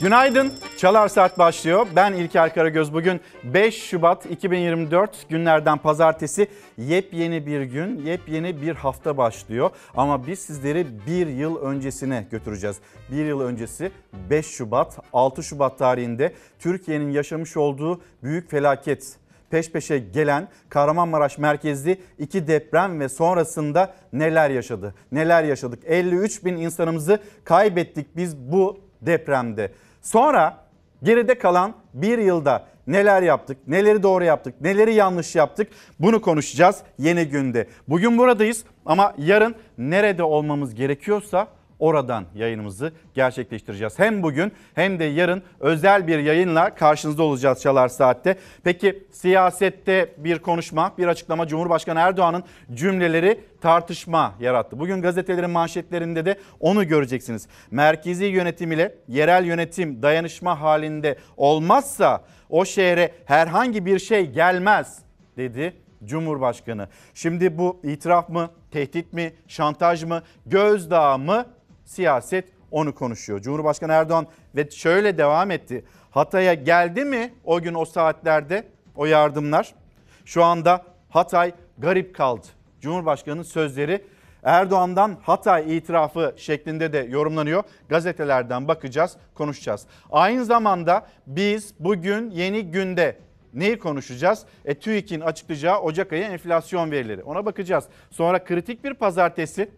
Günaydın. Çalar Saat başlıyor. Ben İlker Karagöz. Bugün 5 Şubat 2024 günlerden pazartesi yepyeni bir gün, yepyeni bir hafta başlıyor. Ama biz sizleri bir yıl öncesine götüreceğiz. Bir yıl öncesi 5 Şubat, 6 Şubat tarihinde Türkiye'nin yaşamış olduğu büyük felaket peş peşe gelen Kahramanmaraş merkezli iki deprem ve sonrasında neler yaşadı? Neler yaşadık? 53 bin insanımızı kaybettik biz bu depremde. Sonra geride kalan bir yılda neler yaptık, neleri doğru yaptık, neleri yanlış yaptık bunu konuşacağız yeni günde. Bugün buradayız ama yarın nerede olmamız gerekiyorsa oradan yayınımızı gerçekleştireceğiz. Hem bugün hem de yarın özel bir yayınla karşınızda olacağız Çalar Saat'te. Peki siyasette bir konuşma, bir açıklama Cumhurbaşkanı Erdoğan'ın cümleleri tartışma yarattı. Bugün gazetelerin manşetlerinde de onu göreceksiniz. Merkezi yönetim ile yerel yönetim dayanışma halinde olmazsa o şehre herhangi bir şey gelmez dedi Cumhurbaşkanı. Şimdi bu itiraf mı, tehdit mi, şantaj mı, gözdağı mı siyaset onu konuşuyor. Cumhurbaşkanı Erdoğan ve şöyle devam etti. Hatay'a geldi mi o gün o saatlerde o yardımlar? Şu anda Hatay garip kaldı. Cumhurbaşkanının sözleri Erdoğan'dan Hatay itirafı şeklinde de yorumlanıyor. Gazetelerden bakacağız, konuşacağız. Aynı zamanda biz bugün yeni günde neyi konuşacağız? E, TÜİK'in açıklayacağı Ocak ayı enflasyon verileri. Ona bakacağız. Sonra kritik bir pazartesi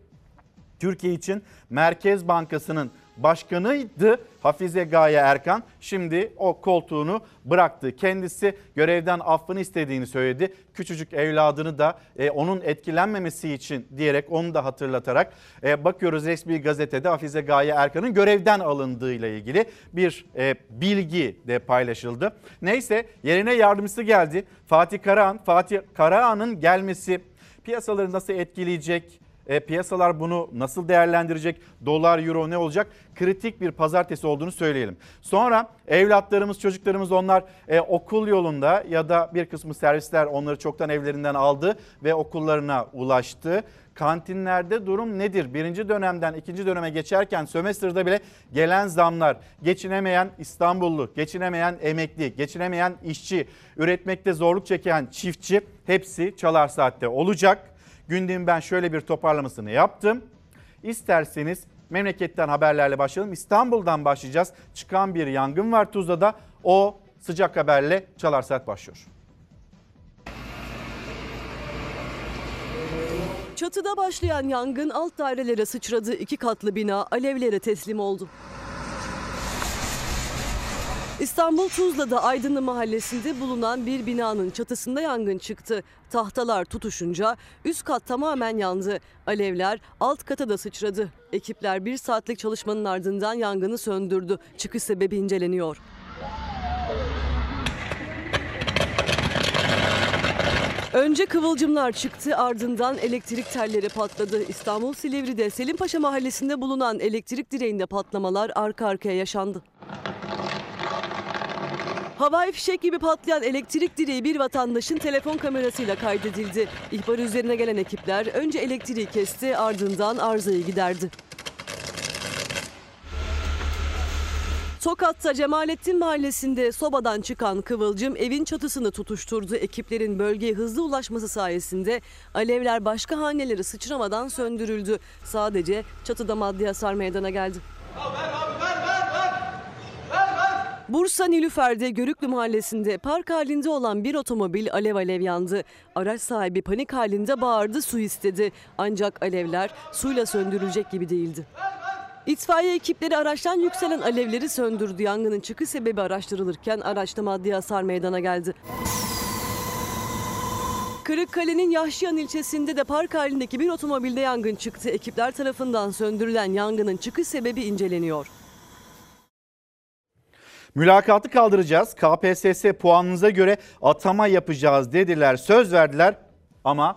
Türkiye için Merkez Bankası'nın başkanıydı Hafize Gaye Erkan. Şimdi o koltuğunu bıraktı. Kendisi görevden affını istediğini söyledi. Küçücük evladını da e, onun etkilenmemesi için diyerek onu da hatırlatarak e, bakıyoruz resmi gazetede Hafize Gaye Erkan'ın görevden alındığıyla ilgili bir e, bilgi de paylaşıldı. Neyse yerine yardımcısı geldi. Fatih Karahan. Fatih Karahan'ın gelmesi piyasaları nasıl etkileyecek? E, piyasalar bunu nasıl değerlendirecek? Dolar, euro ne olacak? Kritik bir pazartesi olduğunu söyleyelim. Sonra evlatlarımız, çocuklarımız onlar e, okul yolunda ya da bir kısmı servisler onları çoktan evlerinden aldı ve okullarına ulaştı. Kantinlerde durum nedir? Birinci dönemden ikinci döneme geçerken sömestrda bile gelen zamlar, geçinemeyen İstanbullu, geçinemeyen emekli, geçinemeyen işçi, üretmekte zorluk çeken çiftçi hepsi Çalar Saat'te olacak. Gündemin ben şöyle bir toparlamasını yaptım. İsterseniz memleketten haberlerle başlayalım. İstanbul'dan başlayacağız. Çıkan bir yangın var Tuzla'da. O sıcak haberle Çalar Saat başlıyor. Çatıda başlayan yangın alt dairelere sıçradı. iki katlı bina alevlere teslim oldu. İstanbul Tuzla'da Aydınlı Mahallesi'nde bulunan bir binanın çatısında yangın çıktı. Tahtalar tutuşunca üst kat tamamen yandı. Alevler alt kata da sıçradı. Ekipler bir saatlik çalışmanın ardından yangını söndürdü. Çıkış sebebi inceleniyor. Önce kıvılcımlar çıktı ardından elektrik telleri patladı. İstanbul Silivri'de Selimpaşa mahallesinde bulunan elektrik direğinde patlamalar arka arkaya yaşandı. Havai fişek gibi patlayan elektrik direği bir vatandaşın telefon kamerasıyla kaydedildi. İhbar üzerine gelen ekipler önce elektriği kesti ardından arızayı giderdi. Tokat'ta Cemalettin Mahallesi'nde sobadan çıkan kıvılcım evin çatısını tutuşturdu. Ekiplerin bölgeye hızlı ulaşması sayesinde alevler başka haneleri sıçramadan söndürüldü. Sadece çatıda maddi hasar meydana geldi. Bursa Nilüfer'de Görüklü Mahallesi'nde park halinde olan bir otomobil alev alev yandı. Araç sahibi panik halinde bağırdı su istedi. Ancak alevler suyla söndürülecek gibi değildi. İtfaiye ekipleri araçtan yükselen alevleri söndürdü. Yangının çıkış sebebi araştırılırken araçta maddi hasar meydana geldi. Kırıkkale'nin Yahşiyan ilçesinde de park halindeki bir otomobilde yangın çıktı. Ekipler tarafından söndürülen yangının çıkış sebebi inceleniyor. Mülakatı kaldıracağız. KPSS puanınıza göre atama yapacağız dediler, söz verdiler ama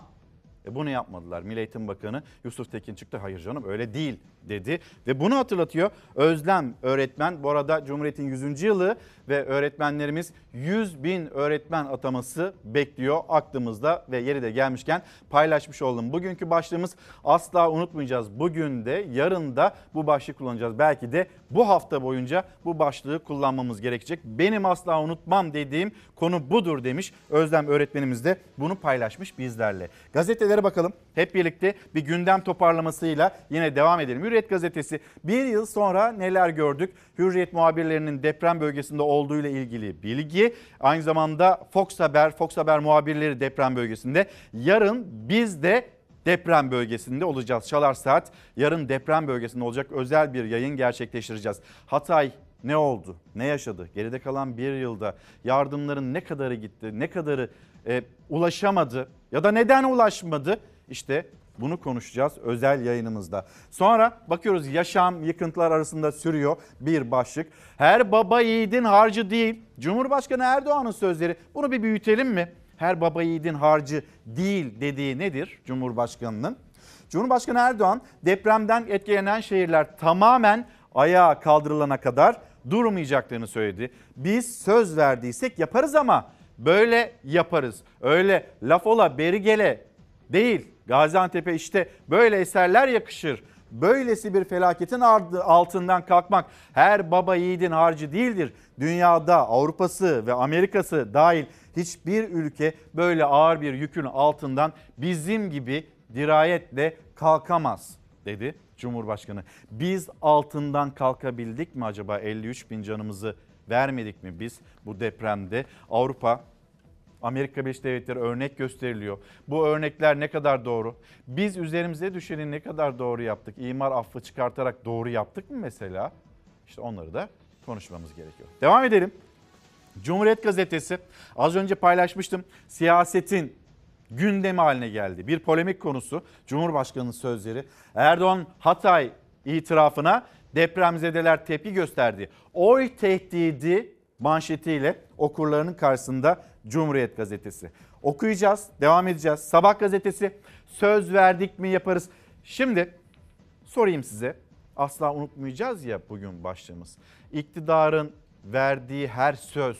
E bunu yapmadılar. Milli Eğitim Bakanı Yusuf Tekin çıktı. Hayır canım öyle değil dedi. Ve bunu hatırlatıyor Özlem öğretmen. Bu arada Cumhuriyet'in 100. yılı ve öğretmenlerimiz 100 bin öğretmen ataması bekliyor aklımızda ve yeri de gelmişken paylaşmış oldum. Bugünkü başlığımız asla unutmayacağız. Bugün de yarın da bu başlığı kullanacağız. Belki de bu hafta boyunca bu başlığı kullanmamız gerekecek. Benim asla unutmam dediğim konu budur demiş. Özlem öğretmenimiz de bunu paylaşmış bizlerle. Gazetelere bakalım. Hep birlikte bir gündem toparlamasıyla yine devam edelim. Hürriyet gazetesi bir yıl sonra neler gördük? Hürriyet muhabirlerinin deprem bölgesinde olduğu ile ilgili bilgi. Aynı zamanda Fox Haber, Fox Haber muhabirleri deprem bölgesinde. Yarın biz de deprem bölgesinde olacağız. Çalar Saat yarın deprem bölgesinde olacak özel bir yayın gerçekleştireceğiz. Hatay ne oldu? Ne yaşadı? Geride kalan bir yılda yardımların ne kadarı gitti? Ne kadarı e, ulaşamadı? Ya da neden ulaşmadı? İşte bunu konuşacağız özel yayınımızda. Sonra bakıyoruz yaşam yıkıntılar arasında sürüyor bir başlık. Her baba yiğidin harcı değil. Cumhurbaşkanı Erdoğan'ın sözleri. Bunu bir büyütelim mi? Her baba yiğidin harcı değil dediği nedir Cumhurbaşkanı'nın? Cumhurbaşkanı Erdoğan depremden etkilenen şehirler tamamen ayağa kaldırılana kadar durmayacaklarını söyledi. Biz söz verdiysek yaparız ama böyle yaparız. Öyle laf ola beri gele değil. Gaziantep'e işte böyle eserler yakışır. Böylesi bir felaketin altından kalkmak her baba yiğidin harcı değildir. Dünyada Avrupa'sı ve Amerika'sı dahil hiçbir ülke böyle ağır bir yükün altından bizim gibi dirayetle kalkamaz dedi Cumhurbaşkanı. Biz altından kalkabildik mi acaba 53 bin canımızı vermedik mi biz bu depremde? Avrupa Amerika Birleşik Devletleri örnek gösteriliyor. Bu örnekler ne kadar doğru? Biz üzerimize düşeni ne kadar doğru yaptık? İmar affı çıkartarak doğru yaptık mı mesela? İşte onları da konuşmamız gerekiyor. Devam edelim. Cumhuriyet Gazetesi az önce paylaşmıştım. Siyasetin gündemi haline geldi. Bir polemik konusu Cumhurbaşkanı'nın sözleri. Erdoğan Hatay itirafına depremzedeler tepki gösterdi. Oy tehdidi manşetiyle okurlarının karşısında Cumhuriyet Gazetesi. Okuyacağız, devam edeceğiz. Sabah gazetesi söz verdik mi yaparız. Şimdi sorayım size. Asla unutmayacağız ya bugün başlığımız. İktidarın verdiği her söz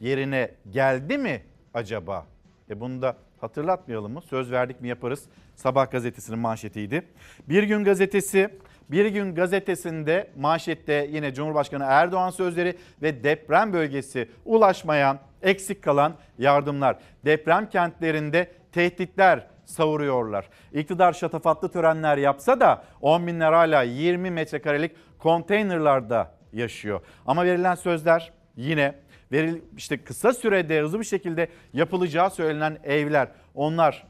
yerine geldi mi acaba? E bunu da hatırlatmayalım mı? Söz verdik mi yaparız. Sabah gazetesinin manşetiydi. Bir gün gazetesi bir gün gazetesinde manşette yine Cumhurbaşkanı Erdoğan sözleri ve deprem bölgesi ulaşmayan, eksik kalan yardımlar. Deprem kentlerinde tehditler savuruyorlar. İktidar şatafatlı törenler yapsa da 10 binler hala 20 metrekarelik konteynerlarda yaşıyor. Ama verilen sözler yine veril işte kısa sürede hızlı bir şekilde yapılacağı söylenen evler onlar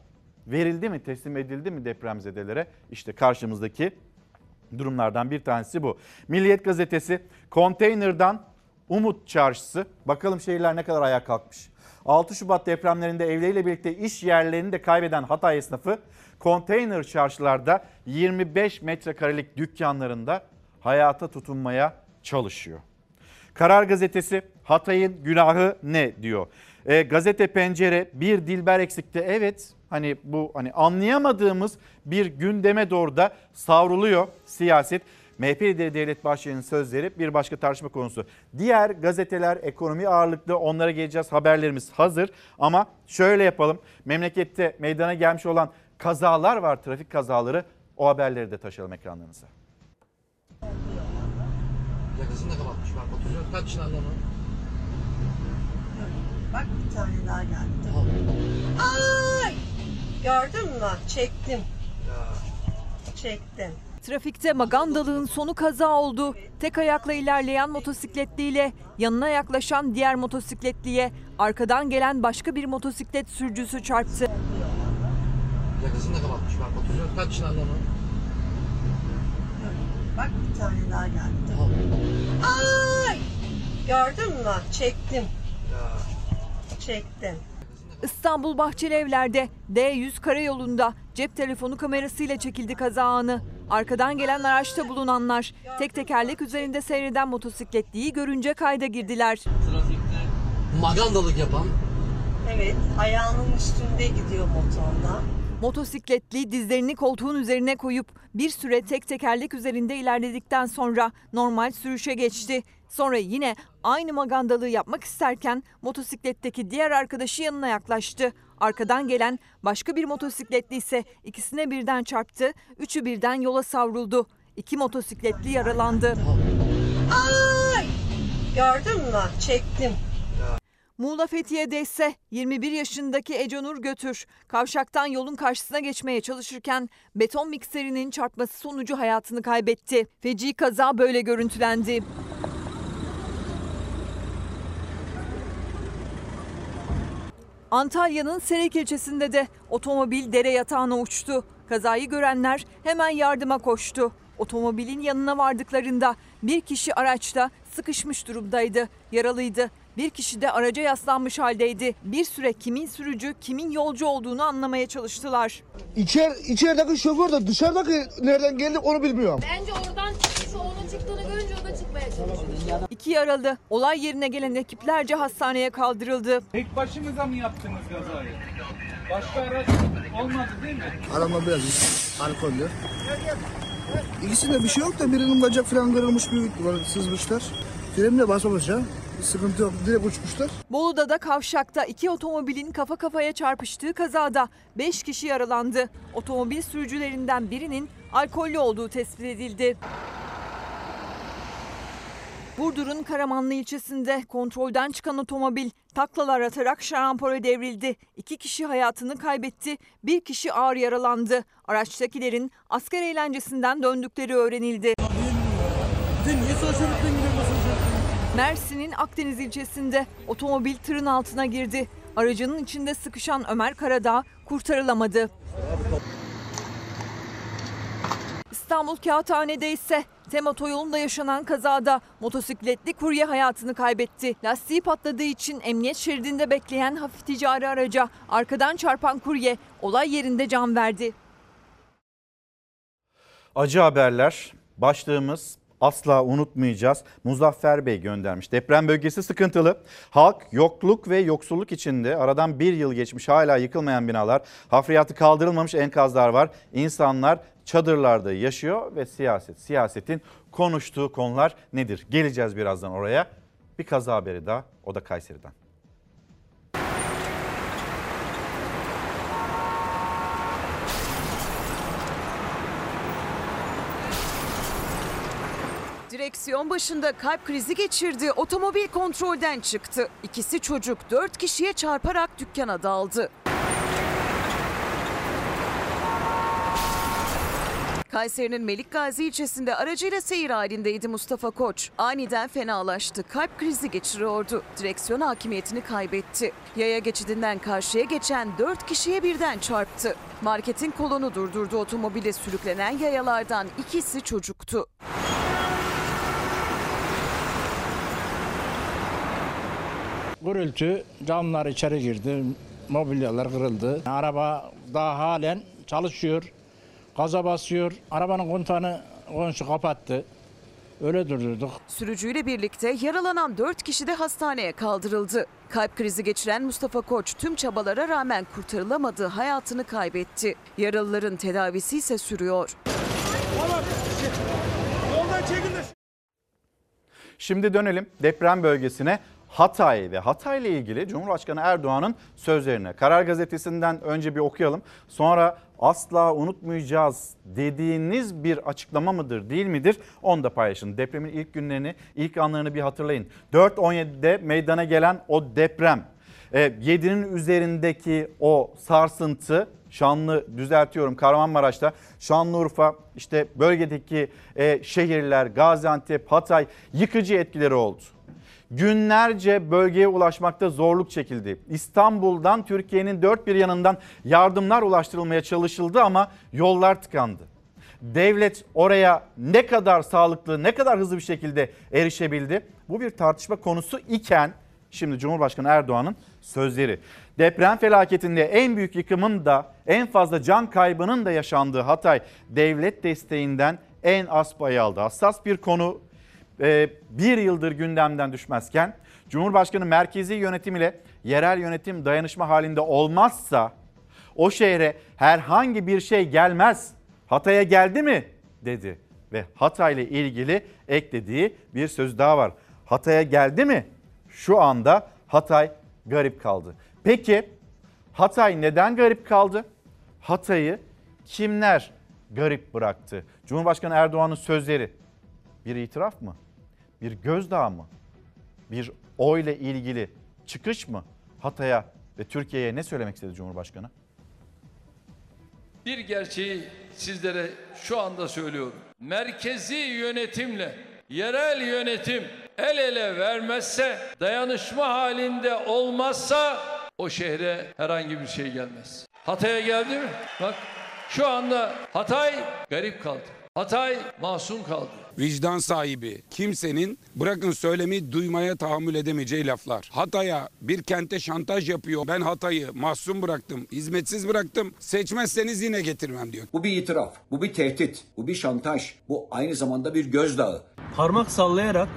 verildi mi teslim edildi mi depremzedelere? İşte karşımızdaki durumlardan bir tanesi bu. Milliyet gazetesi konteynerdan Umut Çarşısı. Bakalım şehirler ne kadar ayağa kalkmış. 6 Şubat depremlerinde evleriyle birlikte iş yerlerini de kaybeden Hatay esnafı konteyner çarşılarda 25 metrekarelik dükkanlarında hayata tutunmaya çalışıyor. Karar gazetesi Hatay'ın günahı ne diyor. E, gazete pencere bir dilber eksikti. Evet hani bu hani anlayamadığımız bir gündeme doğru da savruluyor siyaset. MHP lideri Devlet Bahçeli'nin sözleri bir başka tartışma konusu. Diğer gazeteler ekonomi ağırlıklı onlara geleceğiz haberlerimiz hazır. Ama şöyle yapalım memlekette meydana gelmiş olan kazalar var trafik kazaları o haberleri de taşıyalım ekranlarınıza. Yakasını da kapatmış bak oturuyor. Kaç tane adamı? Bak bir tane daha geldi. Ay! Gördün mü? Çektim. Çektim. Trafikte magandalığın sonu kaza oldu. Tek ayakla ilerleyen motosikletliyle yanına yaklaşan diğer motosikletliye arkadan gelen başka bir motosiklet sürücüsü çarptı. Yakasını da kapatmış bak oturuyor. Kaç tane adamı? Bak bir tane daha geldi. Ay! Gördün mü? Çektim. Çektim. İstanbul Bahçeli Evler'de D100 karayolunda cep telefonu kamerasıyla çekildi kaza anı. Arkadan gelen araçta bulunanlar tek tekerlek üzerinde seyreden motosikletliyi görünce kayda girdiler. Trafikte magandalık yapan Evet, ayağının üstünde gidiyor motorla. Motosikletli dizlerini koltuğun üzerine koyup bir süre tek tekerlek üzerinde ilerledikten sonra normal sürüşe geçti. Sonra yine aynı magandalığı yapmak isterken motosikletteki diğer arkadaşı yanına yaklaştı. Arkadan gelen başka bir motosikletli ise ikisine birden çarptı. Üçü birden yola savruldu. İki motosikletli yaralandı. Ay! Gördün mü? Çektim. Muğla Fethiye'de ise 21 yaşındaki Econur Götür kavşaktan yolun karşısına geçmeye çalışırken beton mikserinin çarpması sonucu hayatını kaybetti. Feci kaza böyle görüntülendi. Antalya'nın Serek ilçesinde de otomobil dere yatağına uçtu. Kazayı görenler hemen yardıma koştu. Otomobilin yanına vardıklarında bir kişi araçta sıkışmış durumdaydı, yaralıydı. Bir kişi de araca yaslanmış haldeydi. Bir süre kimin sürücü, kimin yolcu olduğunu anlamaya çalıştılar. İçer, içerideki şoför de dışarıdaki nereden geldi onu bilmiyorum. Bence oradan çıkmış, onun çıktığını görünce o da çıkmaya çalışmış. İki yaralı olay yerine gelen ekiplerce hastaneye kaldırıldı. Tek başınıza mı yaptınız kazayı? Başka araç olmadı değil mi? Arama biraz alkollü. İkisinde bir şey yok da birinin bacak falan kırılmış büyük ihtimalle sızmışlar. Frenle basmamış ha. Bir sıkıntı yok. Direkt uçmuşlar. Bolu'da da kavşakta iki otomobilin kafa kafaya çarpıştığı kazada 5 kişi yaralandı. Otomobil sürücülerinden birinin alkollü olduğu tespit edildi. Burdur'un Karamanlı ilçesinde kontrolden çıkan otomobil taklalar atarak şarampole devrildi. İki kişi hayatını kaybetti, bir kişi ağır yaralandı. Araçtakilerin asker eğlencesinden döndükleri öğrenildi. Mersin'in Akdeniz ilçesinde otomobil tırın altına girdi. Aracının içinde sıkışan Ömer Karadağ kurtarılamadı. İstanbul Kağıthane'de ise Tem otoyolunda yaşanan kazada motosikletli kurye hayatını kaybetti. Lastiği patladığı için emniyet şeridinde bekleyen hafif ticari araca arkadan çarpan kurye olay yerinde can verdi. Acı haberler. Başlığımız asla unutmayacağız. Muzaffer Bey göndermiş. Deprem bölgesi sıkıntılı. Halk yokluk ve yoksulluk içinde aradan bir yıl geçmiş hala yıkılmayan binalar, hafriyatı kaldırılmamış enkazlar var. İnsanlar çadırlarda yaşıyor ve siyaset, siyasetin konuştuğu konular nedir? Geleceğiz birazdan oraya. Bir kaza haberi daha o da Kayseri'den. Direksiyon başında kalp krizi geçirdi. Otomobil kontrolden çıktı. İkisi çocuk dört kişiye çarparak dükkana daldı. Kayseri'nin Melik Gazi ilçesinde aracıyla seyir halindeydi Mustafa Koç. Aniden fenalaştı. Kalp krizi geçiriyordu. Direksiyon hakimiyetini kaybetti. Yaya geçidinden karşıya geçen dört kişiye birden çarptı. Marketin kolonu durdurdu otomobile sürüklenen yayalardan ikisi çocuktu. Gürültü, camlar içeri girdi, mobilyalar kırıldı. Araba daha halen çalışıyor, gaza basıyor. Arabanın kontağını komşu kapattı. Öyle durdurduk. Sürücüyle birlikte yaralanan 4 kişi de hastaneye kaldırıldı. Kalp krizi geçiren Mustafa Koç tüm çabalara rağmen kurtarılamadı, hayatını kaybetti. Yaralıların tedavisi ise sürüyor. Şimdi dönelim deprem bölgesine. Hatay ve Hatay ile ilgili Cumhurbaşkanı Erdoğan'ın sözlerine. Karar Gazetesi'nden önce bir okuyalım. Sonra asla unutmayacağız dediğiniz bir açıklama mıdır değil midir onu da paylaşın. Depremin ilk günlerini, ilk anlarını bir hatırlayın. 4.17'de meydana gelen o deprem, 7'nin üzerindeki o sarsıntı Şanlı düzeltiyorum Kahramanmaraş'ta, Şanlıurfa işte bölgedeki e, şehirler, Gaziantep, Hatay yıkıcı etkileri oldu. Günlerce bölgeye ulaşmakta zorluk çekildi. İstanbul'dan Türkiye'nin dört bir yanından yardımlar ulaştırılmaya çalışıldı ama yollar tıkandı. Devlet oraya ne kadar sağlıklı, ne kadar hızlı bir şekilde erişebildi? Bu bir tartışma konusu iken şimdi Cumhurbaşkanı Erdoğan'ın sözleri. Deprem felaketinde en büyük yıkımın da en fazla can kaybının da yaşandığı Hatay devlet desteğinden en az payı aldı. Hassas bir konu bir yıldır gündemden düşmezken Cumhurbaşkanı merkezi yönetim ile yerel yönetim dayanışma halinde olmazsa O şehre herhangi bir şey gelmez. Hatay'a geldi mi? dedi. Ve Hatay ile ilgili eklediği bir söz daha var. Hatay'a geldi mi? Şu anda Hatay garip kaldı. Peki Hatay neden garip kaldı? Hatay'ı kimler garip bıraktı? Cumhurbaşkanı Erdoğan'ın sözleri bir itiraf mı? Bir gözdağı mı? Bir oyla ilgili çıkış mı? Hatay'a ve Türkiye'ye ne söylemek istedi Cumhurbaşkanı? Bir gerçeği sizlere şu anda söylüyorum. Merkezi yönetimle yerel yönetim el ele vermezse, dayanışma halinde olmazsa o şehre herhangi bir şey gelmez. Hatay'a geldi mi? Bak şu anda Hatay garip kaldı. Hatay masum kaldı. vicdan sahibi kimsenin bırakın söylemi duymaya tahammül edemeyeceği laflar. Hatay'a bir kente şantaj yapıyor. Ben Hatay'ı mahzun bıraktım, hizmetsiz bıraktım. Seçmezseniz yine getirmem diyor. Bu bir itiraf, bu bir tehdit, bu bir şantaj, bu aynı zamanda bir gözdağı. Parmak sallayarak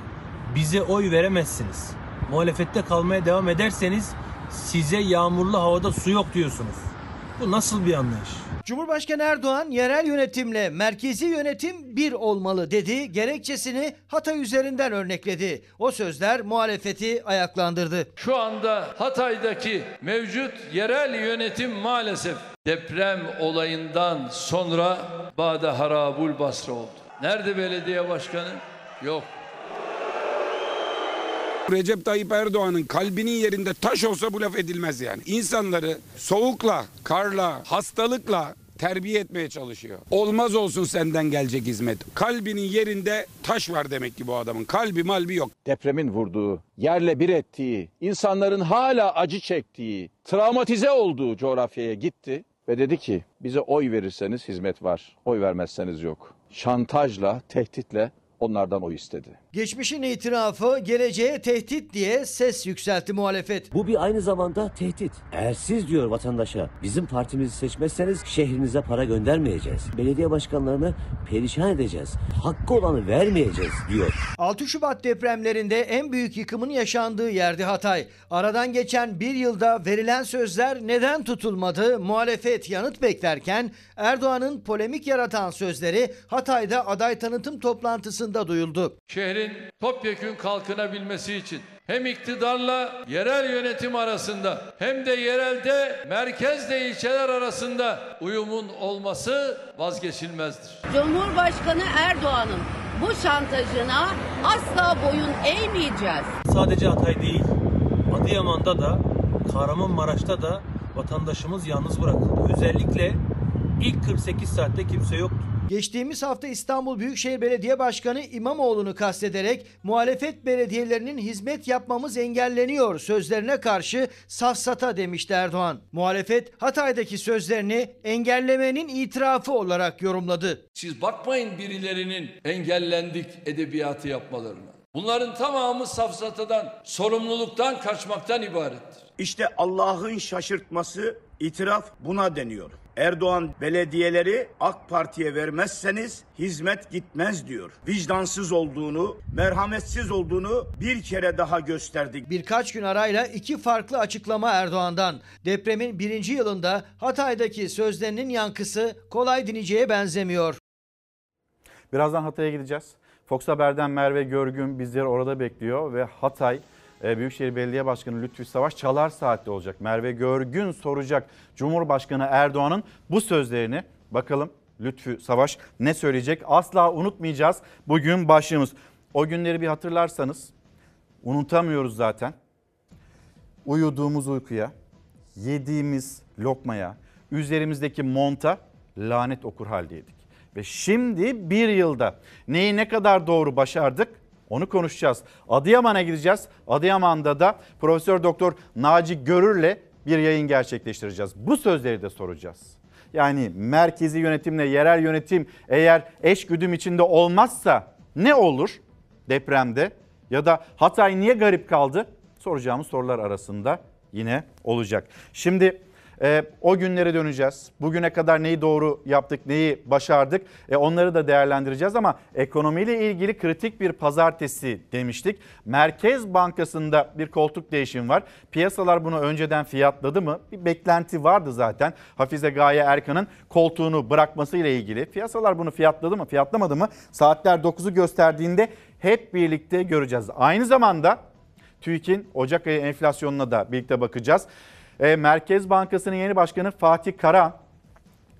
bize oy veremezsiniz. Muhalefette kalmaya devam ederseniz size yağmurlu havada su yok diyorsunuz. Bu nasıl bir anlayış? Cumhurbaşkanı Erdoğan yerel yönetimle merkezi yönetim bir olmalı dedi. Gerekçesini Hatay üzerinden örnekledi. O sözler muhalefeti ayaklandırdı. Şu anda Hatay'daki mevcut yerel yönetim maalesef deprem olayından sonra Bade Harabul Basra oldu. Nerede belediye başkanı? Yok. Recep Tayyip Erdoğan'ın kalbinin yerinde taş olsa bu laf edilmez yani. İnsanları soğukla, karla, hastalıkla terbiye etmeye çalışıyor. Olmaz olsun senden gelecek hizmet. Kalbinin yerinde taş var demek ki bu adamın. Kalbi malbi yok. Depremin vurduğu, yerle bir ettiği, insanların hala acı çektiği, travmatize olduğu coğrafyaya gitti ve dedi ki bize oy verirseniz hizmet var, oy vermezseniz yok. Şantajla, tehditle onlardan oy istedi. Geçmişin itirafı geleceğe tehdit diye ses yükseltti muhalefet. Bu bir aynı zamanda tehdit. Eğer siz diyor vatandaşa bizim partimizi seçmezseniz şehrinize para göndermeyeceğiz. Belediye başkanlarını perişan edeceğiz. Hakkı olanı vermeyeceğiz diyor. 6 Şubat depremlerinde en büyük yıkımın yaşandığı yerdi Hatay. Aradan geçen bir yılda verilen sözler neden tutulmadı? Muhalefet yanıt beklerken Erdoğan'ın polemik yaratan sözleri Hatay'da aday tanıtım toplantısında duyuldu. Şehrin topyekün kalkınabilmesi için hem iktidarla yerel yönetim arasında hem de yerelde merkezle ilçeler arasında uyumun olması vazgeçilmezdir. Cumhurbaşkanı Erdoğan'ın bu şantajına asla boyun eğmeyeceğiz. Sadece Hatay değil, Adıyaman'da da, Kahramanmaraş'ta da vatandaşımız yalnız bırakıldı. Özellikle ilk 48 saatte kimse yoktu. Geçtiğimiz hafta İstanbul Büyükşehir Belediye Başkanı İmamoğlu'nu kastederek muhalefet belediyelerinin hizmet yapmamız engelleniyor sözlerine karşı safsata demişti Erdoğan. Muhalefet Hatay'daki sözlerini engellemenin itirafı olarak yorumladı. Siz bakmayın birilerinin engellendik edebiyatı yapmalarına. Bunların tamamı safsatadan, sorumluluktan kaçmaktan ibarettir. İşte Allah'ın şaşırtması itiraf buna deniyor. Erdoğan belediyeleri AK Parti'ye vermezseniz hizmet gitmez diyor. Vicdansız olduğunu, merhametsiz olduğunu bir kere daha gösterdik. Birkaç gün arayla iki farklı açıklama Erdoğan'dan. Depremin birinci yılında Hatay'daki sözlerinin yankısı kolay dinleyeceğe benzemiyor. Birazdan Hatay'a gideceğiz. Fox Haber'den Merve Görgün bizleri orada bekliyor ve Hatay Büyükşehir Belediye Başkanı Lütfü Savaş çalar saatte olacak. Merve Görgün soracak Cumhurbaşkanı Erdoğan'ın bu sözlerini. Bakalım Lütfü Savaş ne söyleyecek? Asla unutmayacağız bugün başlığımız. O günleri bir hatırlarsanız unutamıyoruz zaten. Uyuduğumuz uykuya, yediğimiz lokmaya, üzerimizdeki monta lanet okur haldeydik. Ve şimdi bir yılda neyi ne kadar doğru başardık onu konuşacağız. Adıyaman'a gideceğiz. Adıyaman'da da Profesör Doktor Naci Görür'le bir yayın gerçekleştireceğiz. Bu sözleri de soracağız. Yani merkezi yönetimle yerel yönetim eğer eş güdüm içinde olmazsa ne olur depremde ya da Hatay niye garip kaldı? Soracağımız sorular arasında yine olacak. Şimdi E, o günlere döneceğiz. Bugüne kadar neyi doğru yaptık, neyi başardık e, onları da değerlendireceğiz ama ekonomiyle ilgili kritik bir pazartesi demiştik. Merkez Bankası'nda bir koltuk değişimi var. Piyasalar bunu önceden fiyatladı mı? Bir beklenti vardı zaten. Hafize Gaye Erkan'ın koltuğunu bırakmasıyla ilgili. Piyasalar bunu fiyatladı mı, fiyatlamadı mı? Saatler 9'u gösterdiğinde hep birlikte göreceğiz. Aynı zamanda TÜİK'in Ocak ayı enflasyonuna da birlikte bakacağız. E, Merkez Bankası'nın yeni başkanı Fatih Kara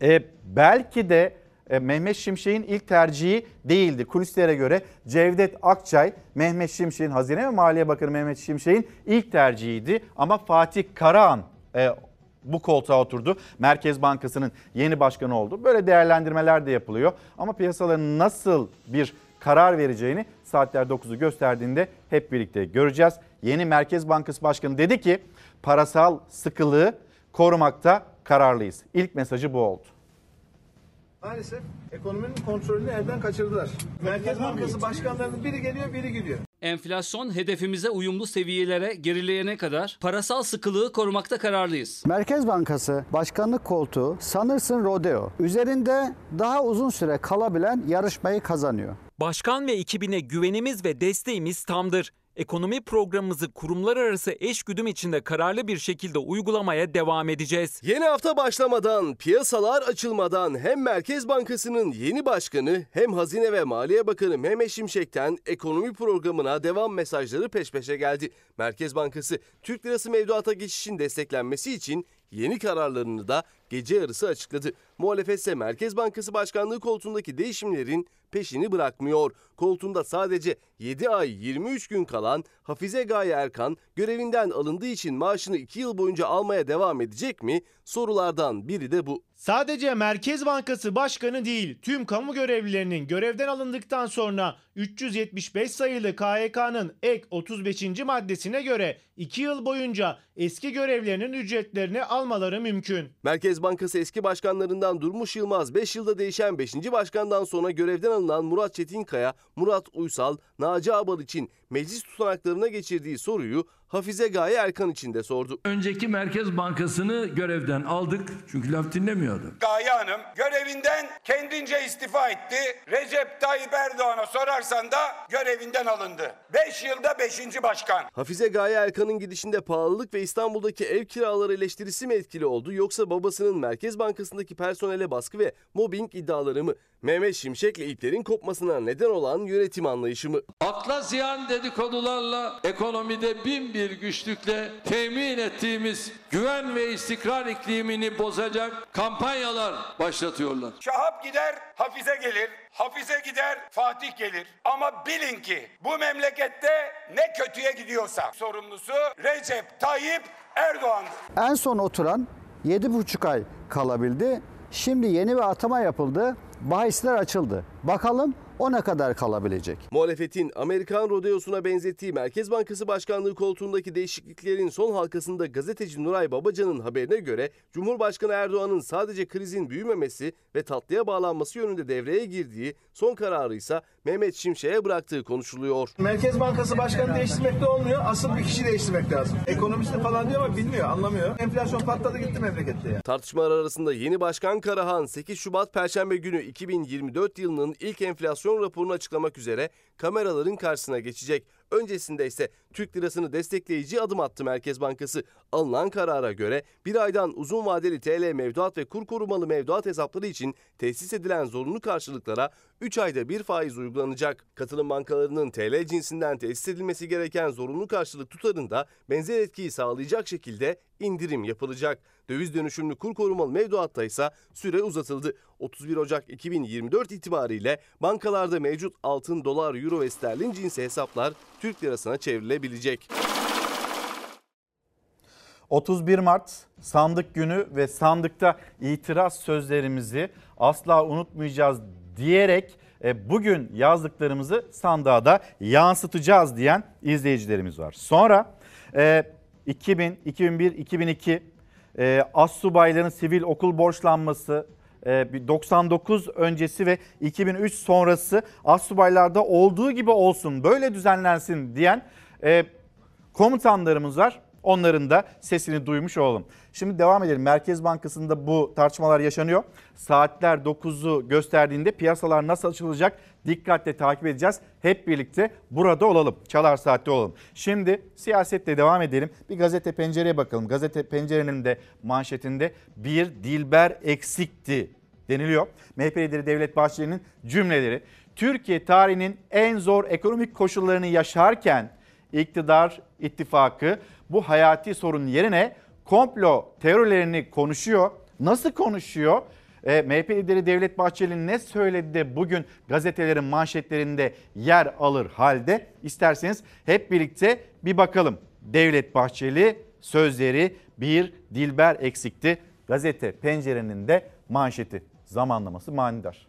e, belki de e, Mehmet Şimşek'in ilk tercihi değildi. Kulislere göre Cevdet Akçay, Mehmet Şimşek'in Hazine ve Maliye Bakanı Mehmet Şimşek'in ilk tercihiydi. Ama Fatih Karahan e, bu koltuğa oturdu. Merkez Bankası'nın yeni başkanı oldu. Böyle değerlendirmeler de yapılıyor. Ama piyasaların nasıl bir karar vereceğini saatler 9'u gösterdiğinde hep birlikte göreceğiz. Yeni Merkez Bankası Başkanı dedi ki parasal sıkılığı korumakta kararlıyız. İlk mesajı bu oldu. Maalesef ekonominin kontrolünü elden kaçırdılar. Merkez Bankası başkanlarının biri geliyor biri gidiyor. Enflasyon hedefimize uyumlu seviyelere gerileyene kadar parasal sıkılığı korumakta kararlıyız. Merkez Bankası başkanlık koltuğu sanırsın rodeo. Üzerinde daha uzun süre kalabilen yarışmayı kazanıyor. Başkan ve ekibine güvenimiz ve desteğimiz tamdır. Ekonomi programımızı kurumlar arası eşgüdüm içinde kararlı bir şekilde uygulamaya devam edeceğiz. Yeni hafta başlamadan, piyasalar açılmadan hem Merkez Bankası'nın yeni başkanı hem Hazine ve Maliye Bakanı Mehmet Şimşek'ten ekonomi programına devam mesajları peş peşe geldi. Merkez Bankası Türk Lirası mevduata geçişin desteklenmesi için yeni kararlarını da gece yarısı açıkladı. Muhalefet ise Merkez Bankası Başkanlığı koltuğundaki değişimlerin peşini bırakmıyor. Koltuğunda sadece 7 ay 23 gün kalan Hafize Gaye Erkan görevinden alındığı için maaşını 2 yıl boyunca almaya devam edecek mi? Sorulardan biri de bu. Sadece Merkez Bankası Başkanı değil, tüm kamu görevlilerinin görevden alındıktan sonra 375 sayılı KYK'nın ek 35. maddesine göre 2 yıl boyunca eski görevlerinin ücretlerini almaları mümkün. Merkez Bankası eski başkanlarından Durmuş Yılmaz 5 yılda değişen 5. başkandan sonra görevden alınan Murat Çetinkaya, Murat Uysal, Naci Abal için meclis tutanaklarına geçirdiği soruyu Hafize Gaye Erkan için de sordu. Önceki Merkez Bankası'nı görevden aldık çünkü laf dinlemiyordu. Gaye Hanım görevinden kendince istifa etti. Recep Tayyip Erdoğan'a sorarsan da görevinden alındı. 5 yılda 5. başkan. Hafize Gaye Erkan'ın gidişinde pahalılık ve İstanbul'daki ev kiraları eleştirisi mi etkili oldu yoksa babasının Merkez Bankası'ndaki personele baskı ve mobbing iddiaları mı? Mehmet Şimşek'le iplerin kopmasına neden olan yönetim anlayışı mı? Akla ziyan dedikodularla ekonomide bin bir güçlükle temin ettiğimiz güven ve istikrar iklimini bozacak kampanyalar başlatıyorlar. Şahap gider, Hafize gelir. Hafize gider, Fatih gelir. Ama bilin ki bu memlekette ne kötüye gidiyorsa sorumlusu Recep Tayyip Erdoğan'dır. En son oturan 7,5 ay kalabildi. Şimdi yeni bir atama yapıldı. Bahisler açıldı. Bakalım o ne kadar kalabilecek? Muhalefetin Amerikan rodeosuna benzettiği Merkez Bankası Başkanlığı koltuğundaki değişikliklerin son halkasında gazeteci Nuray Babacan'ın haberine göre Cumhurbaşkanı Erdoğan'ın sadece krizin büyümemesi ve tatlıya bağlanması yönünde devreye girdiği son kararı ise Mehmet Şimşek'e bıraktığı konuşuluyor. Merkez Bankası başkanı değiştirmekte olmuyor. Asıl bir kişi değiştirmek lazım. Ekonomisti falan diyor ama bilmiyor, anlamıyor. Enflasyon patladı gitti memlekette ya. Tartışmalar arasında yeni başkan Karahan 8 Şubat Perşembe günü 2024 yılının ilk enflasyon raporunu açıklamak üzere kameraların karşısına geçecek. Öncesinde ise Türk lirasını destekleyici adım attı Merkez Bankası. Alınan karara göre bir aydan uzun vadeli TL mevduat ve kur korumalı mevduat hesapları için tesis edilen zorunlu karşılıklara 3 ayda bir faiz uygulanacak. Katılım bankalarının TL cinsinden tesis edilmesi gereken zorunlu karşılık tutarında benzer etkiyi sağlayacak şekilde indirim yapılacak. Döviz dönüşümlü kur korumalı mevduatta ise süre uzatıldı. 31 Ocak 2024 itibariyle bankalarda mevcut altın, dolar, euro ve sterlin cinsi hesaplar Türk lirasına çevrilebilecek. 31 Mart sandık günü ve sandıkta itiraz sözlerimizi asla unutmayacağız diyerek e, bugün yazdıklarımızı sandığa da yansıtacağız diyen izleyicilerimiz var. Sonra e, 2000, 2001, 2002 e, assubayların sivil okul borçlanması, e, 99 öncesi ve 2003 sonrası assubaylarda olduğu gibi olsun, böyle düzenlensin diyen e, komutanlarımız var. Onların da sesini duymuş olalım. Şimdi devam edelim. Merkez Bankası'nda bu tartışmalar yaşanıyor. Saatler 9'u gösterdiğinde piyasalar nasıl açılacak dikkatle takip edeceğiz. Hep birlikte burada olalım. Çalar Saat'te olalım. Şimdi siyasetle devam edelim. Bir gazete pencereye bakalım. Gazete pencerenin de manşetinde bir dilber eksikti deniliyor. MHP lideri Devlet Bahçeli'nin cümleleri. Türkiye tarihinin en zor ekonomik koşullarını yaşarken iktidar ittifakı bu hayati sorun yerine komplo teorilerini konuşuyor. Nasıl konuşuyor? E, MHP lideri Devlet Bahçeli ne söyledi de bugün gazetelerin manşetlerinde yer alır halde? İsterseniz hep birlikte bir bakalım. Devlet Bahçeli sözleri bir dilber eksikti. Gazete pencerenin de manşeti zamanlaması manidar.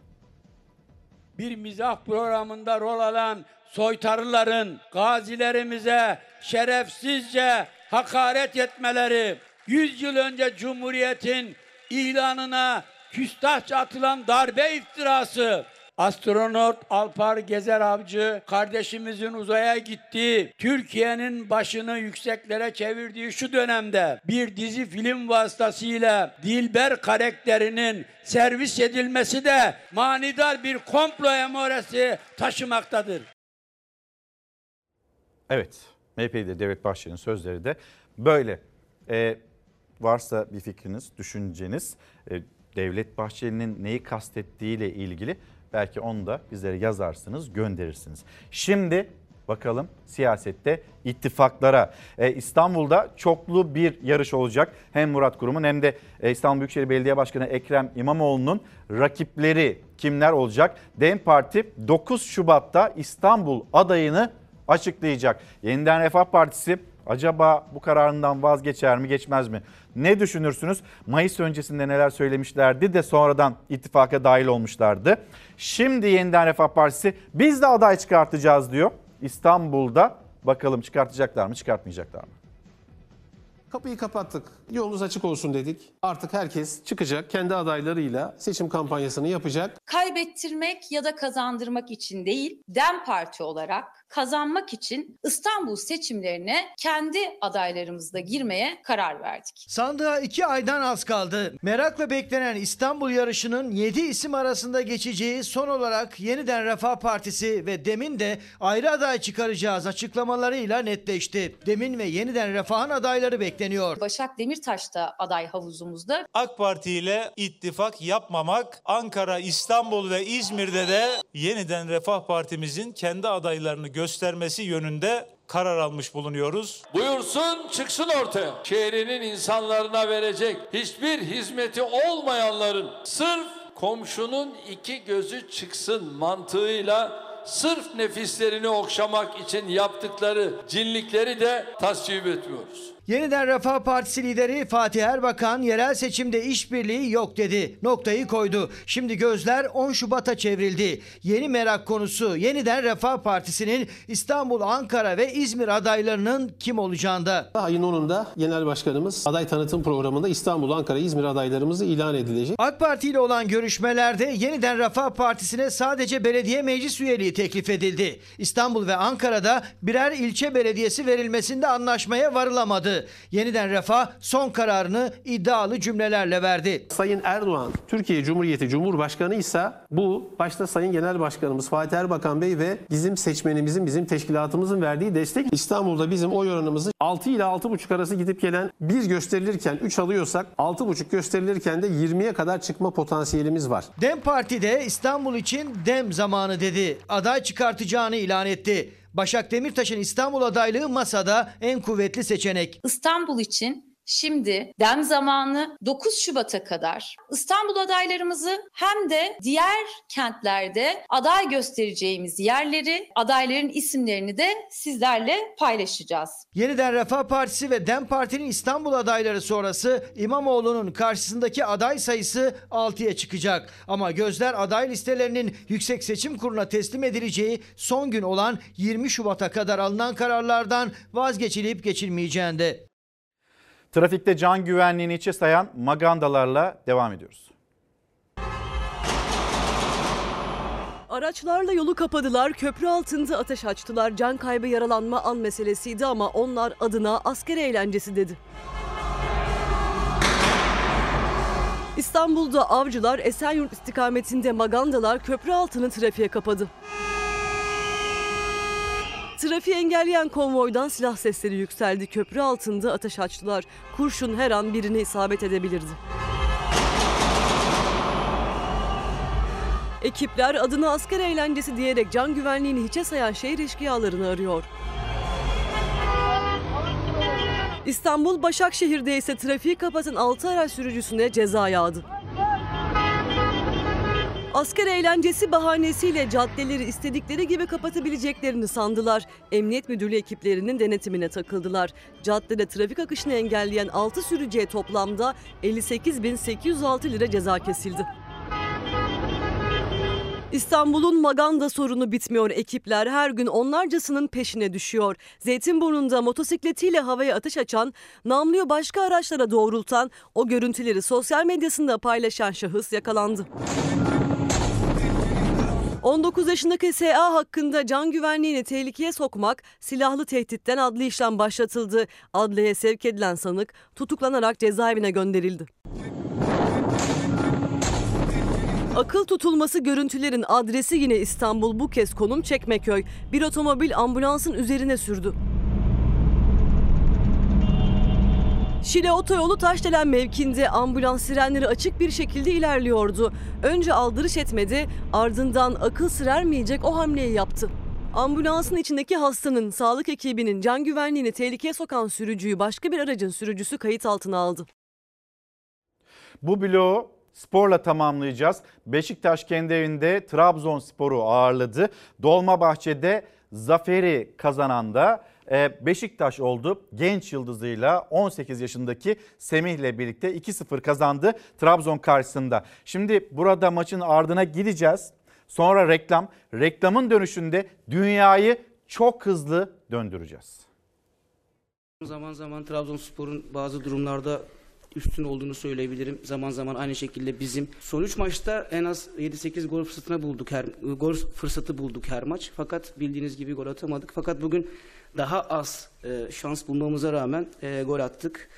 Bir mizah programında rol alan soytarıların gazilerimize şerefsizce hakaret etmeleri, 100 yıl önce Cumhuriyet'in ilanına küstahça atılan darbe iftirası, astronot Alpar Gezer Avcı kardeşimizin uzaya gittiği, Türkiye'nin başını yükseklere çevirdiği şu dönemde bir dizi film vasıtasıyla Dilber karakterinin servis edilmesi de manidar bir komplo emoresi taşımaktadır. Evet, MHP'de Devlet Bahçeli'nin sözleri de böyle. Ee, varsa bir fikriniz, düşünceniz, e, Devlet Bahçeli'nin neyi kastettiğiyle ilgili belki onu da bizlere yazarsınız, gönderirsiniz. Şimdi bakalım siyasette ittifaklara. Ee, İstanbul'da çoklu bir yarış olacak. Hem Murat Kurum'un hem de e, İstanbul Büyükşehir Belediye Başkanı Ekrem İmamoğlu'nun rakipleri kimler olacak? DEM Parti 9 Şubat'ta İstanbul adayını açıklayacak. Yeniden Refah Partisi acaba bu kararından vazgeçer mi geçmez mi? Ne düşünürsünüz? Mayıs öncesinde neler söylemişlerdi de sonradan ittifaka dahil olmuşlardı. Şimdi Yeniden Refah Partisi biz de aday çıkartacağız diyor. İstanbul'da bakalım çıkartacaklar mı çıkartmayacaklar mı? Kapıyı kapattık. Yolunuz açık olsun dedik. Artık herkes çıkacak kendi adaylarıyla seçim kampanyasını yapacak. kaybettirmek ya da kazandırmak için değil, DEM Parti olarak kazanmak için İstanbul seçimlerine kendi adaylarımızla girmeye karar verdik. Sandığa iki aydan az kaldı. Merakla beklenen İstanbul yarışının 7 isim arasında geçeceği son olarak yeniden Refah Partisi ve Demin de ayrı aday çıkaracağız açıklamalarıyla netleşti. Demin ve yeniden Refah'ın adayları bekleniyor. Başak Demirtaş da aday havuzumuzda. AK Parti ile ittifak yapmamak, Ankara, İstanbul ve İzmir'de de yeniden Refah Partimizin kendi adaylarını göstermesi yönünde karar almış bulunuyoruz. Buyursun çıksın ortaya. Şehrinin insanlarına verecek hiçbir hizmeti olmayanların sırf komşunun iki gözü çıksın mantığıyla sırf nefislerini okşamak için yaptıkları cinlikleri de tasvip etmiyoruz. Yeniden Refah Partisi lideri Fatih Erbakan yerel seçimde işbirliği yok dedi. Noktayı koydu. Şimdi gözler 10 Şubat'a çevrildi. Yeni merak konusu Yeniden Refah Partisi'nin İstanbul, Ankara ve İzmir adaylarının kim olacağında. Ayın 10'unda Genel Başkanımız aday tanıtım programında İstanbul, Ankara, İzmir adaylarımızı ilan edilecek. AK Parti ile olan görüşmelerde Yeniden Refah Partisi'ne sadece belediye meclis üyeliği teklif edildi. İstanbul ve Ankara'da birer ilçe belediyesi verilmesinde anlaşmaya varılamadı. Yeniden Refah son kararını iddialı cümlelerle verdi. Sayın Erdoğan, Türkiye Cumhuriyeti Cumhurbaşkanı ise bu başta Sayın Genel Başkanımız Fatih Erbakan Bey ve bizim seçmenimizin, bizim teşkilatımızın verdiği destek İstanbul'da bizim oy oranımızı 6 ile 6,5 arası gidip gelen bir gösterilirken 3 alıyorsak 6,5 gösterilirken de 20'ye kadar çıkma potansiyelimiz var. Dem Parti de İstanbul için dem zamanı dedi. Aday çıkartacağını ilan etti. Başak Demirtaş'ın İstanbul adaylığı masada en kuvvetli seçenek. İstanbul için Şimdi dem zamanı 9 Şubat'a kadar İstanbul adaylarımızı hem de diğer kentlerde aday göstereceğimiz yerleri, adayların isimlerini de sizlerle paylaşacağız. Yeniden Refah Partisi ve DEM Parti'nin İstanbul adayları sonrası İmamoğlu'nun karşısındaki aday sayısı 6'ya çıkacak. Ama gözler aday listelerinin Yüksek Seçim Kurulu'na teslim edileceği son gün olan 20 Şubat'a kadar alınan kararlardan vazgeçilip geçilmeyeceğinde. Trafikte can güvenliğini içe sayan magandalarla devam ediyoruz. Araçlarla yolu kapadılar, köprü altında ateş açtılar. Can kaybı yaralanma an meselesiydi ama onlar adına asker eğlencesi dedi. İstanbul'da avcılar Esenyurt istikametinde magandalar köprü altını trafiğe kapadı. Trafiği engelleyen konvoydan silah sesleri yükseldi. Köprü altında ateş açtılar. Kurşun her an birini isabet edebilirdi. Ekipler adına asker eğlencesi diyerek can güvenliğini hiçe sayan şehir eşkıyalarını arıyor. İstanbul Başakşehir'de ise trafiği kapatan 6 araç sürücüsüne ceza yağdı. Asker eğlencesi bahanesiyle caddeleri istedikleri gibi kapatabileceklerini sandılar. Emniyet Müdürlüğü ekiplerinin denetimine takıldılar. Caddede trafik akışını engelleyen 6 sürücüye toplamda 58.806 lira ceza kesildi. İstanbul'un maganda sorunu bitmiyor. Ekipler her gün onlarcasının peşine düşüyor. Zeytinburnu'nda motosikletiyle havaya ateş açan, namluyu başka araçlara doğrultan, o görüntüleri sosyal medyasında paylaşan şahıs yakalandı. 19 yaşındaki SA hakkında can güvenliğini tehlikeye sokmak, silahlı tehditten adli işlem başlatıldı. Adliyeye sevk edilen sanık tutuklanarak cezaevine gönderildi. Akıl tutulması görüntülerin adresi yine İstanbul bu kez konum Çekmeköy. Bir otomobil ambulansın üzerine sürdü. Şile otoyolu Taşdelen mevkinde ambulans sirenleri açık bir şekilde ilerliyordu. Önce aldırış etmedi ardından akıl sırermeyecek o hamleyi yaptı. Ambulansın içindeki hastanın sağlık ekibinin can güvenliğini tehlikeye sokan sürücüyü başka bir aracın sürücüsü kayıt altına aldı. Bu bloğu sporla tamamlayacağız. Beşiktaş kendi evinde Trabzonspor'u ağırladı. Dolmabahçe'de zaferi kazanan da Beşiktaş oldu. Genç yıldızıyla 18 yaşındaki Semih'le birlikte 2-0 kazandı Trabzon karşısında. Şimdi burada maçın ardına gideceğiz. Sonra reklam. Reklamın dönüşünde dünyayı çok hızlı döndüreceğiz. Zaman zaman Trabzonspor'un bazı durumlarda üstün olduğunu söyleyebilirim. Zaman zaman aynı şekilde bizim son 3 maçta en az 7-8 gol fırsatına bulduk her gol fırsatı bulduk her maç. Fakat bildiğiniz gibi gol atamadık. Fakat bugün daha az e, şans bulmamıza rağmen e, gol attık.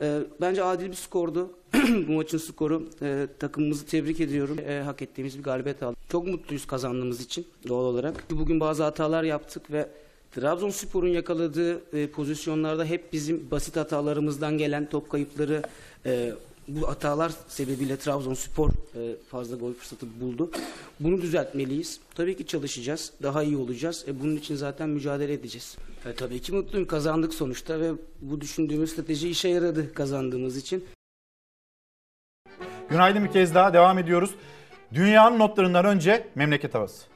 E, bence adil bir skordu. Bu maçın skoru. E, takımımızı tebrik ediyorum. E, hak ettiğimiz bir galibiyet aldık. Çok mutluyuz kazandığımız için doğal olarak. Bugün bazı hatalar yaptık ve Trabzonspor'un yakaladığı e, pozisyonlarda hep bizim basit hatalarımızdan gelen top kayıpları e, bu hatalar sebebiyle Trabzonspor e, fazla gol fırsatı buldu. Bunu düzeltmeliyiz. Tabii ki çalışacağız. Daha iyi olacağız. E, bunun için zaten mücadele edeceğiz. E, tabii ki mutluyum. Kazandık sonuçta ve bu düşündüğümüz strateji işe yaradı kazandığımız için. Günaydın bir kez daha devam ediyoruz. Dünyanın notlarından önce memleket havası.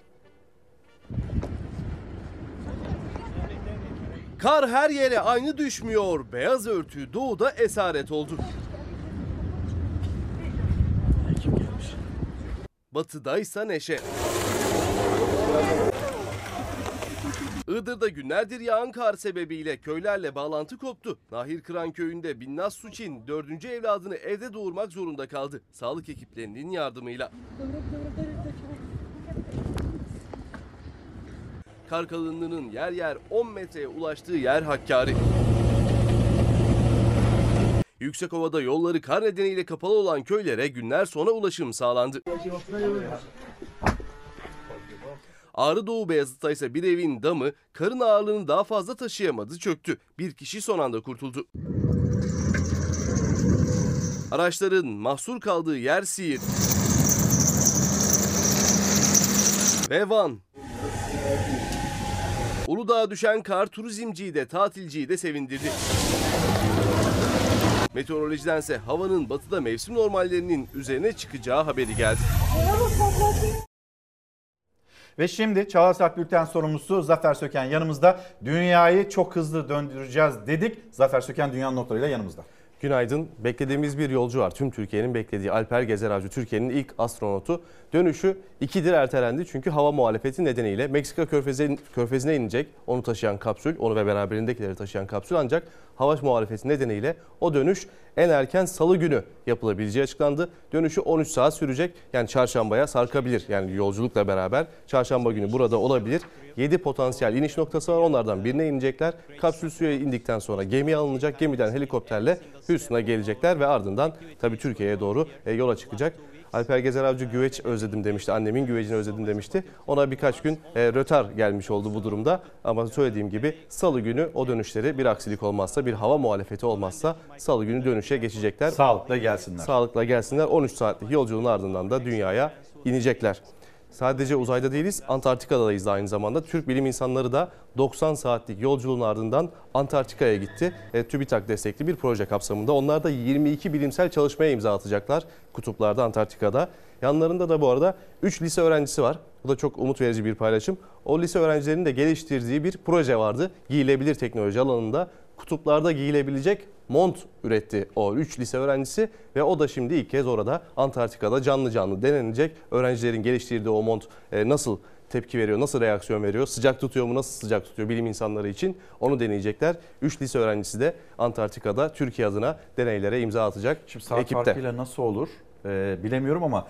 Kar her yere aynı düşmüyor. Beyaz örtü doğuda esaret oldu. Batıdaysa neşe. Iğdır'da günlerdir yağan kar sebebiyle köylerle bağlantı koptu. Nahir Kıran köyünde Binnaz Suçin dördüncü evladını evde doğurmak zorunda kaldı. Sağlık ekiplerinin yardımıyla. Kar kalınlığının yer yer 10 metreye ulaştığı yer Hakkari. Yüksekova'da yolları kar nedeniyle kapalı olan köylere günler sonra ulaşım sağlandı. Ağrı Doğu Beyazıt'ta ise bir evin damı karın ağırlığını daha fazla taşıyamadı çöktü. Bir kişi son anda kurtuldu. Araçların mahsur kaldığı yer Siirt. Ve Van. Uludağ'a düşen kar turizmciyi de tatilciyi de sevindirdi. Meteorolojidense havanın batıda mevsim normallerinin üzerine çıkacağı haberi geldi. Ve şimdi Çağlar Saat Bülten sorumlusu Zafer Söken yanımızda. Dünyayı çok hızlı döndüreceğiz dedik. Zafer Söken dünyanın notlarıyla yanımızda. Günaydın. Beklediğimiz bir yolcu var. Tüm Türkiye'nin beklediği Alper Gezer Avcı Türkiye'nin ilk astronotu Dönüşü ikidir ertelendi çünkü hava muhalefeti nedeniyle Meksika körfezine, körfezine inecek onu taşıyan kapsül, onu ve beraberindekileri taşıyan kapsül ancak hava muhalefeti nedeniyle o dönüş en erken salı günü yapılabileceği açıklandı. Dönüşü 13 saat sürecek yani çarşambaya sarkabilir yani yolculukla beraber çarşamba günü burada olabilir. 7 potansiyel iniş noktası var onlardan birine inecekler. Kapsül suya indikten sonra gemiye alınacak gemiden helikopterle Houston'a gelecekler ve ardından tabii Türkiye'ye doğru e, yola çıkacak. Alper Gezer Avcı güveç özledim demişti. Annemin güvecini özledim demişti. Ona birkaç gün e, rötar gelmiş oldu bu durumda. Ama söylediğim gibi salı günü o dönüşleri bir aksilik olmazsa, bir hava muhalefeti olmazsa salı günü dönüşe geçecekler. Sağlıkla gelsinler. Sağlıkla gelsinler. 13 saatlik yolculuğun ardından da dünyaya inecekler. Sadece uzayda değiliz, Antarktika'dayız da aynı zamanda. Türk bilim insanları da 90 saatlik yolculuğun ardından Antarktika'ya gitti. E, TÜBİTAK destekli bir proje kapsamında. Onlar da 22 bilimsel çalışmaya imza atacaklar kutuplarda, Antarktika'da. Yanlarında da bu arada 3 lise öğrencisi var. Bu da çok umut verici bir paylaşım. O lise öğrencilerinin de geliştirdiği bir proje vardı. Giyilebilir teknoloji alanında kutuplarda giyilebilecek mont üretti o 3 lise öğrencisi ve o da şimdi ilk kez orada Antarktika'da canlı canlı denenecek. Öğrencilerin geliştirdiği o mont e, nasıl tepki veriyor, nasıl reaksiyon veriyor, sıcak tutuyor mu, nasıl sıcak tutuyor bilim insanları için onu deneyecekler. 3 lise öğrencisi de Antarktika'da Türkiye adına deneylere imza atacak Şimdi saat ekipte. farkıyla nasıl olur e, bilemiyorum ama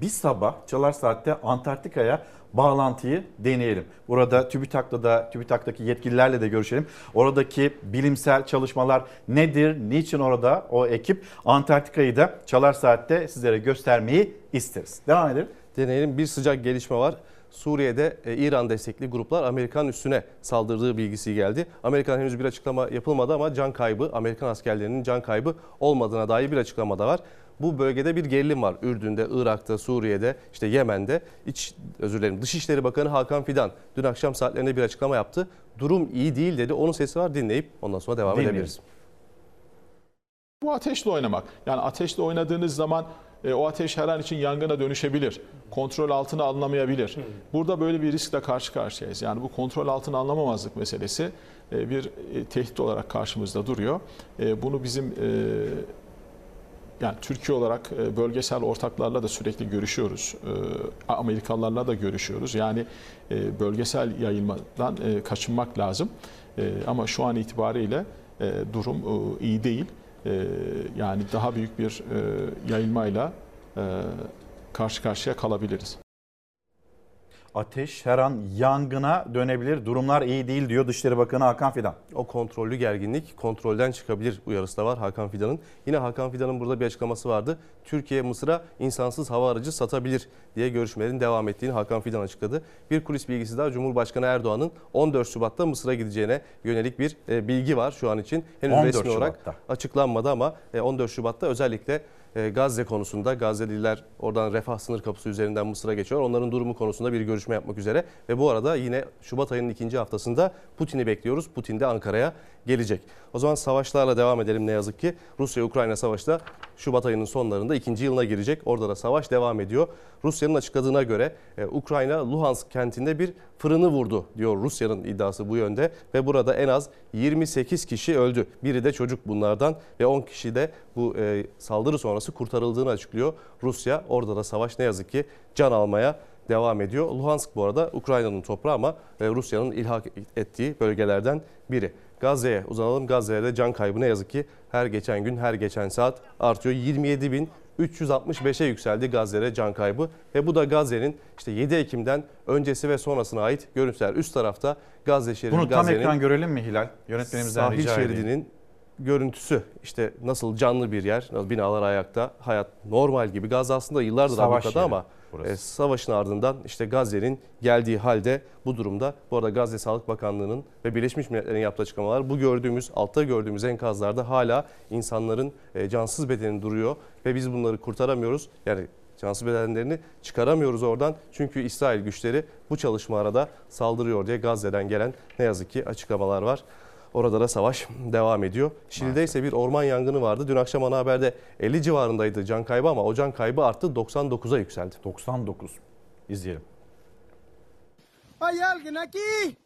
bir sabah Çalar Saat'te Antarktika'ya bağlantıyı deneyelim. Burada TÜBİTAK'la da TÜBİTAK'taki yetkililerle de görüşelim. Oradaki bilimsel çalışmalar nedir? Niçin orada o ekip Antarktika'yı da Çalar Saat'te sizlere göstermeyi isteriz. Devam edelim. Deneyelim. Bir sıcak gelişme var. Suriye'de e, İran destekli gruplar Amerikan üstüne saldırdığı bilgisi geldi. Amerikan henüz bir açıklama yapılmadı ama can kaybı, Amerikan askerlerinin can kaybı olmadığına dair bir açıklama da var. Bu bölgede bir gerilim var. Ürdün'de, Irak'ta, Suriye'de, işte Yemen'de. İç, özür dilerim, Dışişleri Bakanı Hakan Fidan dün akşam saatlerinde bir açıklama yaptı. Durum iyi değil dedi. Onun sesi var dinleyip ondan sonra devam Dinleyelim. edebiliriz. Bu ateşle oynamak. Yani ateşle oynadığınız zaman e, o ateş her an için yangına dönüşebilir. Kontrol altına alınamayabilir. Burada böyle bir riskle karşı karşıyayız. Yani bu kontrol altına alınamamazlık meselesi e, bir e, tehdit olarak karşımızda duruyor. E, bunu bizim e, yani Türkiye olarak e, bölgesel ortaklarla da sürekli görüşüyoruz. E, Amerikalılarla da görüşüyoruz. Yani e, bölgesel yayılmadan kaçınmak lazım. Ama şu an itibariyle durum iyi değil. Yani daha büyük bir yayılmayla karşı karşıya kalabiliriz. Ateş her an yangına dönebilir. Durumlar iyi değil diyor Dışişleri Bakanı Hakan Fidan. O kontrollü gerginlik kontrolden çıkabilir uyarısı da var Hakan Fidan'ın. Yine Hakan Fidan'ın burada bir açıklaması vardı. Türkiye Mısır'a insansız hava aracı satabilir diye görüşmelerin devam ettiğini Hakan Fidan açıkladı. Bir kulis bilgisi daha Cumhurbaşkanı Erdoğan'ın 14 Şubat'ta Mısır'a gideceğine yönelik bir e, bilgi var şu an için. Henüz 14 resmi olarak Şubat'ta. açıklanmadı ama e, 14 Şubat'ta özellikle e, Gazze konusunda Gazze'liler oradan refah sınır kapısı üzerinden Mısır'a geçiyor. Onların durumu konusunda bir görüşme yapmak üzere ve bu arada yine Şubat ayının ikinci haftasında Putin'i bekliyoruz. Putin de Ankara'ya gelecek. O zaman savaşlarla devam edelim ne yazık ki. Rusya-Ukrayna savaşı da Şubat ayının sonlarında ikinci yılına girecek. Orada da savaş devam ediyor. Rusya'nın açıkladığına göre e, Ukrayna Luhansk kentinde bir fırını vurdu diyor Rusya'nın iddiası bu yönde ve burada en az 28 kişi öldü. Biri de çocuk bunlardan ve 10 kişi de bu e, saldırı sonrası kurtarıldığını açıklıyor. Rusya orada da savaş ne yazık ki can almaya devam ediyor. Luhansk bu arada Ukrayna'nın toprağı ama e, Rusya'nın ilhak ettiği bölgelerden biri. Gazze'ye uzanalım. Gazze'de can kaybı ne yazık ki her geçen gün, her geçen saat artıyor. 27 bin 365'e yükseldi Gazze'de can kaybı ve bu da Gazze'nin işte 7 Ekim'den öncesi ve sonrasına ait görüntüler. Üst tarafta Gazze şeridi Bunu tam Gazze'nin ekran görelim mi Hilal? Yönetmenimizden sahil rica edeyim. Görüntüsü işte nasıl canlı bir yer, binalar ayakta, hayat normal gibi. Gazze aslında yıllardır Savaş yeri ama burası. e, savaşın ardından işte Gazze'nin geldiği halde bu durumda. Bu arada Gazze Sağlık Bakanlığı'nın ve Birleşmiş Milletler'in yaptığı açıklamalar bu gördüğümüz, altta gördüğümüz enkazlarda hala insanların e, cansız bedeni duruyor ve biz bunları kurtaramıyoruz. Yani cansız bedenlerini çıkaramıyoruz oradan. Çünkü İsrail güçleri bu çalışma arada saldırıyor diye Gazze'den gelen ne yazık ki açıklamalar var. Orada da savaş devam ediyor. Şili'de ise bir orman yangını vardı. Dün akşam ana haberde 50 civarındaydı can kaybı ama o can kaybı arttı 99'a yükseldi. 99. İzleyelim. ¿Hay alguien aquí?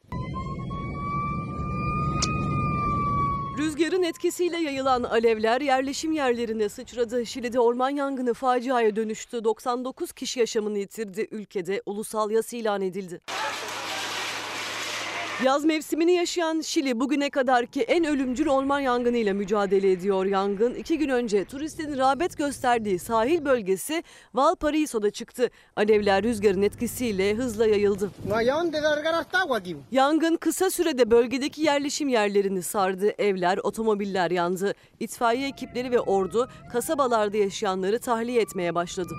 Rüzgarın etkisiyle yayılan alevler yerleşim yerlerine sıçradı. Şili'de orman yangını faciaya dönüştü. 99 kişi yaşamını yitirdi. Ülkede ulusal yas ilan edildi. Yaz mevsimini yaşayan Şili bugüne kadarki en ölümcül orman yangınıyla mücadele ediyor. Yangın iki gün önce turistlerin rağbet gösterdiği sahil bölgesi Valparaiso'da çıktı. Alevler rüzgarın etkisiyle hızla yayıldı. Yangın kısa sürede bölgedeki yerleşim yerlerini sardı. Evler, otomobiller yandı. İtfaiye ekipleri ve ordu kasabalarda yaşayanları tahliye etmeye başladı.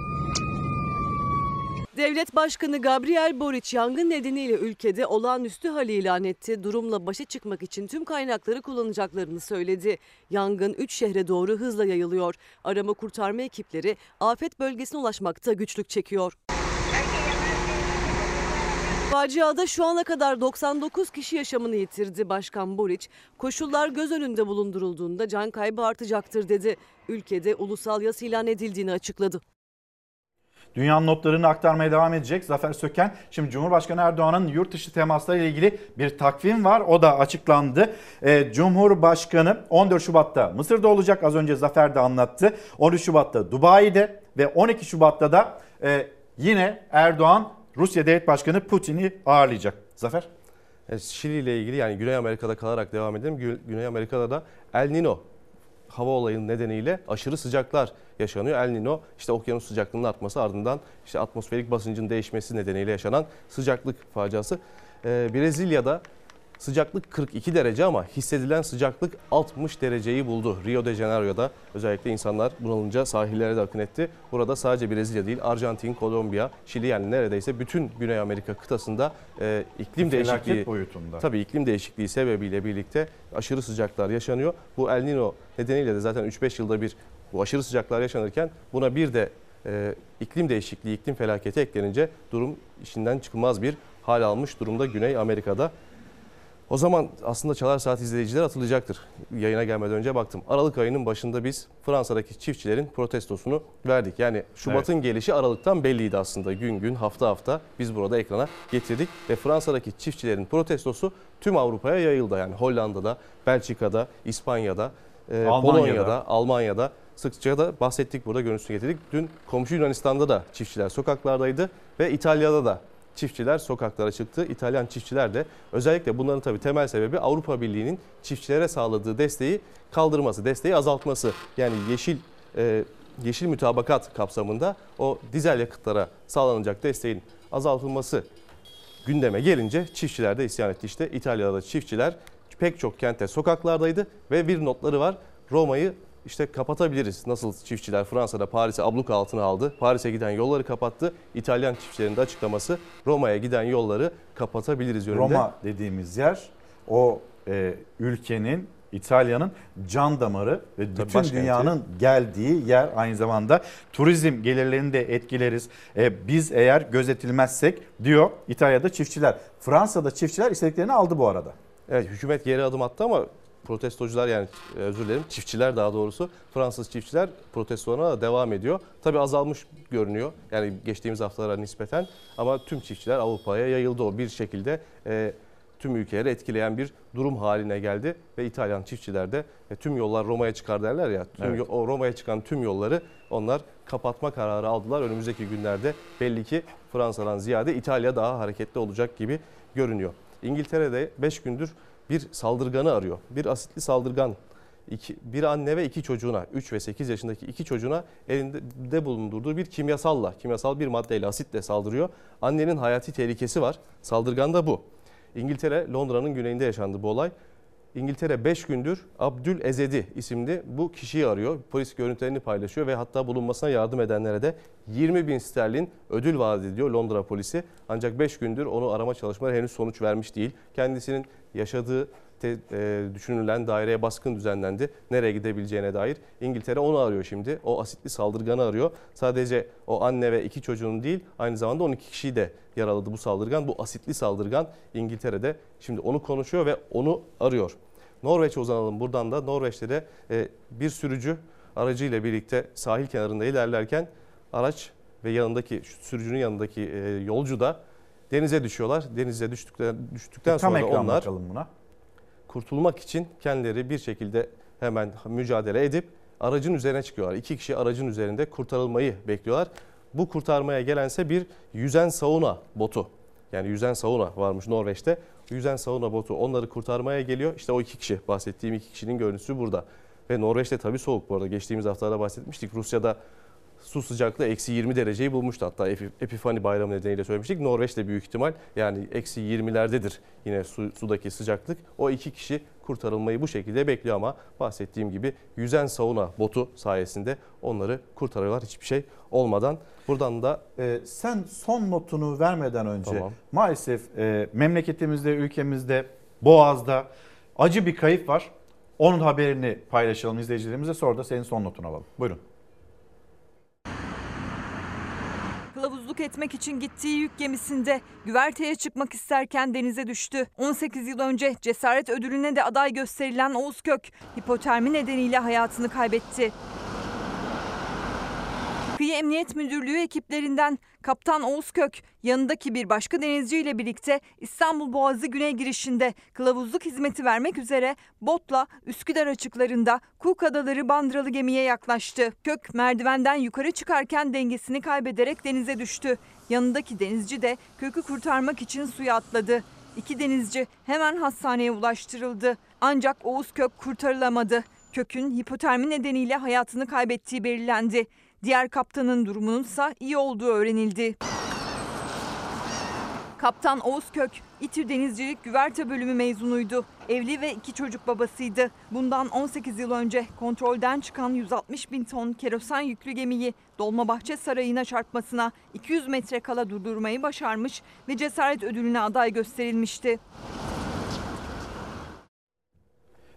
Devlet Başkanı Gabriel Boric yangın nedeniyle ülkede olağanüstü hal ilan etti. Durumla başa çıkmak için tüm kaynakları kullanacaklarını söyledi. Yangın 3 şehre doğru hızla yayılıyor. Arama kurtarma ekipleri afet bölgesine ulaşmakta güçlük çekiyor. Faciada şu ana kadar 99 kişi yaşamını yitirdi. Başkan Boric, koşullar göz önünde bulundurulduğunda can kaybı artacaktır dedi. Ülkede ulusal yas ilan edildiğini açıkladı. Dünyanın notlarını aktarmaya devam edecek Zafer Söken. Şimdi Cumhurbaşkanı Erdoğan'ın yurt dışı temasları ile ilgili bir takvim var. O da açıklandı. Ee, Cumhurbaşkanı 14 Şubat'ta Mısır'da olacak. Az önce Zafer de anlattı. 13 Şubat'ta Dubai'de ve 12 Şubat'ta da e, yine Erdoğan Rusya Devlet Başkanı Putin'i ağırlayacak. Zafer? Şili ile ilgili yani Güney Amerika'da kalarak devam edelim. Gü- Güney Amerika'da da El Nino hava olayının nedeniyle aşırı sıcaklar yaşanıyor. El Nino işte okyanus sıcaklığının artması ardından işte atmosferik basıncın değişmesi nedeniyle yaşanan sıcaklık faciası. Ee, Brezilya'da sıcaklık 42 derece ama hissedilen sıcaklık 60 dereceyi buldu. Rio de Janeiro'da özellikle insanlar bunalınca sahillere de akın etti. Burada sadece Brezilya değil Arjantin, Kolombiya, Şili yani neredeyse bütün Güney Amerika kıtasında e, iklim Felaket değişikliği boyutunda. Tabii iklim değişikliği sebebiyle birlikte aşırı sıcaklar yaşanıyor. Bu El Nino nedeniyle de zaten 3-5 yılda bir bu aşırı sıcaklar yaşanırken buna bir de e, iklim değişikliği, iklim felaketi eklenince durum işinden çıkılmaz bir hal almış durumda Güney Amerika'da. O zaman aslında Çalar Saat izleyiciler hatırlayacaktır. Yayına gelmeden önce baktım. Aralık ayının başında biz Fransa'daki çiftçilerin protestosunu verdik. Yani Şubat'ın gelişi Aralık'tan belliydi aslında. Gün gün, hafta hafta biz burada ekrana getirdik. Ve Fransa'daki çiftçilerin protestosu tüm Avrupa'ya yayıldı. Yani Hollanda'da, Belçika'da, İspanya'da, e, Almanya'da. Polonya'da, Almanya'da sıkça da bahsettik burada görüntüsünü getirdik. Dün komşu Yunanistan'da da çiftçiler sokaklardaydı ve İtalya'da da çiftçiler sokaklara çıktı. İtalyan çiftçiler de özellikle bunların tabii temel sebebi Avrupa Birliği'nin çiftçilere sağladığı desteği kaldırması, desteği azaltması. Yani yeşil e, yeşil mütabakat kapsamında o dizel yakıtlara sağlanacak desteğin azaltılması gündeme gelince çiftçiler de isyan etti. İşte İtalya'da da çiftçiler pek çok kentte sokaklardaydı ve bir notları var. Roma'yı işte kapatabiliriz. Nasıl çiftçiler Fransa'da Paris'i abluk altına aldı. Paris'e giden yolları kapattı. İtalyan çiftçilerin de açıklaması Roma'ya giden yolları kapatabiliriz yönünde. Roma dediğimiz yer o e, ülkenin İtalya'nın can damarı ve bütün başkenti. dünyanın geldiği yer aynı zamanda turizm gelirlerini de etkileriz. E, biz eğer gözetilmezsek diyor İtalya'da çiftçiler. Fransa'da çiftçiler istediklerini aldı bu arada. Evet hükümet geri adım attı ama protestocular yani e, özür dilerim çiftçiler daha doğrusu Fransız çiftçiler protestolarına da devam ediyor. Tabi azalmış görünüyor yani geçtiğimiz haftalara nispeten ama tüm çiftçiler Avrupa'ya yayıldı o bir şekilde e, tüm ülkeleri etkileyen bir durum haline geldi ve İtalyan çiftçiler de e, tüm yollar Roma'ya çıkar derler ya tüm Evet. o Roma'ya çıkan tüm yolları onlar kapatma kararı aldılar. Önümüzdeki günlerde belli ki Fransa'dan ziyade İtalya daha hareketli olacak gibi görünüyor. İngiltere'de 5 gündür bir saldırganı arıyor. Bir asitli saldırgan. İki, bir anne ve iki çocuğuna, 3 ve 8 yaşındaki iki çocuğuna elinde bulundurduğu bir kimyasalla, kimyasal bir maddeyle, asitle saldırıyor. Annenin hayati tehlikesi var. Saldırgan da bu. İngiltere, Londra'nın güneyinde yaşandı bu olay. İngiltere 5 gündür Abdül Ezedi isimli bu kişiyi arıyor. Polis görüntülerini paylaşıyor ve hatta bulunmasına yardım edenlere de 20 bin sterlin ödül vaat ediyor Londra polisi. Ancak 5 gündür onu arama çalışmaları henüz sonuç vermiş değil. Kendisinin yaşadığı te- e, düşünülen daireye baskın düzenlendi. Nereye gidebileceğine dair. İngiltere onu arıyor şimdi. O asitli saldırganı arıyor. Sadece o anne ve iki çocuğunu değil aynı zamanda 12 kişiyi de yaraladı bu saldırgan. Bu asitli saldırgan İngiltere'de şimdi onu konuşuyor ve onu arıyor. Norveç'e uzanalım buradan da. Norveç'te de e, bir sürücü aracıyla birlikte sahil kenarında ilerlerken araç ve yanındaki sürücünün yanındaki e, yolcu da denize düşüyorlar. Denize düştükten, düştükten Tam sonra ekran onlar bakalım buna. Kurtulmak için kendileri bir şekilde hemen mücadele edip aracın üzerine çıkıyorlar. İki kişi aracın üzerinde kurtarılmayı bekliyorlar. Bu kurtarmaya gelense bir yüzen sauna botu. Yani yüzen sauna varmış Norveç'te. Yüzen sauna botu onları kurtarmaya geliyor. İşte o iki kişi bahsettiğim iki kişinin görüntüsü burada. Ve Norveç'te tabii soğuk bu arada. Geçtiğimiz haftalarda bahsetmiştik. Rusya'da su sıcaklığı eksi 20 dereceyi bulmuştu. Hatta Epifani bayramı nedeniyle söylemiştik. Norveç'te büyük ihtimal yani eksi 20'lerdedir yine su, sudaki sıcaklık. O iki kişi kurtarılmayı bu şekilde bekliyor ama bahsettiğim gibi yüzen sauna botu sayesinde onları kurtarıyorlar hiçbir şey olmadan. Buradan da Ee, sen son notunu vermeden önce Tamam. maalesef e, memleketimizde, ülkemizde, Boğaz'da acı bir kayıp var. Onun haberini paylaşalım izleyicilerimize sonra da senin son notunu alalım. Buyurun. Kılavuzluk etmek için gittiği yük gemisinde güverteye çıkmak isterken denize düştü. 18 yıl önce cesaret ödülüne de aday gösterilen Oğuz Kök hipotermi nedeniyle hayatını kaybetti. Kıyı Emniyet Müdürlüğü ekiplerinden Kaptan Oğuz Kök yanındaki bir başka denizciyle birlikte İstanbul Boğazı güney girişinde kılavuzluk hizmeti vermek üzere botla Üsküdar açıklarında Cook Adaları bandıralı gemiye yaklaştı. Kök merdivenden yukarı çıkarken dengesini kaybederek denize düştü. Yanındaki denizci de Kök'ü kurtarmak için suya atladı. İki denizci hemen hastaneye ulaştırıldı. Ancak Oğuz Kök kurtarılamadı. Kök'ün hipotermi nedeniyle hayatını kaybettiği belirlendi. Diğer kaptanın durumunun ise iyi olduğu öğrenildi. Kaptan Oğuz Kök, İTÜ Denizcilik Güverte Bölümü mezunuydu. Evli ve iki çocuk babasıydı. Bundan 18 yıl önce kontrolden çıkan 160 bin ton kerosen yüklü gemiyi Dolmabahçe Sarayı'na çarpmasına 200 metre kala durdurmayı başarmış ve cesaret ödülüne aday gösterilmişti.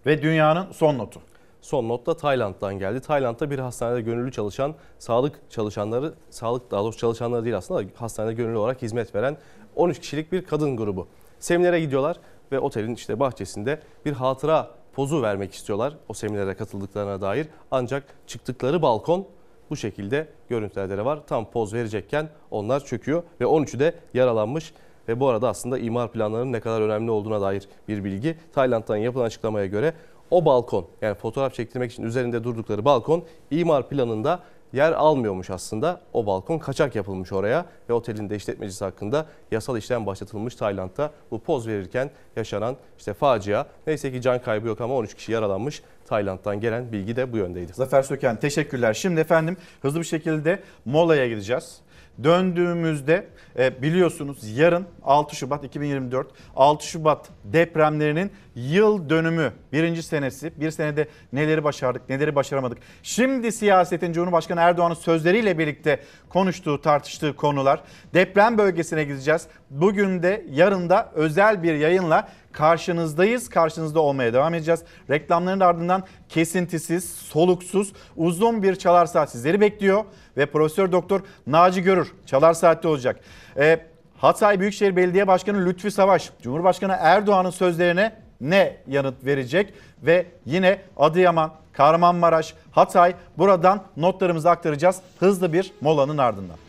Ve dünyanın son notu. Son not da Tayland'dan geldi. Tayland'da bir hastanede gönüllü çalışan sağlık çalışanları, sağlık daha doğrusu çalışanları değil aslında hastanede gönüllü olarak hizmet veren 13 kişilik bir kadın grubu. Seminere gidiyorlar ve otelin işte bahçesinde bir hatıra pozu vermek istiyorlar o seminere katıldıklarına dair. Ancak çıktıkları balkon bu şekilde görüntülerde de var. Tam poz verecekken onlar çöküyor ve 13'ü de yaralanmış. Ve bu arada aslında imar planlarının ne kadar önemli olduğuna dair bir bilgi. Tayland'dan yapılan açıklamaya göre o balkon yani fotoğraf çektirmek için üzerinde durdukları balkon imar planında yer almıyormuş aslında. O balkon kaçak yapılmış oraya ve otelin de işletmecisi hakkında yasal işlem başlatılmış Tayland'da. Bu poz verirken yaşanan işte facia. Neyse ki can kaybı yok ama 13 kişi yaralanmış. Tayland'dan gelen bilgi de bu yöndeydi. Zafer Söken teşekkürler. Şimdi efendim hızlı bir şekilde molaya gideceğiz. Döndüğümüzde e, biliyorsunuz yarın 6 Şubat 2024 6 Şubat depremlerinin yıl dönümü birinci senesi. Bir senede neleri başardık neleri başaramadık. Şimdi siyasetin Cumhurbaşkanı Erdoğan'ın sözleriyle birlikte konuştuğu tartıştığı konular. Deprem bölgesine gideceğiz. Bugün de yarın da özel bir yayınla karşınızdayız. Karşınızda olmaya devam edeceğiz. Reklamların ardından kesintisiz, soluksuz, uzun bir çalar saat sizleri bekliyor. Ve Profesör Doktor Naci Görür çalar saatte olacak. Ee, Hatay Büyükşehir Belediye Başkanı Lütfi Savaş, Cumhurbaşkanı Erdoğan'ın sözlerine ne yanıt verecek? Ve yine Adıyaman, Kahramanmaraş, Hatay buradan notlarımızı aktaracağız hızlı bir molanın ardından.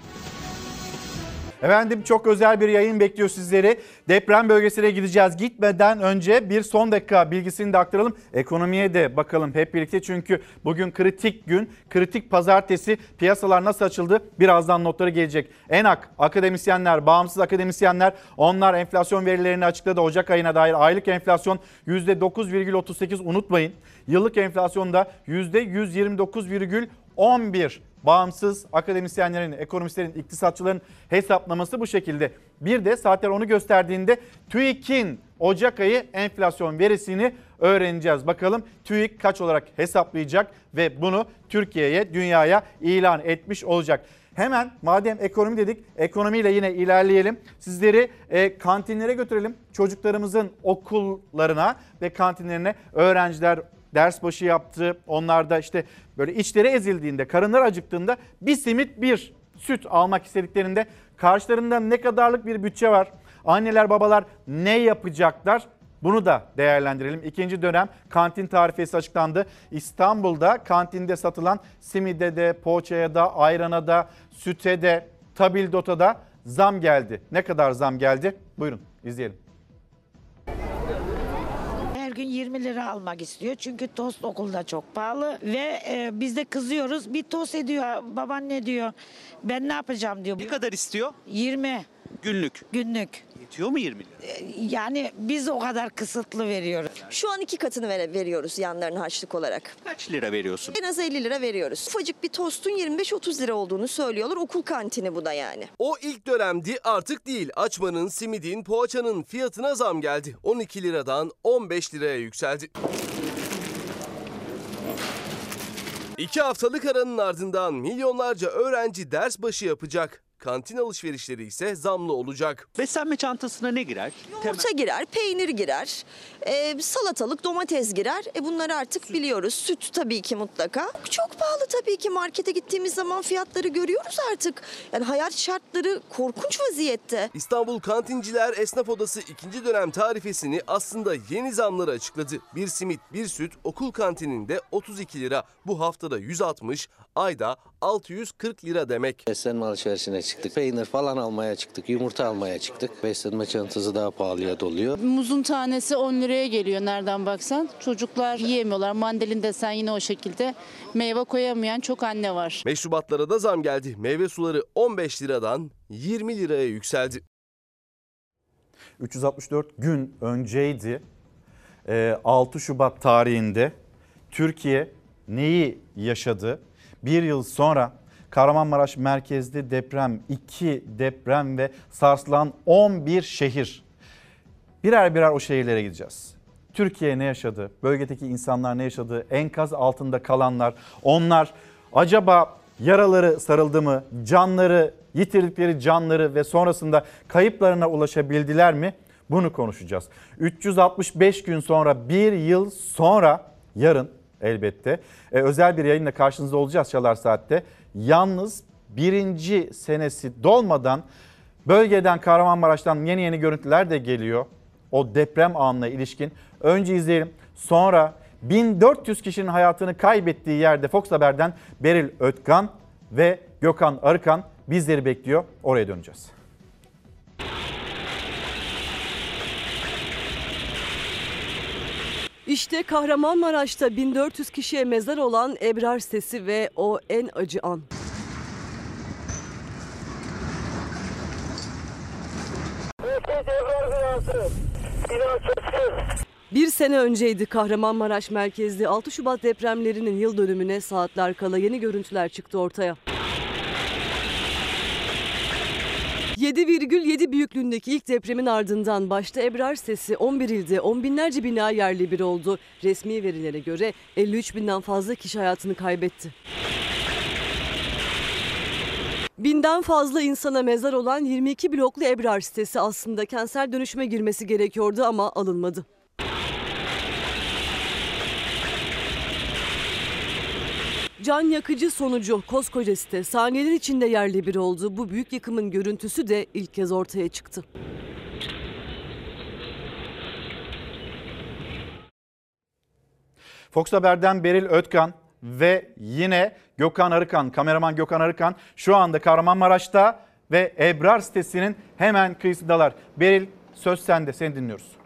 Efendim çok özel bir yayın bekliyor sizleri. Deprem bölgesine gideceğiz. Gitmeden önce bir son dakika bilgisini de aktaralım. Ekonomiye de bakalım hep birlikte çünkü bugün kritik gün, kritik pazartesi. Piyasalar nasıl açıldı? Birazdan notları gelecek. ENAK, akademisyenler, bağımsız akademisyenler onlar enflasyon verilerini açıkladı. Ocak ayına dair aylık enflasyon %9,38 unutmayın. Yıllık enflasyon da %129,11 bağımsız akademisyenlerin, ekonomistlerin, iktisatçıların hesaplaması bu şekilde. Bir de saatler onu gösterdiğinde TÜİK'in Ocak ayı enflasyon verisini öğreneceğiz. Bakalım TÜİK kaç olarak hesaplayacak ve bunu Türkiye'ye, dünyaya ilan etmiş olacak. Hemen madem ekonomi dedik, ekonomiyle yine ilerleyelim. Sizleri e, kantinlere götürelim. Çocuklarımızın okullarına ve kantinlerine öğrenciler ders başı yaptı. Onlar da işte böyle içleri ezildiğinde, karınlar acıktığında bir simit bir süt almak istediklerinde karşılarında ne kadarlık bir bütçe var? Anneler babalar ne yapacaklar? Bunu da değerlendirelim. İkinci dönem kantin tarifesi açıklandı. İstanbul'da kantinde satılan simide de, poğaçaya da, ayrana da, süte de, tabildota da zam geldi. Ne kadar zam geldi? Buyurun izleyelim. Gün 20 lira almak istiyor. Çünkü tost okulda çok pahalı ve e, biz de kızıyoruz. Bir tost ediyor. Baban ne diyor? Ben ne yapacağım diyor. Ne kadar istiyor? 20 Günlük. günlük. Yetiyor mu 20 lira? Yani biz o kadar kısıtlı veriyoruz. Şu an iki katını ver- veriyoruz yanlarına harçlık olarak. Kaç lira veriyorsun? En az 50 lira veriyoruz. Ufacık bir tostun 25-30 lira olduğunu söylüyorlar. Okul kantini bu da yani. O ilk dönemdi artık değil. Açmanın, simidin, poğaçanın fiyatına zam geldi. 12 liradan 15 liraya yükseldi. İki haftalık aranın ardından milyonlarca öğrenci ders başı yapacak. Kantin alışverişleri ise zamlı olacak. Beslenme çantasına ne girer? Yumurta girer, peynir girer, e, salatalık, domates girer. E bunları artık biliyoruz. Süt tabii ki mutlaka. Çok pahalı tabii ki. Markete gittiğimiz zaman fiyatları görüyoruz artık. Yani hayat şartları korkunç vaziyette. İstanbul Kantinciler Esnaf Odası ikinci dönem tarifesini aslında yeni zamları açıkladı. Bir simit, bir süt okul kantininde 32 lira. Bu haftada 160, ayda 640 lira demek. Beslenme alışverişine çıktık. Peynir falan almaya çıktık. Yumurta almaya çıktık. Beslenme çantası daha pahalıya doluyor. Muzun tanesi 10 liraya geliyor nereden baksan. Çocuklar yiyemiyorlar. Mandalin desen yine o şekilde. Meyve koyamayan çok anne var. Meşrubatlara da zam geldi. Meyve suları 15 liradan 20 liraya yükseldi. 364 gün önceydi. Ee, 6 Şubat tarihinde Türkiye neyi yaşadı? Bir yıl sonra Kahramanmaraş merkezli deprem, 2 deprem ve sarsılan 11 şehir. Birer birer o şehirlere gideceğiz. Türkiye ne yaşadı? Bölgedeki insanlar ne yaşadı? Enkaz altında kalanlar, onlar acaba yaraları sarıldı mı? Canları, yitirdikleri canları ve sonrasında kayıplarına ulaşabildiler mi? Bunu konuşacağız. 365 gün sonra, bir yıl sonra yarın elbette e, özel bir yayınla karşınızda olacağız Çalar Saat'te. Yalnız birinci senesi dolmadan bölgeden Kahramanmaraş'tan yeni yeni görüntüler de geliyor. O deprem anına ilişkin. Önce izleyelim. Sonra 1400 kişinin hayatını kaybettiği yerde Fox Haber'den Beril Ötkan ve Gökhan Arıkan bizleri bekliyor. Oraya döneceğiz. İşte Kahramanmaraş'ta 1400 kişiye mezar olan Ebrar sesi ve o en acı an. Bir sene önceydi Kahramanmaraş merkezli 6 Şubat depremlerinin yıl dönümüne saatler kala yeni görüntüler çıktı ortaya. 7,7 büyüklüğündeki ilk depremin ardından başta Ebrar sesi 11 ilde on binlerce bina yerli bir oldu. Resmi verilere göre 53 binden fazla kişi hayatını kaybetti. Binden fazla insana mezar olan 22 bloklu Ebrar sitesi aslında kentsel dönüşüme girmesi gerekiyordu ama alınmadı. Can yakıcı sonucu koskoca site saniyeler içinde yerle bir oldu. Bu büyük yıkımın görüntüsü de ilk kez ortaya çıktı. Fox Haber'den Beril Ötkan ve yine Gökhan Arıkan, kameraman Gökhan Arıkan şu anda Kahramanmaraş'ta ve Ebrar sitesinin hemen kıyısındalar. Beril söz sende, seni dinliyoruz.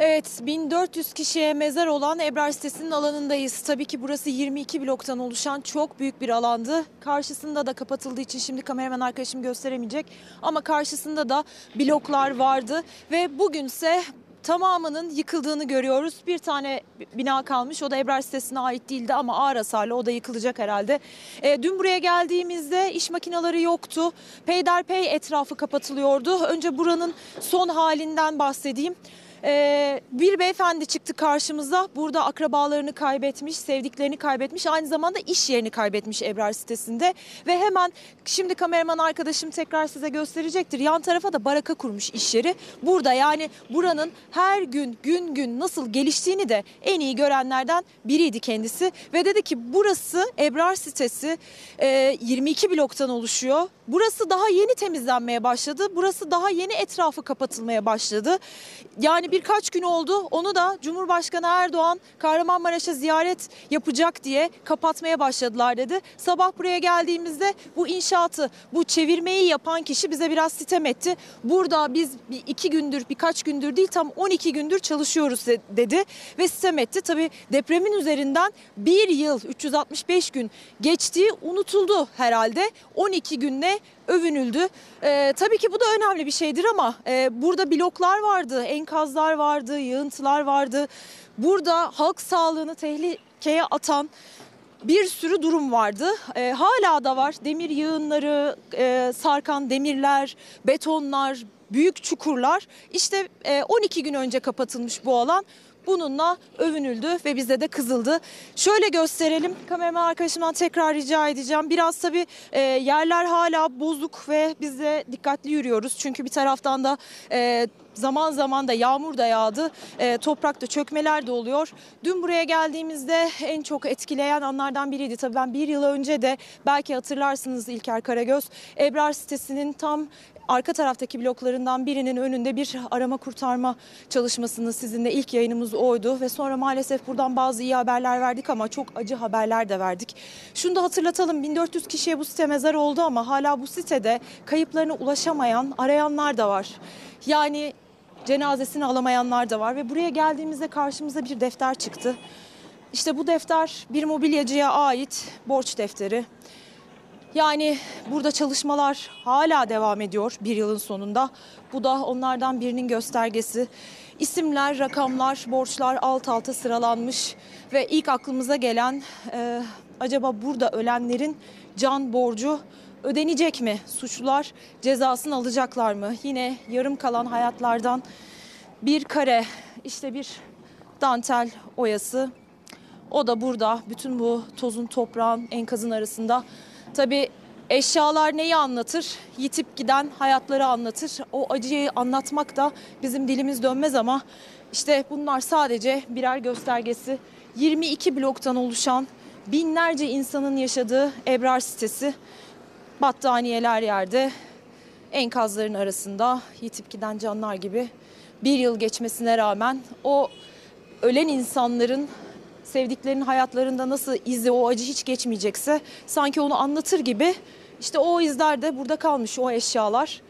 Evet 1400 kişiye mezar olan Ebrar sitesinin alanındayız. Tabii ki burası 22 bloktan oluşan çok büyük bir alandı. Karşısında da kapatıldığı için şimdi kameraman arkadaşım gösteremeyecek. Ama karşısında da bloklar vardı ve bugünse tamamının yıkıldığını görüyoruz. Bir tane bina kalmış o da Ebrar sitesine ait değildi ama ağır hasarlı o da yıkılacak herhalde. E, dün buraya geldiğimizde iş makineleri yoktu. Peyderpey etrafı kapatılıyordu. Önce buranın son halinden bahsedeyim. Ee, bir beyefendi çıktı karşımıza. Burada akrabalarını kaybetmiş, sevdiklerini kaybetmiş. Aynı zamanda iş yerini kaybetmiş Ebrar sitesinde. Ve hemen şimdi kameraman arkadaşım tekrar size gösterecektir. Yan tarafa da baraka kurmuş iş yeri. Burada yani buranın her gün gün gün nasıl geliştiğini de en iyi görenlerden biriydi kendisi. Ve dedi ki burası Ebrar sitesi e, 22 bloktan oluşuyor. burası daha yeni temizlenmeye başladı. Burası daha yeni etrafı kapatılmaya başladı. Yani birkaç gün oldu. Onu da Cumhurbaşkanı Erdoğan Kahramanmaraş'a ziyaret yapacak diye kapatmaya başladılar dedi. Sabah buraya geldiğimizde bu inşaatı, bu çevirmeyi yapan kişi bize biraz sitem etti. Burada biz iki gündür, birkaç gündür değil tam 12 gündür çalışıyoruz de- dedi ve sitem etti. Tabii depremin üzerinden bir yıl 365 gün geçtiği unutuldu herhalde. 12 günle övünüldü. Ee, tabii ki bu da önemli bir şeydir ama e, burada bloklar vardı, enkazlar vardı, yığıntılar vardı. Burada halk sağlığını tehlikeye atan bir sürü durum vardı. Ee, hala da var. Demir yığınları, e, sarkan demirler, betonlar, büyük çukurlar. İşte e, 12 gün önce kapatılmış bu alan. Bununla övünüldü ve bize de kızıldı. Şöyle gösterelim. Kameraman arkadaşımdan tekrar rica edeceğim. Biraz tabii e, yerler hala bozuk ve biz de dikkatli yürüyoruz. Çünkü bir taraftan da e, zaman zaman da yağmur da yağdı. E, toprakta çökmeler de oluyor. Dün buraya geldiğimizde en çok etkileyen anlardan biriydi. Tabii ben bir yıl önce de belki hatırlarsınız İlker Karagöz. Ebrar sitesinin tam arka taraftaki bloklarından birinin önünde bir arama kurtarma çalışmasını sizinle ilk yayınımız oydu ve sonra maalesef buradan bazı iyi haberler verdik ama çok acı haberler de verdik. Şunu da hatırlatalım 1400 kişiye bu site mezar oldu ama hala bu sitede kayıplarına ulaşamayan arayanlar da var. Yani cenazesini alamayanlar da var ve buraya geldiğimizde karşımıza bir defter çıktı. İşte bu defter bir mobilyacıya ait borç defteri. Yani burada çalışmalar hala devam ediyor bir yılın sonunda. Bu da onlardan birinin göstergesi. İsimler, rakamlar, borçlar alt alta sıralanmış ve ilk aklımıza gelen e, acaba burada ölenlerin can borcu ödenecek mi? Suçlular cezasını alacaklar mı? Yine yarım kalan hayatlardan bir kare işte bir dantel oyası o da burada bütün bu tozun toprağın enkazın arasında. Tabii eşyalar neyi anlatır? Yitip giden hayatları anlatır. O acıyı anlatmak da bizim dilimiz dönmez ama işte bunlar sadece birer göstergesi. 22 bloktan oluşan binlerce insanın yaşadığı Ebrar sitesi. Battaniyeler yerde, enkazların arasında yitip giden canlar gibi bir yıl geçmesine rağmen o ölen insanların sevdiklerinin hayatlarında nasıl izi o acı hiç geçmeyecekse sanki onu anlatır gibi işte o izler de burada kalmış o eşyalar.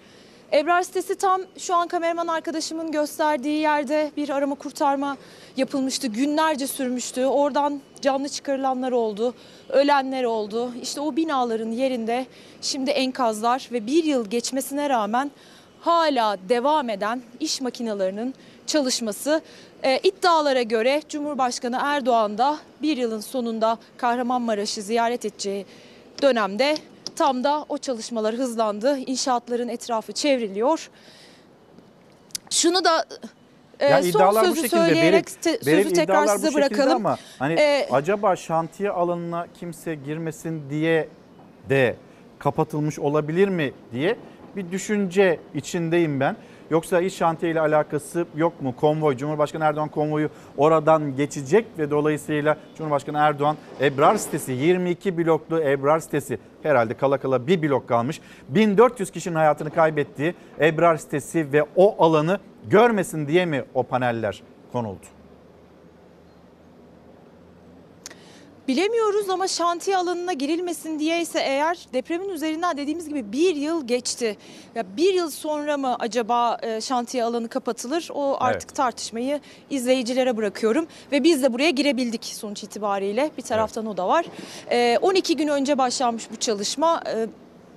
Ebrar sitesi tam şu an kameraman arkadaşımın gösterdiği yerde bir arama kurtarma yapılmıştı. Günlerce sürmüştü. Oradan canlı çıkarılanlar oldu, ölenler oldu. İşte o binaların yerinde şimdi enkazlar ve bir yıl geçmesine rağmen hala devam eden iş makinelerinin çalışması. E, iddialara göre Cumhurbaşkanı Erdoğan da bir yılın sonunda Kahramanmaraş'ı ziyaret edeceği dönemde tam da o çalışmalar hızlandı. İnşaatların etrafı çevriliyor. Şunu da e, Ya son iddialar bu sözü şekilde. söyleyerek Beril- te- Beril sözü tekrar size bırakalım. Ama hani E, acaba şantiye alanına kimse girmesin diye de kapatılmış olabilir mi diye bir düşünce içindeyim ben. Yoksa iş şantiye ile alakası yok mu? Konvoy, Cumhurbaşkanı Erdoğan konvoyu oradan geçecek ve dolayısıyla Cumhurbaşkanı Erdoğan Ebrar sitesi 22 bloklu Ebrar sitesi herhalde kala kala bir blok kalmış. 1400 kişinin hayatını kaybettiği Ebrar sitesi ve o alanı görmesin diye mi o paneller konuldu? Bilemiyoruz ama şantiye alanına girilmesin diye ise eğer depremin üzerinden dediğimiz gibi bir yıl geçti. Ya bir yıl sonra mı acaba e, şantiye alanı kapatılır? O artık Evet. tartışmayı izleyicilere bırakıyorum. Ve biz de buraya girebildik sonuç itibariyle. Bir taraftan o da var. E, 12 gün önce başlanmış bu çalışma.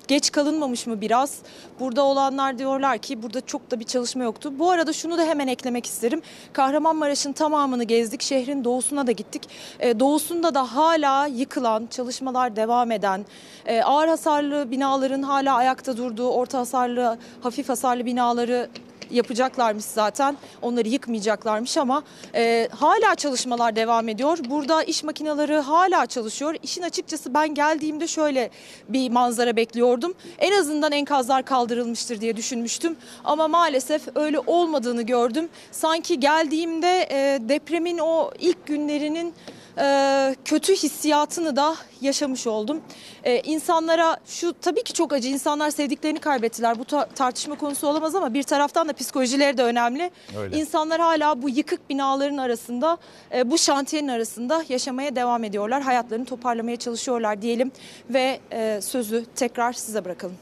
E, Geç kalınmamış mı biraz? Burada olanlar diyorlar ki burada çok da bir çalışma yoktu. Bu arada şunu da hemen eklemek isterim. Kahramanmaraş'ın tamamını gezdik. Şehrin doğusuna da gittik. Ee, doğusunda da hala yıkılan, çalışmalar devam eden, e, ağır hasarlı binaların hala ayakta durduğu, orta hasarlı, hafif hasarlı binaları yapacaklarmış zaten. Onları yıkmayacaklarmış ama e, hala çalışmalar devam ediyor. Burada iş makineleri hala çalışıyor. İşin açıkçası ben geldiğimde şöyle bir manzara bekliyordum. En azından enkazlar kaldırılmıştır diye düşünmüştüm. Ama maalesef öyle olmadığını gördüm. Sanki geldiğimde e, depremin o ilk günlerinin e, kötü hissiyatını da yaşamış oldum. E, insanlara şu tabii ki çok acı. İnsanlar sevdiklerini kaybettiler. Bu ta- tartışma konusu olamaz ama bir taraftan da psikolojileri de önemli. Öyle. İnsanlar hala bu yıkık binaların arasında, e, bu şantiyenin arasında yaşamaya devam ediyorlar. Hayatlarını toparlamaya çalışıyorlar diyelim ve e, sözü tekrar size bırakalım.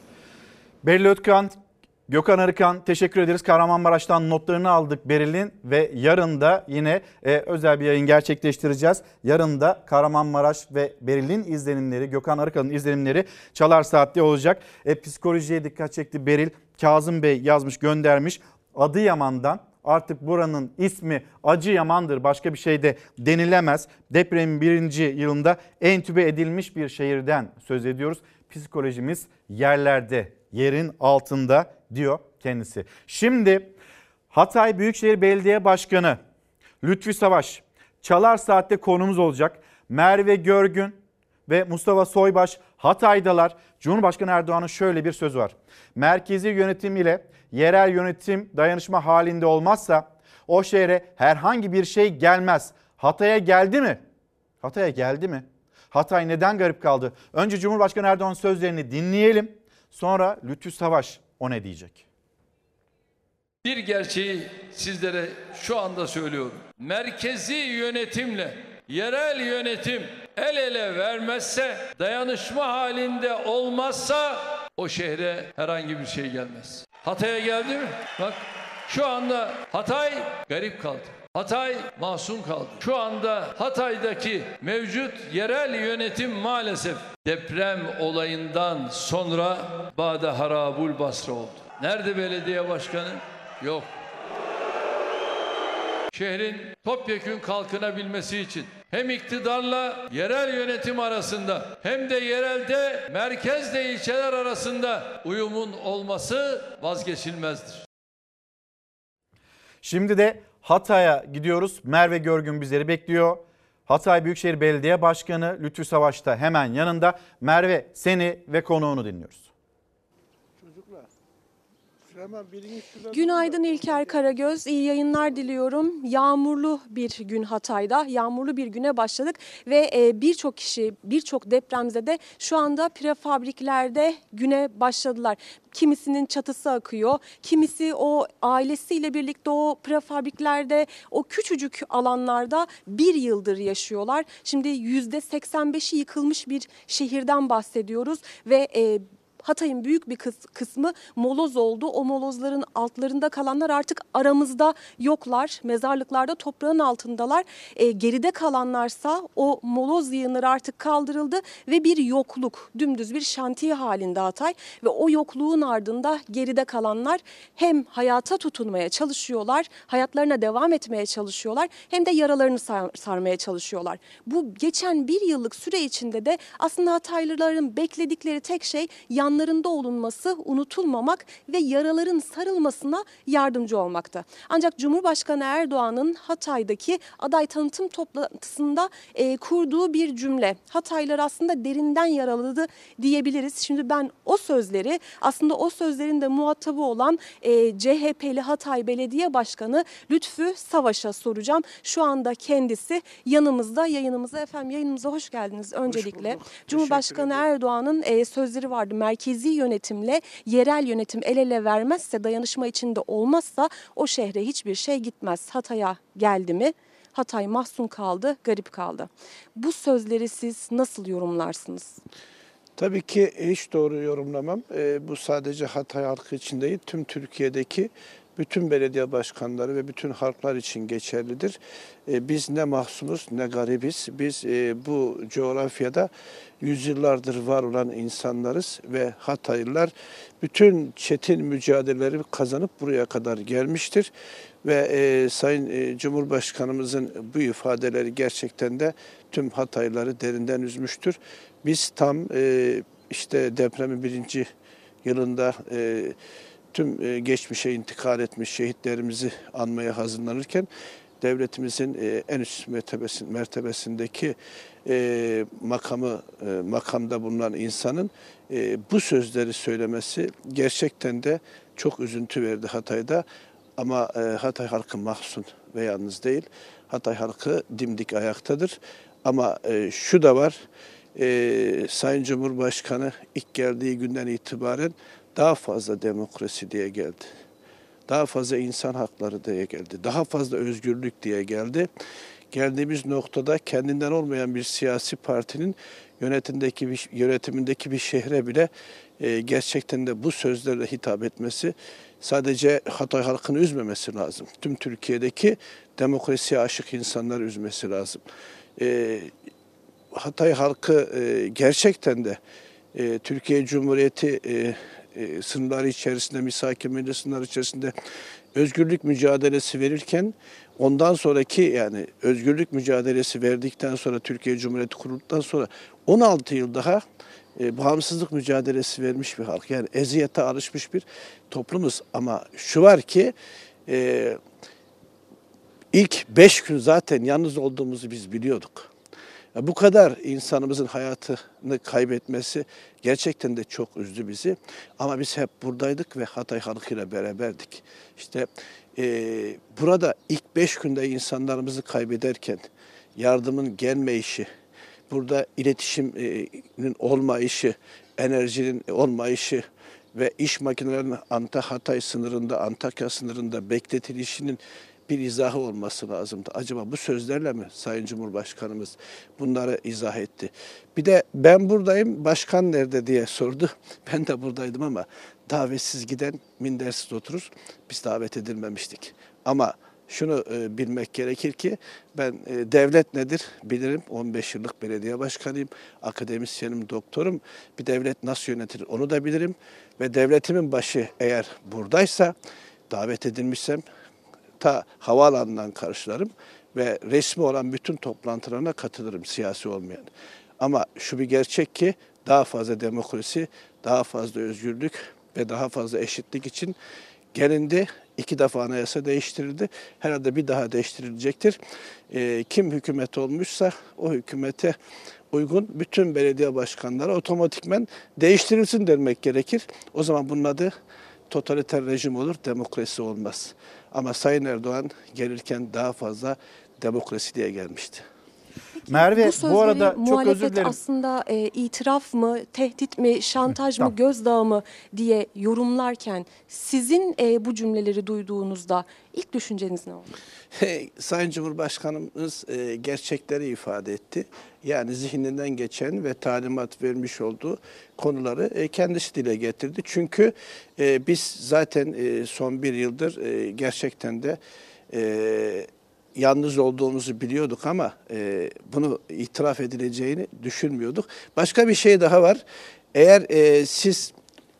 Beril Ötkan, Gökhan Arıkan teşekkür ederiz. Kahramanmaraş'tan notlarını aldık Beril'in ve yarın da yine e, özel bir yayın gerçekleştireceğiz. Yarın da Kahramanmaraş ve Beril'in izlenimleri, Gökhan Arıkan'ın izlenimleri Çalar Saat'te olacak. E, psikolojiye dikkat çekti Beril. Kazım Bey yazmış göndermiş. Adıyaman'dan artık buranın ismi Acıyaman'dır başka bir şey de denilemez. Depremin birinci yılında entübe edilmiş bir şehirden söz ediyoruz. Psikolojimiz yerlerde, yerin altında diyor kendisi. Şimdi Hatay Büyükşehir Belediye Başkanı Lütfi Savaş Çalar Saat'te konumuz olacak. Merve Görgün ve Mustafa Soybaş Hatay'dalar. Cumhurbaşkanı Erdoğan'ın şöyle bir sözü var. Merkezi yönetim ile yerel yönetim dayanışma halinde olmazsa o şehre herhangi bir şey gelmez. Hatay'a geldi mi? Hatay'a geldi mi? Hatay neden garip kaldı? Önce Cumhurbaşkanı Erdoğan'ın sözlerini dinleyelim. Sonra Lütfü Savaş o ne diyecek? Bir gerçeği sizlere şu anda söylüyorum. Merkezi yönetimle yerel yönetim el ele vermezse, dayanışma halinde olmazsa o şehre herhangi bir şey gelmez. Hatay'a geldi mi? Bak şu anda Hatay garip kaldı. Hatay masum kaldı. Şu anda Hatay'daki mevcut yerel yönetim maalesef deprem olayından sonra Bade Harabul Basra oldu. Nerede belediye başkanı? Yok. Şehrin topyekün kalkınabilmesi için hem iktidarla yerel yönetim arasında hem de yerelde merkezle ilçeler arasında uyumun olması vazgeçilmezdir. Şimdi de Hatay'a gidiyoruz. Merve Görgün bizleri bekliyor. Hatay Büyükşehir Belediye Başkanı Lütfü Savaş da hemen yanında. Merve seni ve konuğunu dinliyoruz. Günaydın İlker Karagöz. İyi yayınlar diliyorum. Yağmurlu bir gün Hatay'da. Yağmurlu bir güne başladık ve e, birçok kişi, birçok depremzede şu anda prefabriklerde güne başladılar. Kimisinin çatısı akıyor, kimisi o ailesiyle birlikte o prefabriklerde, o küçücük alanlarda bir yıldır yaşıyorlar. Şimdi yüzde 85'i yıkılmış bir şehirden bahsediyoruz ve e, Hatay'ın büyük bir kıs- kısmı moloz oldu. O molozların altlarında kalanlar artık aramızda yoklar. Mezarlıklarda toprağın altındalar. E, geride kalanlarsa o moloz yığınları artık kaldırıldı ve bir yokluk, dümdüz bir şantiye halinde Hatay. Ve o yokluğun ardında geride kalanlar hem hayata tutunmaya çalışıyorlar, hayatlarına devam etmeye çalışıyorlar hem de yaralarını sar- sarmaya çalışıyorlar. Bu geçen bir yıllık süre içinde de aslında Hataylıların bekledikleri tek şey yanlarında olunması, unutulmamak ve yaraların sarılmasına yardımcı olmakta. Ancak Cumhurbaşkanı Erdoğan'ın Hatay'daki aday tanıtım toplantısında e, kurduğu bir cümle. Hataylar aslında derinden yaraladı diyebiliriz. Şimdi ben o sözleri aslında o sözlerin de muhatabı olan e, CHP'li Hatay Belediye Başkanı Lütfü Savaş'a soracağım. Şu anda kendisi yanımızda yayınımıza efendim yayınımıza hoş geldiniz öncelikle. Cumhurbaşkanı Erdoğan'ın e, sözleri vardı. Merkezi yönetimle yerel yönetim el ele vermezse dayanışma içinde olmazsa o şehre hiçbir şey gitmez. Hatay'a geldi mi? Hatay mahzun kaldı, garip kaldı. Bu sözleri siz nasıl yorumlarsınız? Tabii ki hiç doğru yorumlamam. Ee, bu sadece Hatay halkı için değil, tüm Türkiye'deki bütün belediye başkanları ve bütün halklar için geçerlidir. Ee, biz ne mahzunuz ne garibiz. Biz e, bu coğrafyada yüzyıllardır var olan insanlarız ve Hataylılar bütün çetin mücadeleleri kazanıp buraya kadar gelmiştir. Ve e, Sayın e, Cumhurbaşkanımızın bu ifadeleri gerçekten de tüm Hataylıları derinden üzmüştür. Biz tam e, işte depremin birinci yılında e, tüm e, geçmişe intikal etmiş şehitlerimizi anmaya hazırlanırken devletimizin e, en üst mertebesin, mertebesindeki e, makamı makamda bulunan insanın bu sözleri söylemesi gerçekten de çok üzüntü verdi Hatay'da. Ama Hatay halkı mahzun ve yalnız değil. Hatay halkı dimdik ayaktadır. Ama şu da var, e, Sayın Cumhurbaşkanı ilk geldiği günden itibaren daha fazla demokrasi diye geldi. Daha fazla insan hakları diye geldi. Daha fazla özgürlük diye geldi. Geldiğimiz noktada kendinden olmayan bir siyasi partinin yönetimindeki bir, yönetimindeki bir şehre bile e, gerçekten de bu sözlerle hitap etmesi sadece Hatay halkını üzmemesi lazım. Tüm Türkiye'deki demokrasiye aşık insanları üzmesi lazım. E, Hatay halkı e, gerçekten de e, Türkiye Cumhuriyeti e, e, sınırları içerisinde, misaki milli sınırları içerisinde özgürlük mücadelesi verirken ondan sonraki yani özgürlük mücadelesi verdikten sonra Türkiye Cumhuriyeti kurulduktan sonra 16 yıl daha e, bağımsızlık mücadelesi vermiş bir halk. Yani eziyete alışmış bir toplumuz. Ama şu var ki e, ilk beş gün zaten yalnız olduğumuzu biz biliyorduk. Bu kadar insanımızın hayatını kaybetmesi gerçekten de çok üzdü bizi. Ama biz hep buradaydık ve Hatay halkıyla beraberdik. İşte e, burada ilk beş günde insanlarımızı kaybederken yardımın gelmeyişi, burada iletişimin olmayışı, enerjinin olmayışı ve iş makinelerinin Anta Hatay sınırında, Antakya sınırında bekletilişinin bir izahı olması lazımdı. Acaba bu sözlerle mi Sayın Cumhurbaşkanımız bunları izah etti? Bir de ben buradayım, başkan nerede diye sordu. Ben de buradaydım ama davetsiz giden mindersiz oturur. Biz davet edilmemiştik. Ama şunu e, bilmek gerekir ki ben e, devlet nedir bilirim. 15 yıllık belediye başkanıyım, akademisyenim, doktorum. Bir devlet nasıl yönetilir onu da bilirim. Ve devletimin başı eğer buradaysa, davet edilmişsem ta havaalanından karşılarım ve resmi olan bütün toplantılarına katılırım siyasi olmayan. Ama şu bir gerçek ki daha fazla demokrasi, daha fazla özgürlük ve daha fazla eşitlik için gelindi. İki defa anayasa değiştirildi. Herhalde bir daha değiştirilecektir. E, kim hükümet olmuşsa o hükümete uygun bütün belediye başkanları otomatikmen değiştirilsin demek gerekir. O zaman bunun adı totaliter rejim olur, demokrasi olmaz. Ama Sayın Erdoğan gelirken daha fazla demokrasi diye gelmişti. Merve bu, bu, arada çok özür dilerim. aslında e, itiraf mı, tehdit mi, şantaj mı, Tamam. gözdağı mı diye yorumlarken sizin e, bu cümleleri duyduğunuzda ilk düşünceniz ne oldu? Sayın Cumhurbaşkanımız e, gerçekleri ifade etti. Yani zihninden geçen ve talimat vermiş olduğu konuları e, kendisi dile getirdi. Çünkü e, biz zaten e, son bir yıldır e, gerçekten de e, yalnız olduğumuzu biliyorduk ama e, bunu itiraf edileceğini düşünmüyorduk. Başka bir şey daha var. Eğer e, siz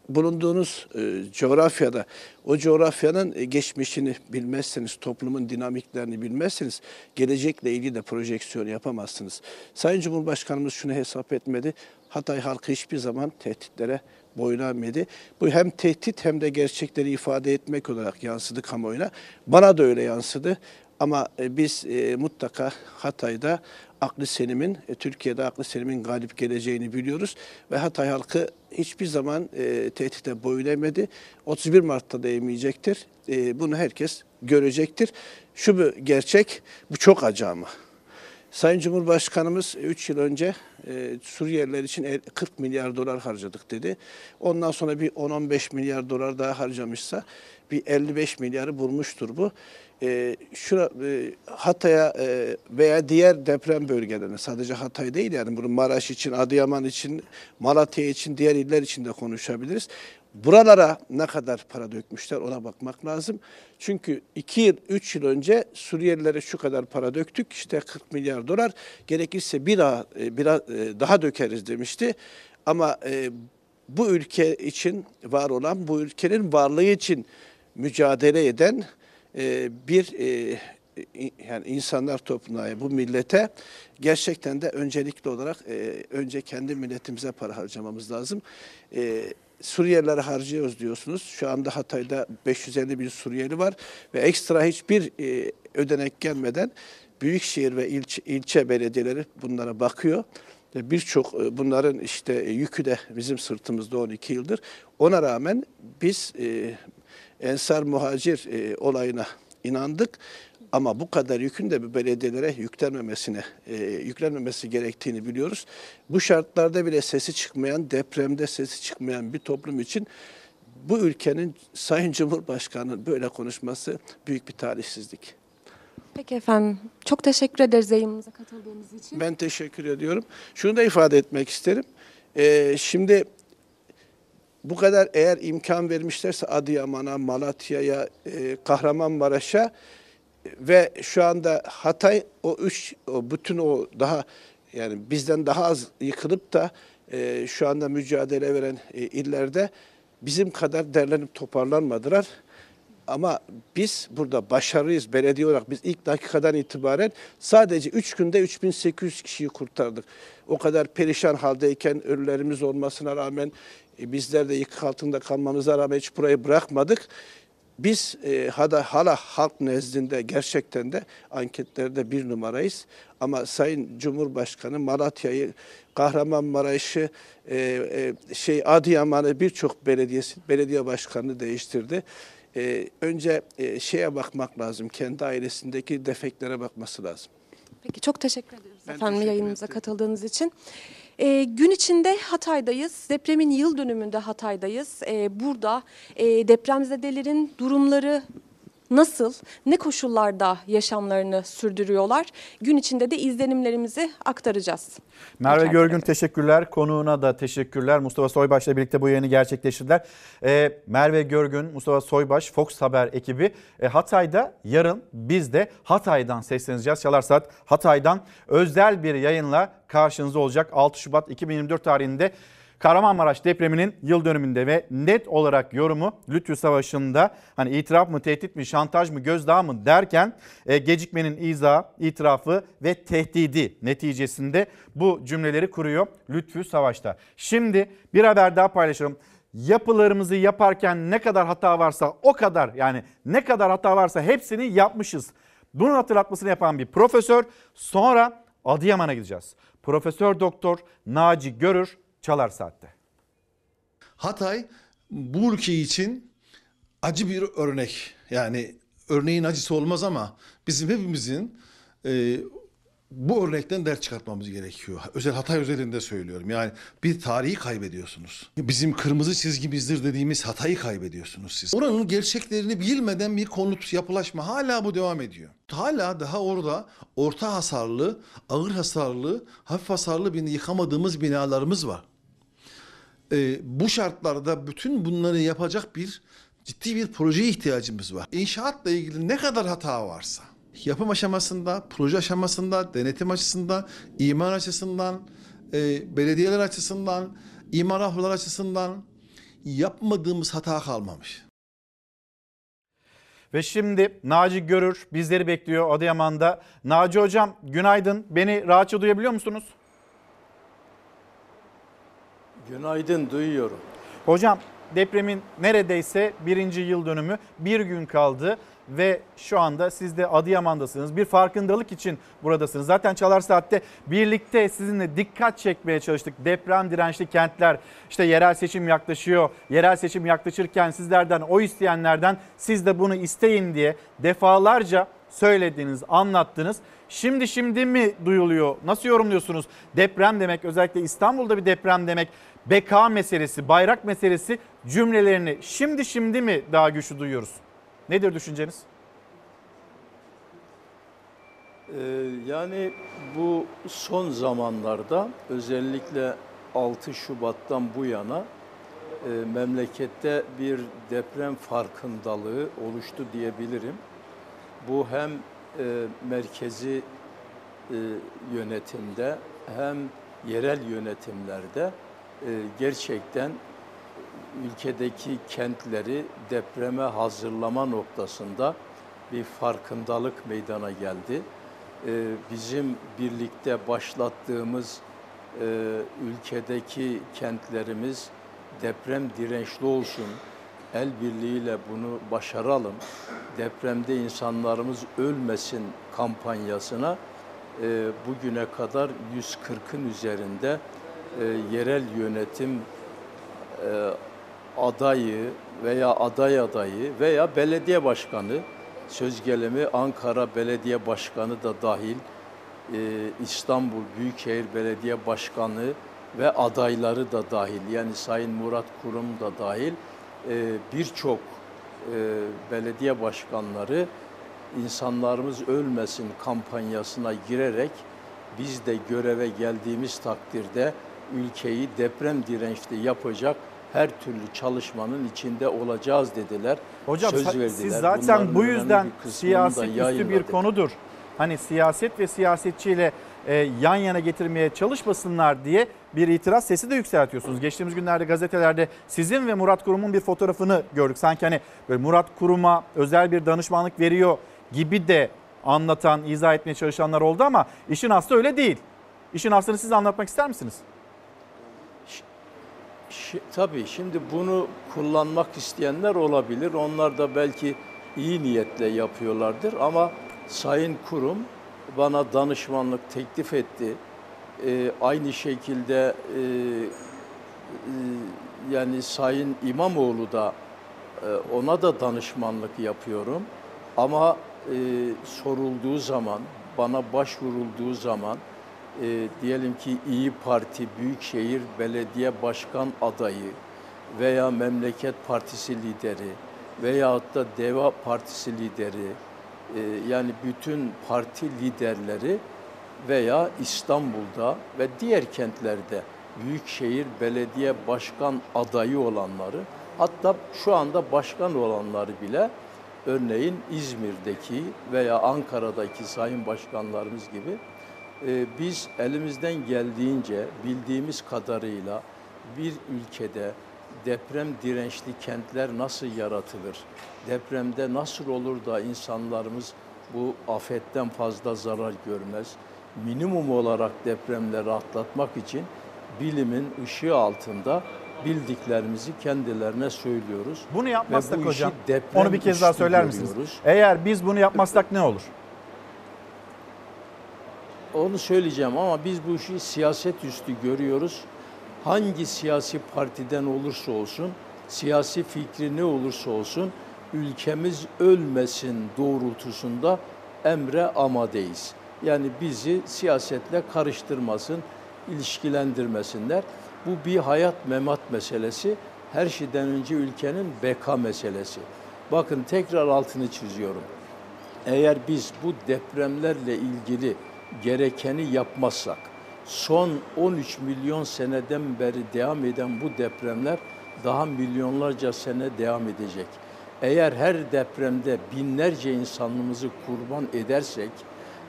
bulunduğunuz e, coğrafyada o coğrafyanın e, geçmişini bilmezseniz, toplumun dinamiklerini bilmezseniz gelecekle ilgili de projeksiyon yapamazsınız. Sayın Cumhurbaşkanımız şunu hesap etmedi. Hatay halkı hiçbir zaman tehditlere boyun eğmedi. Bu hem tehdit hem de gerçekleri ifade etmek olarak yansıdı kamuoyuna. Bana da öyle yansıdı. Ama e, biz e, mutlaka Hatay'da aklı selimin, e, Türkiye'de aklı selimin galip geleceğini biliyoruz. Ve Hatay halkı hiçbir zaman e, tehdite boyun eğmedi. 31 Mart'ta da eğmeyecektir. E, bunu herkes görecektir. Şu bir gerçek, bu çok acı ama. Sayın Cumhurbaşkanımız 3 yıl önce e, Suriyeliler için el- 40 milyar dolar harcadık dedi. Ondan sonra bir 10-15 milyar dolar daha harcamışsa bir 55 milyarı bulmuştur bu. E, şura, e, Hatay'a e, veya diğer deprem bölgelerine sadece Hatay değil yani bunu Maraş için, Adıyaman için, Malatya için, diğer iller için de konuşabiliriz. Buralara ne kadar para dökmüşler ona bakmak lazım. Çünkü 2 yıl, 3 yıl önce Suriyelilere şu kadar para döktük. işte 40 milyar dolar. Gerekirse bir daha, e, biraz e, daha dökeriz demişti. Ama e, bu ülke için var olan, bu ülkenin varlığı için mücadele eden e, bir e, yani insanlar topluluğuna, bu millete gerçekten de öncelikli olarak e, önce kendi milletimize para harcamamız lazım. E, harcıyoruz diyorsunuz. Şu anda Hatay'da 550 bin Suriyeli var ve ekstra hiçbir e, ödenek gelmeden büyükşehir ve ilçe, ilçe belediyeleri bunlara bakıyor. Birçok e, bunların işte yükü de bizim sırtımızda 12 yıldır. Ona rağmen biz Ensar Muhacir e, olayına inandık. Ama bu kadar yükün de belediyelere yüklenmemesine, e, yüklenmemesi gerektiğini biliyoruz. Bu şartlarda bile sesi çıkmayan, depremde sesi çıkmayan bir toplum için bu ülkenin Sayın Cumhurbaşkanı'nın böyle konuşması büyük bir talihsizlik. Peki efendim. Çok teşekkür ederiz yayınımıza katıldığınız için. Ben teşekkür ediyorum. Şunu da ifade etmek isterim. Ee, şimdi bu kadar eğer imkan vermişlerse Adıyaman'a, Malatya'ya, e, Kahramanmaraş'a ve şu anda Hatay o üç, o bütün o daha yani bizden daha az yıkılıp da e, şu anda mücadele veren e, illerde bizim kadar derlenip toparlanmadılar. Ama biz burada başarılıyız belediye olarak. Biz ilk dakikadan itibaren sadece 3 günde 3800 kişiyi kurtardık. O kadar perişan haldeyken ölülerimiz olmasına rağmen e, bizler de yıkık altında kalmamıza rağmen hiç burayı bırakmadık. Biz e, hala, hala halk nezdinde gerçekten de anketlerde bir numarayız. Ama Sayın Cumhurbaşkanı Malatya'yı, Kahramanmaraş'ı, e, e, şey Adıyaman'ı birçok belediyesi, belediye başkanını değiştirdi. E, önce e, şeye bakmak lazım, kendi ailesindeki defeklere bakması lazım. Peki çok teşekkür ederiz Ben efendim teşekkür yayınımıza katıldığınız için. Ee, gün içinde Hatay'dayız. Depremin yıl dönümünde Hatay'dayız. Ee, burada e, depremzedelerin durumları nasıl, ne koşullarda yaşamlarını sürdürüyorlar? Gün içinde de izlenimlerimizi aktaracağız. Merve İlker Görgün teşekkürler. Konuğuna da teşekkürler. Mustafa Soybaş'la birlikte bu yayını gerçekleştirdiler. Ee, Merve Görgün, Mustafa Soybaş, Fox Haber ekibi e, Hatay'da yarın biz de Hatay'dan sesleneceğiz. Çalar Saat Hatay'dan özel bir yayınla karşınızda olacak. 6 Şubat 2024 tarihinde Kahramanmaraş depreminin yıl dönümünde ve net olarak yorumu Lütfü Savaşı'nda hani itiraf mı, tehdit mi, şantaj mı, gözdağı mı derken e, gecikmenin izahı, itirafı ve tehdidi neticesinde bu cümleleri kuruyor Lütfü Savaş'ta. Şimdi bir haber daha paylaşalım. Yapılarımızı yaparken ne kadar hata varsa o kadar yani ne kadar hata varsa hepsini yapmışız. Bunun hatırlatmasını yapan bir profesör sonra Adıyaman'a gideceğiz. Profesör Doktor Naci Görür Çalar Saat'te. Hatay bu ülke için acı bir örnek. Yani örneğin acısı olmaz ama bizim hepimizin e, bu örnekten ders çıkartmamız gerekiyor. Özel Hatay özelinde söylüyorum. Yani bir tarihi kaybediyorsunuz. Bizim kırmızı çizgimizdir dediğimiz Hatay'ı kaybediyorsunuz siz. Oranın gerçeklerini bilmeden bir konut yapılaşma hala bu devam ediyor. Hala daha orada orta hasarlı, ağır hasarlı, hafif hasarlı bir yıkamadığımız binalarımız var. Ee, bu şartlarda bütün bunları yapacak bir ciddi bir projeye ihtiyacımız var. İnşaatla ilgili ne kadar hata varsa yapım aşamasında, proje aşamasında, denetim açısından, imar açısından, e, belediyeler açısından, imar hafızalar açısından yapmadığımız hata kalmamış. Ve şimdi Naci Görür bizleri bekliyor Adıyaman'da. Naci Hocam günaydın. Beni rahatça duyabiliyor musunuz? Günaydın duyuyorum. Hocam depremin neredeyse birinci yıl dönümü bir gün kaldı ve şu anda siz de Adıyaman'dasınız. Bir farkındalık için buradasınız. Zaten Çalar Saat'te birlikte sizinle dikkat çekmeye çalıştık. Deprem dirençli kentler, işte yerel seçim yaklaşıyor. Yerel seçim yaklaşırken sizlerden, o isteyenlerden siz de bunu isteyin diye defalarca söylediniz, anlattınız. Şimdi şimdi mi duyuluyor? Nasıl yorumluyorsunuz? Deprem demek özellikle İstanbul'da bir deprem demek. Beka meselesi, bayrak meselesi cümlelerini şimdi şimdi mi daha güçlü duyuyoruz? Nedir düşünceniz? Ee, yani bu son zamanlarda özellikle 6 Şubat'tan bu yana e, memlekette bir deprem farkındalığı oluştu diyebilirim. Bu hem e, merkezi e, yönetimde hem yerel yönetimlerde gerçekten ülkedeki kentleri depreme hazırlama noktasında bir farkındalık meydana geldi. Ee, bizim birlikte başlattığımız e, ülkedeki kentlerimiz deprem dirençli olsun, el birliğiyle bunu başaralım, depremde insanlarımız ölmesin kampanyasına e, bugüne kadar 140'ın üzerinde yerel yönetim adayı veya aday adayı veya belediye başkanı söz gelimi Ankara Belediye Başkanı da dahil, e, İstanbul Büyükşehir Belediye Başkanı ve adayları da dahil yani Sayın Murat Kurum da dahil e, birçok e, belediye başkanları insanlarımız ölmesin kampanyasına girerek biz de göreve geldiğimiz takdirde ülkeyi deprem dirençli yapacak her türlü çalışmanın içinde olacağız dediler. Hocam Söz verdiler. siz zaten Bunların bu yüzden siyaset üstü bir konudur. Hani siyaset ve siyasetçiyle e, yan yana getirmeye çalışmasınlar diye bir itiraz sesi de yükseltiyorsunuz. Geçtiğimiz günlerde gazetelerde sizin ve Murat Kurum'un bir fotoğrafını gördük. Sanki hani böyle Murat Kurum'a özel bir danışmanlık veriyor gibi de anlatan, izah etmeye çalışanlar oldu ama işin aslı öyle değil. İşin aslını siz anlatmak ister misiniz? Şi- tabii şimdi bunu kullanmak isteyenler olabilir. Onlar da belki iyi niyetle yapıyorlardır ama Sayın Kurum bana danışmanlık teklif etti. Ee, aynı şekilde e, e, yani Sayın İmamoğlu da e, ona da danışmanlık yapıyorum. Ama e, sorulduğu zaman, bana başvurulduğu zaman e, diyelim ki İyi Parti Büyükşehir Belediye Başkan adayı veya Memleket Partisi lideri veyahut da Deva Partisi lideri e, yani bütün parti liderleri veya İstanbul'da ve diğer kentlerde Büyükşehir Belediye Başkan adayı olanları hatta şu anda başkan olanları bile örneğin İzmir'deki veya Ankara'daki sayın başkanlarımız gibi e, biz elimizden geldiğince bildiğimiz kadarıyla bir ülkede deprem dirençli kentler nasıl yaratılır? Depremde nasıl olur da insanlarımız bu afetten fazla zarar görmez? Minimum olarak depremleri atlatmak için bilimin ışığı altında bildiklerimizi kendilerine söylüyoruz. Bunu yapmazsak Ve bu işi hocam, deprem onu bir kez daha söyler misiniz? görüyoruz. Eğer biz bunu yapmazsak ne olur? Onu söyleyeceğim ama biz bu işi siyaset üstü görüyoruz. Hangi siyasi partiden olursa olsun, siyasi fikri ne olursa olsun ülkemiz ölmesin doğrultusunda emre amadeyiz. Yani bizi siyasetle karıştırmasın, ilişkilendirmesinler. Bu bir hayat memat meselesi. Her şeyden önce ülkenin beka meselesi. Bakın tekrar altını çiziyorum. Eğer biz bu depremlerle ilgili gerekeni yapmazsak, son 13 milyon seneden beri devam eden bu depremler daha milyonlarca sene devam edecek. Eğer her depremde binlerce insanımızı kurban edersek,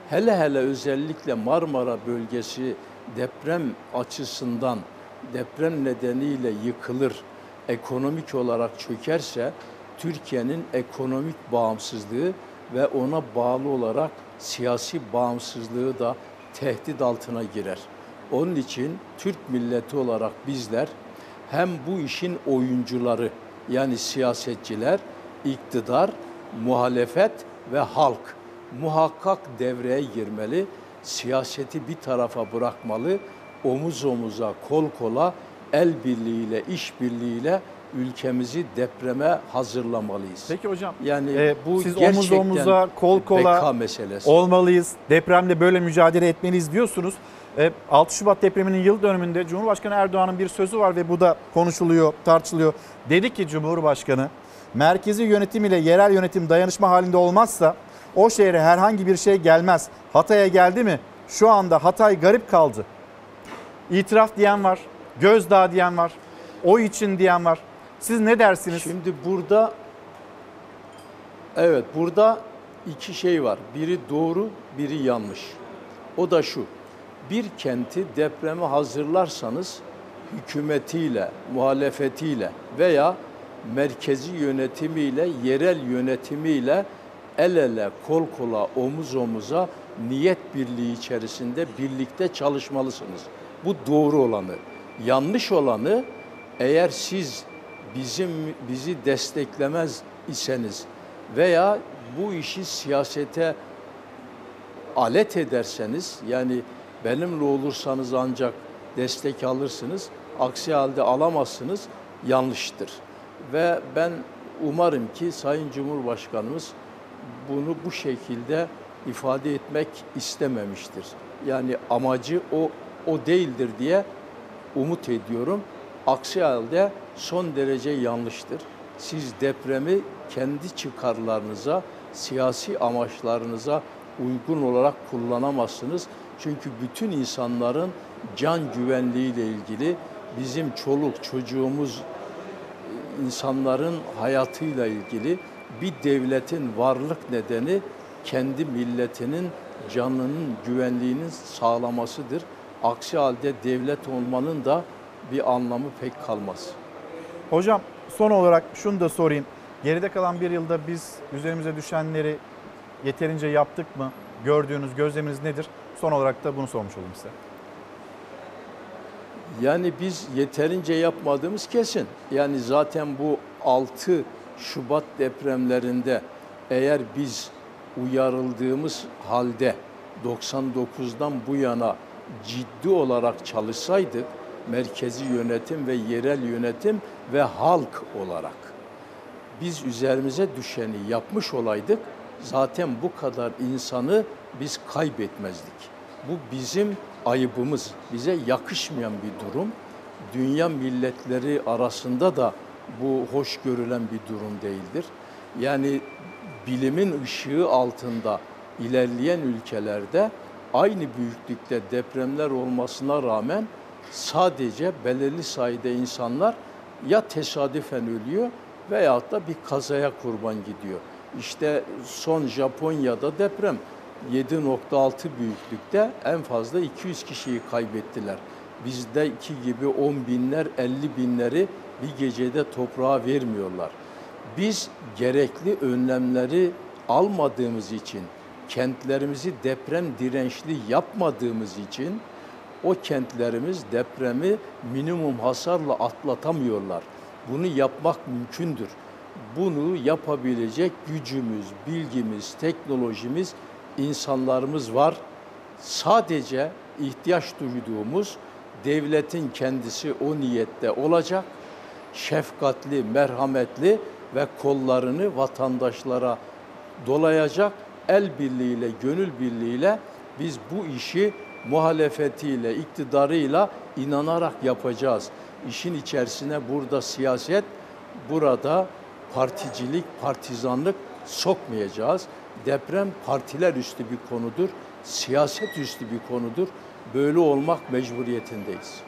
hele hele özellikle Marmara bölgesi deprem açısından deprem nedeniyle yıkılır, ekonomik olarak çökerse Türkiye'nin ekonomik bağımsızlığı ve ona bağlı olarak siyasi bağımsızlığı da tehdit altına girer. Onun için Türk milleti olarak bizler hem bu işin oyuncuları yani siyasetçiler, iktidar, muhalefet ve halk muhakkak devreye girmeli. Siyaseti bir tarafa bırakmalı. Omuz omuza, kol kola, el birliğiyle, iş birliğiyle ülkemizi depreme hazırlamalıyız. Peki hocam. Yani Ee, bu siz omuz omuza, kol kola meselesi. olmalıyız. Depremde böyle mücadele etmeliyiz diyorsunuz. Ee, 6 Şubat depreminin yıl dönümünde Cumhurbaşkanı Erdoğan'ın bir sözü var ve bu da konuşuluyor, tartışılıyor. Dedi ki Cumhurbaşkanı, merkezi yönetim ile yerel yönetim dayanışma halinde olmazsa o şehre herhangi bir şey gelmez. Hatay'a geldi mi? Şu anda Hatay garip kaldı. İtiraf diyen var, gözdağı diyen var, o için diyen var. Siz ne dersiniz? Şimdi burada evet burada iki şey var. Biri doğru, biri yanlış. O da şu. Bir kenti depreme hazırlarsanız hükümetiyle, muhalefetiyle veya merkezi yönetimiyle, yerel yönetimiyle el ele, kol kola, omuz omuza niyet birliği içerisinde birlikte çalışmalısınız. Bu doğru olanı. Yanlış olanı eğer siz bizim bizi desteklemez iseniz veya bu işi siyasete alet ederseniz yani benimle olursanız ancak destek alırsınız. Aksi halde alamazsınız. Yanlıştır. Ve ben umarım ki Sayın Cumhurbaşkanımız bunu bu şekilde ifade etmek istememiştir. Yani amacı o o değildir diye umut ediyorum. Aksi halde son derece yanlıştır. Siz depremi kendi çıkarlarınıza, siyasi amaçlarınıza uygun olarak kullanamazsınız. Çünkü bütün insanların can güvenliği ile ilgili bizim çoluk çocuğumuz insanların hayatıyla ilgili bir devletin varlık nedeni kendi milletinin canının güvenliğinin sağlamasıdır. Aksi halde devlet olmanın da bir anlamı pek kalmaz. Hocam son olarak şunu da sorayım. Geride kalan bir yılda biz üzerimize düşenleri yeterince yaptık mı? Gördüğünüz gözleminiz nedir? Son olarak da bunu sormuş olayım size. Yani biz yeterince yapmadığımız kesin. Yani zaten bu 6 Şubat depremlerinde eğer biz uyarıldığımız halde 99'dan bu yana ciddi olarak çalışsaydık merkezi yönetim ve yerel yönetim ve halk olarak biz üzerimize düşeni yapmış olaydık zaten bu kadar insanı biz kaybetmezdik. Bu bizim ayıbımız, bize yakışmayan bir durum. Dünya milletleri arasında da bu hoş görülen bir durum değildir. Yani bilimin ışığı altında ilerleyen ülkelerde aynı büyüklükte depremler olmasına rağmen sadece belirli sayıda insanlar ya tesadüfen ölüyor veyahut da bir kazaya kurban gidiyor. İşte son Japonya'da deprem 7.6 büyüklükte en fazla 200 kişiyi kaybettiler. Bizdeki gibi 10 binler, 50 binleri bir gecede toprağa vermiyorlar. Biz gerekli önlemleri almadığımız için, kentlerimizi deprem dirençli yapmadığımız için o kentlerimiz depremi minimum hasarla atlatamıyorlar. Bunu yapmak mümkündür. Bunu yapabilecek gücümüz, bilgimiz, teknolojimiz, insanlarımız var. Sadece ihtiyaç duyduğumuz devletin kendisi o niyette olacak. Şefkatli, merhametli ve kollarını vatandaşlara dolayacak. El birliğiyle, gönül birliğiyle biz bu işi muhalefetiyle, iktidarıyla inanarak yapacağız. İşin içerisine burada siyaset, burada particilik, partizanlık sokmayacağız. Deprem partiler üstü bir konudur, siyaset üstü bir konudur. Böyle olmak mecburiyetindeyiz.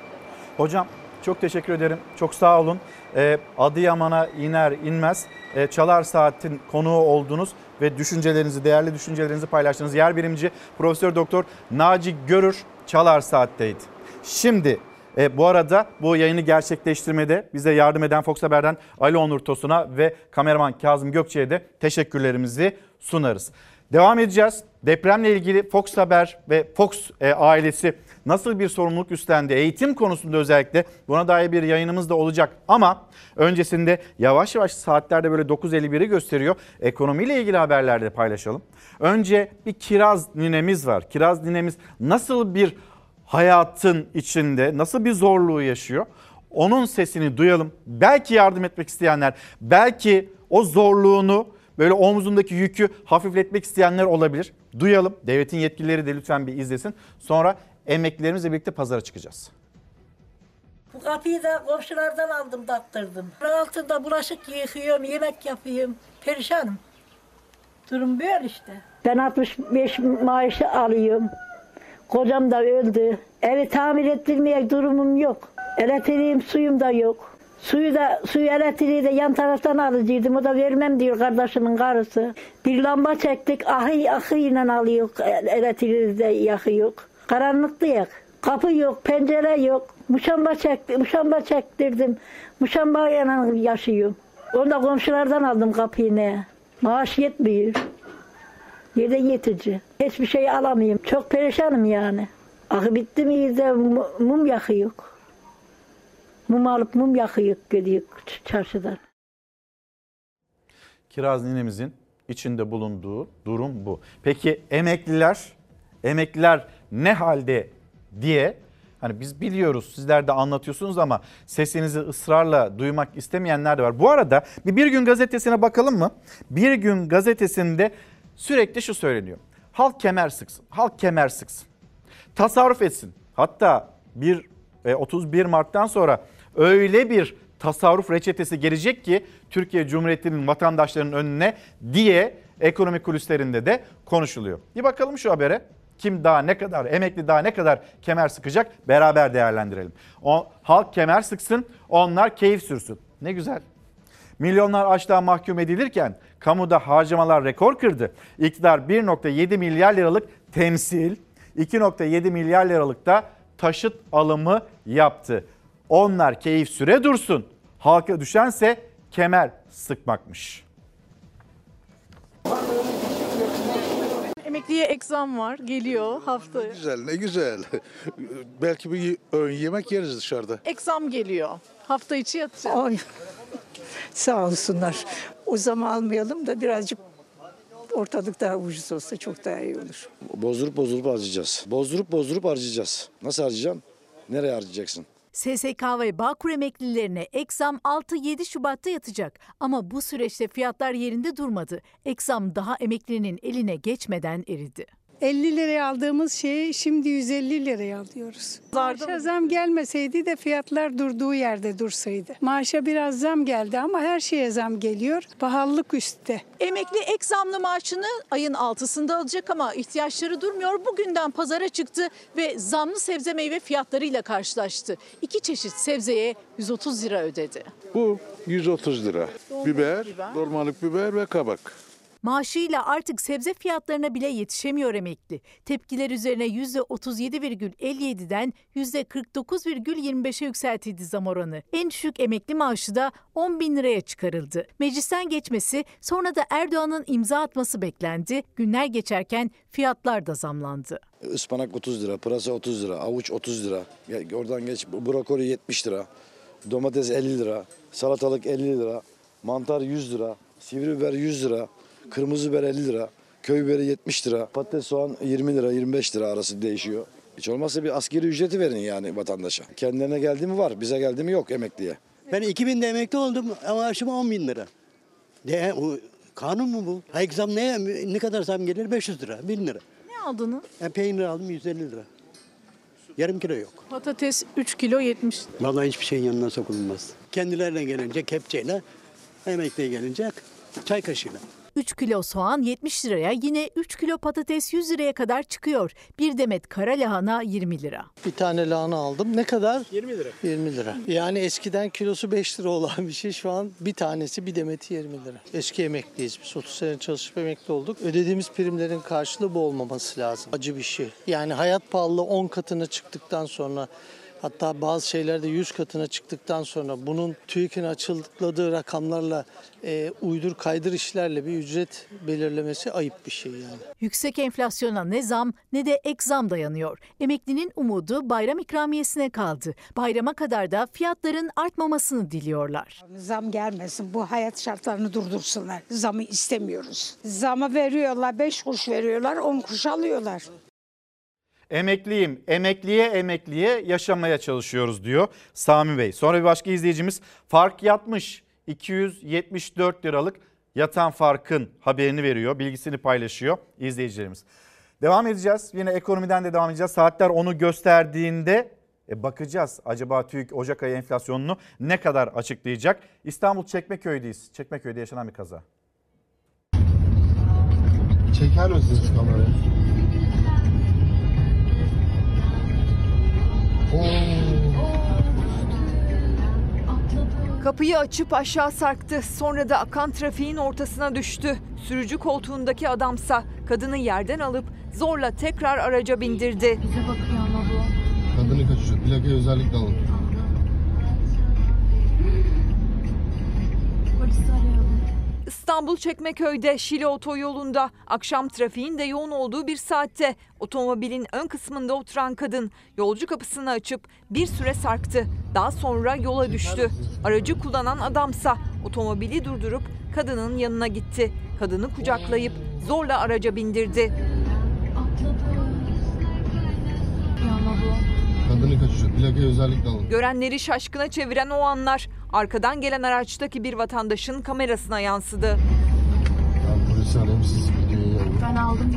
Hocam çok teşekkür ederim. Çok sağ olun. Ee, Adıyaman'a iner inmez e, Çalar Saat'in konuğu oldunuz ve düşüncelerinizi, değerli düşüncelerinizi paylaştınız. Yer bilimci Profesör Doktor Naci Görür Çalar Saat'teydi. Şimdi e, bu arada bu yayını gerçekleştirmede bize yardım eden Fox Haber'den Ali Onur Tosun'a ve kameraman Kazım Gökçe'ye de teşekkürlerimizi sunarız. Devam edeceğiz. Depremle ilgili Fox Haber ve Fox e, ailesi nasıl bir sorumluluk üstlendi? Eğitim konusunda özellikle buna dair bir yayınımız da olacak. Ama öncesinde yavaş yavaş saatlerde böyle 9.51'i gösteriyor. Ekonomiyle ilgili haberlerde paylaşalım. Önce bir kiraz ninemiz var. Kiraz ninemiz nasıl bir hayatın içinde nasıl bir zorluğu yaşıyor? Onun sesini duyalım. Belki yardım etmek isteyenler, belki o zorluğunu böyle omzundaki yükü hafifletmek isteyenler olabilir. Duyalım. Devletin yetkilileri de lütfen bir izlesin. Sonra emeklilerimizle birlikte pazara çıkacağız. Bu kapıyı da komşulardan aldım taktırdım. Altında bulaşık yıkıyorum, yemek yapıyorum. Perişanım. Durum böyle işte. Ben 65 maaşı alıyorum. Kocam da öldü. Evi tamir ettirmeye durumum yok. Elektriğim, suyum da yok. Suyu da suyu elektriği de yan taraftan alıcıydım. O da vermem diyor kardeşimin karısı. Bir lamba çektik. Ahı ahıyla alıyor. Elektriği de yakıyor. Karanlık diyor. Kapı yok, pencere yok. Muşamba çekti, muşamba çektirdim. Muşamba yanına yaşıyorum. Onu da komşulardan aldım kapıyı. Maaş yetmiyor. Yede yetici. Hiçbir şey alamıyorum. Çok perişanım yani. Akı bitti mi de mum yakıyor. Mum alıp mum yakıyor gidiyor çarşıdan. Kiraz ninemizin içinde bulunduğu durum bu. Peki emekliler, emekliler ne halde diye Hani biz biliyoruz sizler de anlatıyorsunuz ama sesinizi ısrarla duymak istemeyenler de var. Bu arada bir, bir gün gazetesine bakalım mı? Bir gün gazetesinde Sürekli şu söyleniyor. Halk kemer sıksın. Halk kemer sıksın. Tasarruf etsin. Hatta bir e, 31 Mart'tan sonra öyle bir tasarruf reçetesi gelecek ki Türkiye Cumhuriyeti'nin vatandaşlarının önüne diye ekonomi kulislerinde de konuşuluyor. Bir bakalım şu habere. Kim daha ne kadar, emekli daha ne kadar kemer sıkacak beraber değerlendirelim. O, halk kemer sıksın, onlar keyif sürsün. Ne güzel. Milyonlar açlığa mahkum edilirken kamuda harcamalar rekor kırdı. İktidar 1.7 milyar liralık temsil, 2.7 milyar liralık da taşıt alımı yaptı. Onlar keyif süre dursun. Halka düşense kemer sıkmakmış. Emekliye ek zam var, geliyor haftaya. Güzel ne güzel. Belki bir öğün yemek yeriz dışarıda. Ek zam geliyor. Hafta içi yatacak. Sağ olsunlar. O zaman almayalım da birazcık ortalık daha ucuz olsa çok daha iyi olur. Bozdurup bozdurup harcayacağız. Bozdurup bozdurup harcayacağız. Nasıl harcayacaksın? Nereye harcayacaksın? SSK ve Bağkur emeklilerine ek zam 6-7 Şubat'ta yatacak. Ama bu süreçte fiyatlar yerinde durmadı. Ek zam daha emeklinin eline geçmeden eridi. 50 liraya aldığımız şeyi şimdi 150 liraya alıyoruz. Maaşa zam gelmeseydi de fiyatlar durduğu yerde dursaydı. Maaşa biraz zam geldi ama her şeye zam geliyor. Pahalılık üstte. Emekli ek zamlı maaşını ayın 6'sında alacak ama ihtiyaçları durmuyor. Bugünden pazara çıktı ve zamlı sebze meyve fiyatlarıyla karşılaştı. İki çeşit sebzeye 130 lira ödedi. Bu 130 lira. Biber, dolmalık biber ve kabak. Maaşıyla artık sebze fiyatlarına bile yetişemiyor emekli. Tepkiler üzerine %37,57'den %49,25'e yükseltildi zam oranı. En düşük emekli maaşı da 10 bin liraya çıkarıldı. Meclisten geçmesi sonra da Erdoğan'ın imza atması beklendi. Günler geçerken fiyatlar da zamlandı. Ispanak 30 lira, pırasa 30 lira, avuç 30 lira. Oradan geç brokoli 70 lira, domates 50 lira, salatalık 50 lira, mantar 100 lira, sivri biber 100 lira, kırmızı biber 50 lira, köy biberi 70 lira, patates soğan 20 lira 25 lira arası değişiyor. Hiç olmazsa bir askeri ücreti verin yani vatandaşa. Kendilerine geldi mi var, bize geldi mi yok emekliye. Ben 2000'de emekli oldum ama maaşım 10 bin lira. De, o, kanun mu bu? Hayır zam ne, ne kadar zam gelir? 500 lira, 1000 lira. Ne aldınız? Ben peynir aldım 150 lira. Yarım kilo yok. Patates 3 kilo 70 Vallahi hiçbir şeyin yanına sokulmaz. Kendilerine gelince kepçeyle, emekliye gelince çay kaşığıyla. 3 kilo soğan 70 liraya yine 3 kilo patates 100 liraya kadar çıkıyor. Bir demet kara lahana 20 lira. Bir tane lahana aldım. Ne kadar? 20 lira. 20 lira. Yani eskiden kilosu 5 lira olan bir şey şu an bir tanesi bir demeti 20 lira. Eski emekliyiz biz. 30 sene çalışıp emekli olduk. Ödediğimiz primlerin karşılığı bu olmaması lazım. Acı bir şey. Yani hayat pahalılığı 10 katına çıktıktan sonra Hatta bazı şeylerde 100 katına çıktıktan sonra bunun TÜİK'in açıkladığı rakamlarla e, uydur kaydır işlerle bir ücret belirlemesi ayıp bir şey yani. Yüksek enflasyona ne zam ne de ek zam dayanıyor. Emeklinin umudu bayram ikramiyesine kaldı. Bayrama kadar da fiyatların artmamasını diliyorlar. Zam gelmesin. Bu hayat şartlarını durdursunlar. Zamı istemiyoruz. Zamı veriyorlar. 5 kuruş veriyorlar. 10 kuruş alıyorlar. Emekliyim, emekliye emekliye yaşamaya çalışıyoruz diyor Sami Bey. Sonra bir başka izleyicimiz fark yatmış 274 liralık yatan farkın haberini veriyor, bilgisini paylaşıyor izleyicilerimiz. Devam edeceğiz. Yine ekonomiden de devam edeceğiz. Saatler onu gösterdiğinde e, bakacağız. Acaba TÜİK Ocak ayı enflasyonunu ne kadar açıklayacak? İstanbul Çekmeköy'deyiz. Çekmeköy'de yaşanan bir kaza. Çeker misiniz kamerayı? Kapıyı açıp aşağı sarktı. Sonra da akan trafiğin ortasına düştü. Sürücü koltuğundaki adamsa kadını yerden alıp zorla tekrar araca bindirdi. Bize bakıyor ama bu. Kadını kaçırıyor. Plakayı özellikle alın. Polisi arayalım. İstanbul Çekmeköy'de Şile otoyolunda akşam trafiğin de yoğun olduğu bir saatte otomobilin ön kısmında oturan kadın yolcu kapısını açıp bir süre sarktı. Daha sonra yola düştü. Aracı kullanan adamsa otomobili durdurup kadının yanına gitti. Kadını kucaklayıp zorla araca bindirdi. Bu. Kadını kaçırıyor. Plakayı özellikle alın. Görenleri şaşkına çeviren o anlar arkadan gelen araçtaki bir vatandaşın kamerasına yansıdı. Ben polisi arayayım siz videoyu Ben aldım.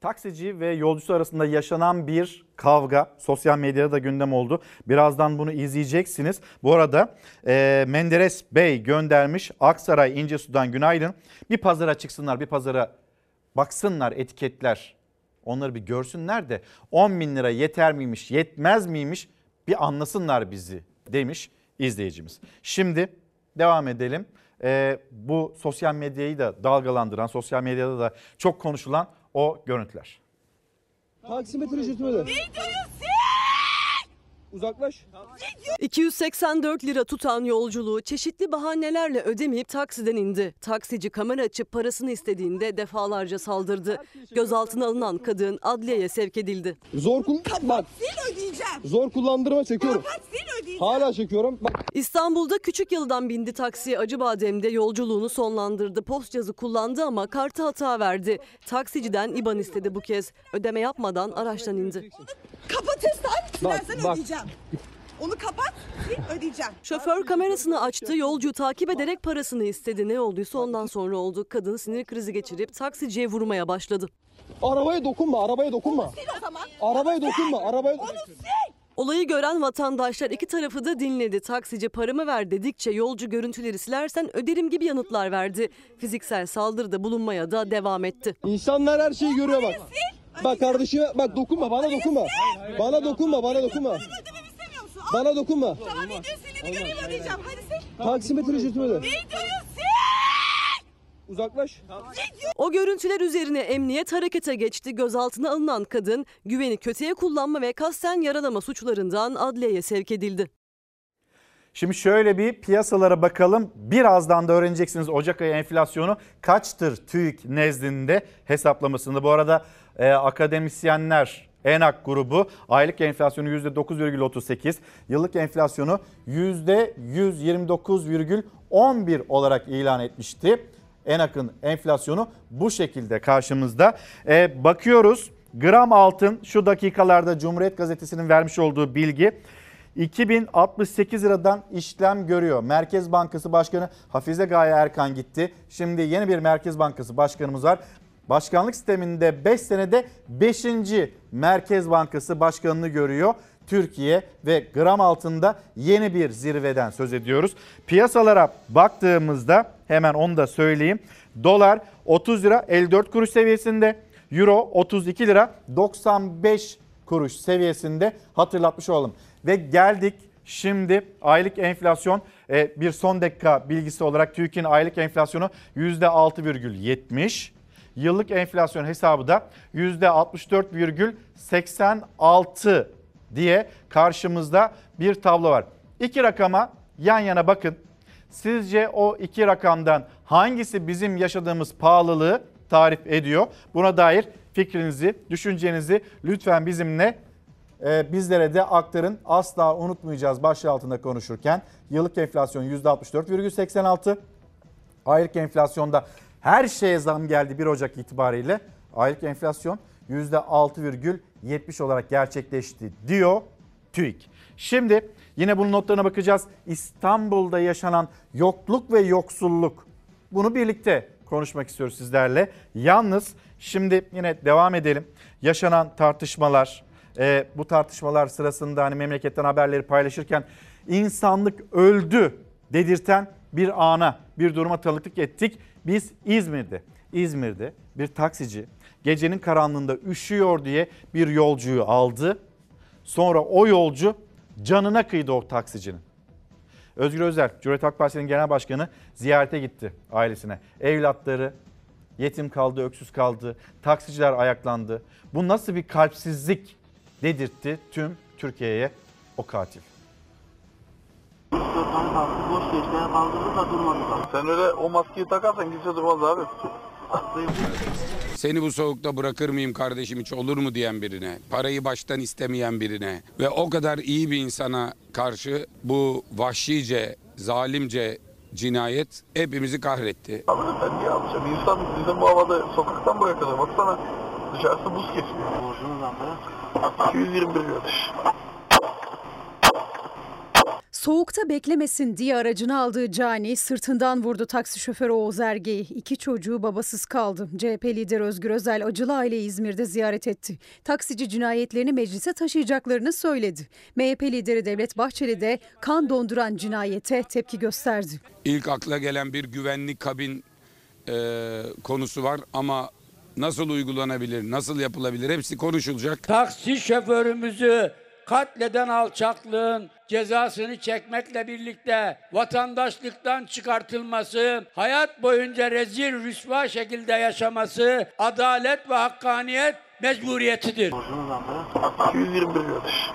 Taksici ve yolcusu arasında yaşanan bir kavga sosyal medyada da gündem oldu. Birazdan bunu izleyeceksiniz. Bu arada e, Menderes Bey göndermiş Aksaray İncesu'dan günaydın. Bir pazara çıksınlar bir pazara baksınlar etiketler. Onları bir görsünler de 10 bin lira yeter miymiş yetmez miymiş bir anlasınlar bizi demiş izleyicimiz. Şimdi devam edelim. E, bu sosyal medyayı da dalgalandıran sosyal medyada da çok konuşulan o görüntüler. Taksimetre ücreti öde. Uzaklaş. 284 lira tutan yolculuğu çeşitli bahanelerle ödemeyip taksiden indi. Taksici kamera açıp parasını istediğinde defalarca saldırdı. Gözaltına alınan kadın adliyeye sevk edildi. Zor kul bak. ödeyeceğim. Zor kullandırma çekiyorum. Hala çekiyorum. Bak. İstanbul'da küçük yıldan bindi taksiye Acıbadem'de yolculuğunu sonlandırdı. Post cihazı kullandı ama kartı hata verdi. Taksiciden IBAN istedi bu kez. Ödeme yapmadan araçtan indi. Kapat Esra. Bak, bak. Ödeyeceğim. Onu kapat. sil, ödeyeceğim. Şoför kamerasını açtı, yolcuyu takip ederek parasını istedi. Ne olduysa ondan sonra oldu. Kadın sinir krizi geçirip taksiciye vurmaya başladı. Arabaya dokunma, arabaya dokunma. Sil o zaman. Arabaya dokunma, arabaya Olayı gören vatandaşlar iki tarafı da dinledi. Taksici paramı ver dedikçe yolcu görüntüleri silersen öderim gibi yanıtlar verdi. Fiziksel saldırıda bulunmaya da devam etti. İnsanlar her şeyi görüyor bak. Bak kardeşim bak dokunma bana dokunma. Bana dokunma bana dokunma. Bana dokunma. Tamam video silini göreyim ödeyeceğim. Hadi sil. Taksimetre ücreti öde. Uzaklaş. O görüntüler üzerine emniyet harekete geçti. Gözaltına alınan kadın güveni kötüye kullanma ve kasten yaralama suçlarından adliyeye sevk edildi. Şimdi şöyle bir piyasalara bakalım. Birazdan da öğreneceksiniz Ocak ayı enflasyonu kaçtır TÜİK nezdinde hesaplamasında. Bu arada e, akademisyenler ENAK grubu aylık enflasyonu %9,38, yıllık enflasyonu %129,11 olarak ilan etmişti. ENAK'ın enflasyonu bu şekilde karşımızda. E, bakıyoruz gram altın şu dakikalarda Cumhuriyet Gazetesi'nin vermiş olduğu bilgi 2068 liradan işlem görüyor. Merkez Bankası Başkanı Hafize Gaye Erkan gitti. Şimdi yeni bir Merkez Bankası Başkanımız var. Başkanlık sisteminde 5 senede 5. Merkez Bankası Başkanını görüyor. Türkiye ve gram altında yeni bir zirveden söz ediyoruz. Piyasalara baktığımızda hemen onu da söyleyeyim. Dolar 30 lira 54 kuruş seviyesinde. Euro 32 lira 95 kuruş seviyesinde hatırlatmış olalım. Ve geldik şimdi aylık enflasyon e, bir son dakika bilgisi olarak TÜİK'in aylık enflasyonu %6,70. Yıllık enflasyon hesabı da %64,86 diye karşımızda bir tablo var. İki rakama yan yana bakın. Sizce o iki rakamdan hangisi bizim yaşadığımız pahalılığı tarif ediyor? Buna dair fikrinizi, düşüncenizi lütfen bizimle e, bizlere de aktarın. Asla unutmayacağız başlığı altında konuşurken. Yıllık enflasyon %64,86. Aylık enflasyonda her şeye zam geldi 1 Ocak itibariyle. Aylık enflasyon %6,70 olarak gerçekleşti diyor TÜİK. Şimdi yine bunun notlarına bakacağız. İstanbul'da yaşanan yokluk ve yoksulluk. Bunu birlikte konuşmak istiyoruz sizlerle. Yalnız şimdi yine devam edelim. Yaşanan tartışmalar, e, bu tartışmalar sırasında hani memleketten haberleri paylaşırken insanlık öldü dedirten bir ana, bir duruma tanıklık ettik. Biz İzmir'de, İzmir'de bir taksici gecenin karanlığında üşüyor diye bir yolcuyu aldı. Sonra o yolcu canına kıydı o taksicinin. Özgür Özel, Cumhuriyet Halk Partisi'nin genel başkanı ziyarete gitti ailesine. Evlatları yetim kaldı, öksüz kaldı, taksiciler ayaklandı. Bu nasıl bir kalpsizlik dedirtti tüm Türkiye'ye o katil. Sen öyle o maskeyi takarsan kimse durmaz abi. Seni bu soğukta bırakır mıyım kardeşim hiç olur mu diyen birine, parayı baştan istemeyen birine ve o kadar iyi bir insana karşı bu vahşice, zalimce cinayet hepimizi kahretti. Abi ben niye yapacağım? İnsan bizim bu havada sokaktan buraya kadar baksana. Dışarısı buz kesmiyor. Borcunuz 221 kardeş. Soğukta beklemesin diye aracını aldığı Cani sırtından vurdu taksi şoförü Oğuz Erge'yi. İki çocuğu babasız kaldı. CHP lideri Özgür Özel acılı aileyi İzmir'de ziyaret etti. Taksici cinayetlerini meclise taşıyacaklarını söyledi. MHP lideri Devlet Bahçeli de kan donduran cinayete tepki gösterdi. İlk akla gelen bir güvenlik kabin e, konusu var ama nasıl uygulanabilir, nasıl yapılabilir hepsi konuşulacak. Taksi şoförümüzü katleden alçaklığın cezasını çekmekle birlikte vatandaşlıktan çıkartılması, hayat boyunca rezil rüsva şekilde yaşaması adalet ve hakkaniyet mecburiyetidir. 221 kardeş.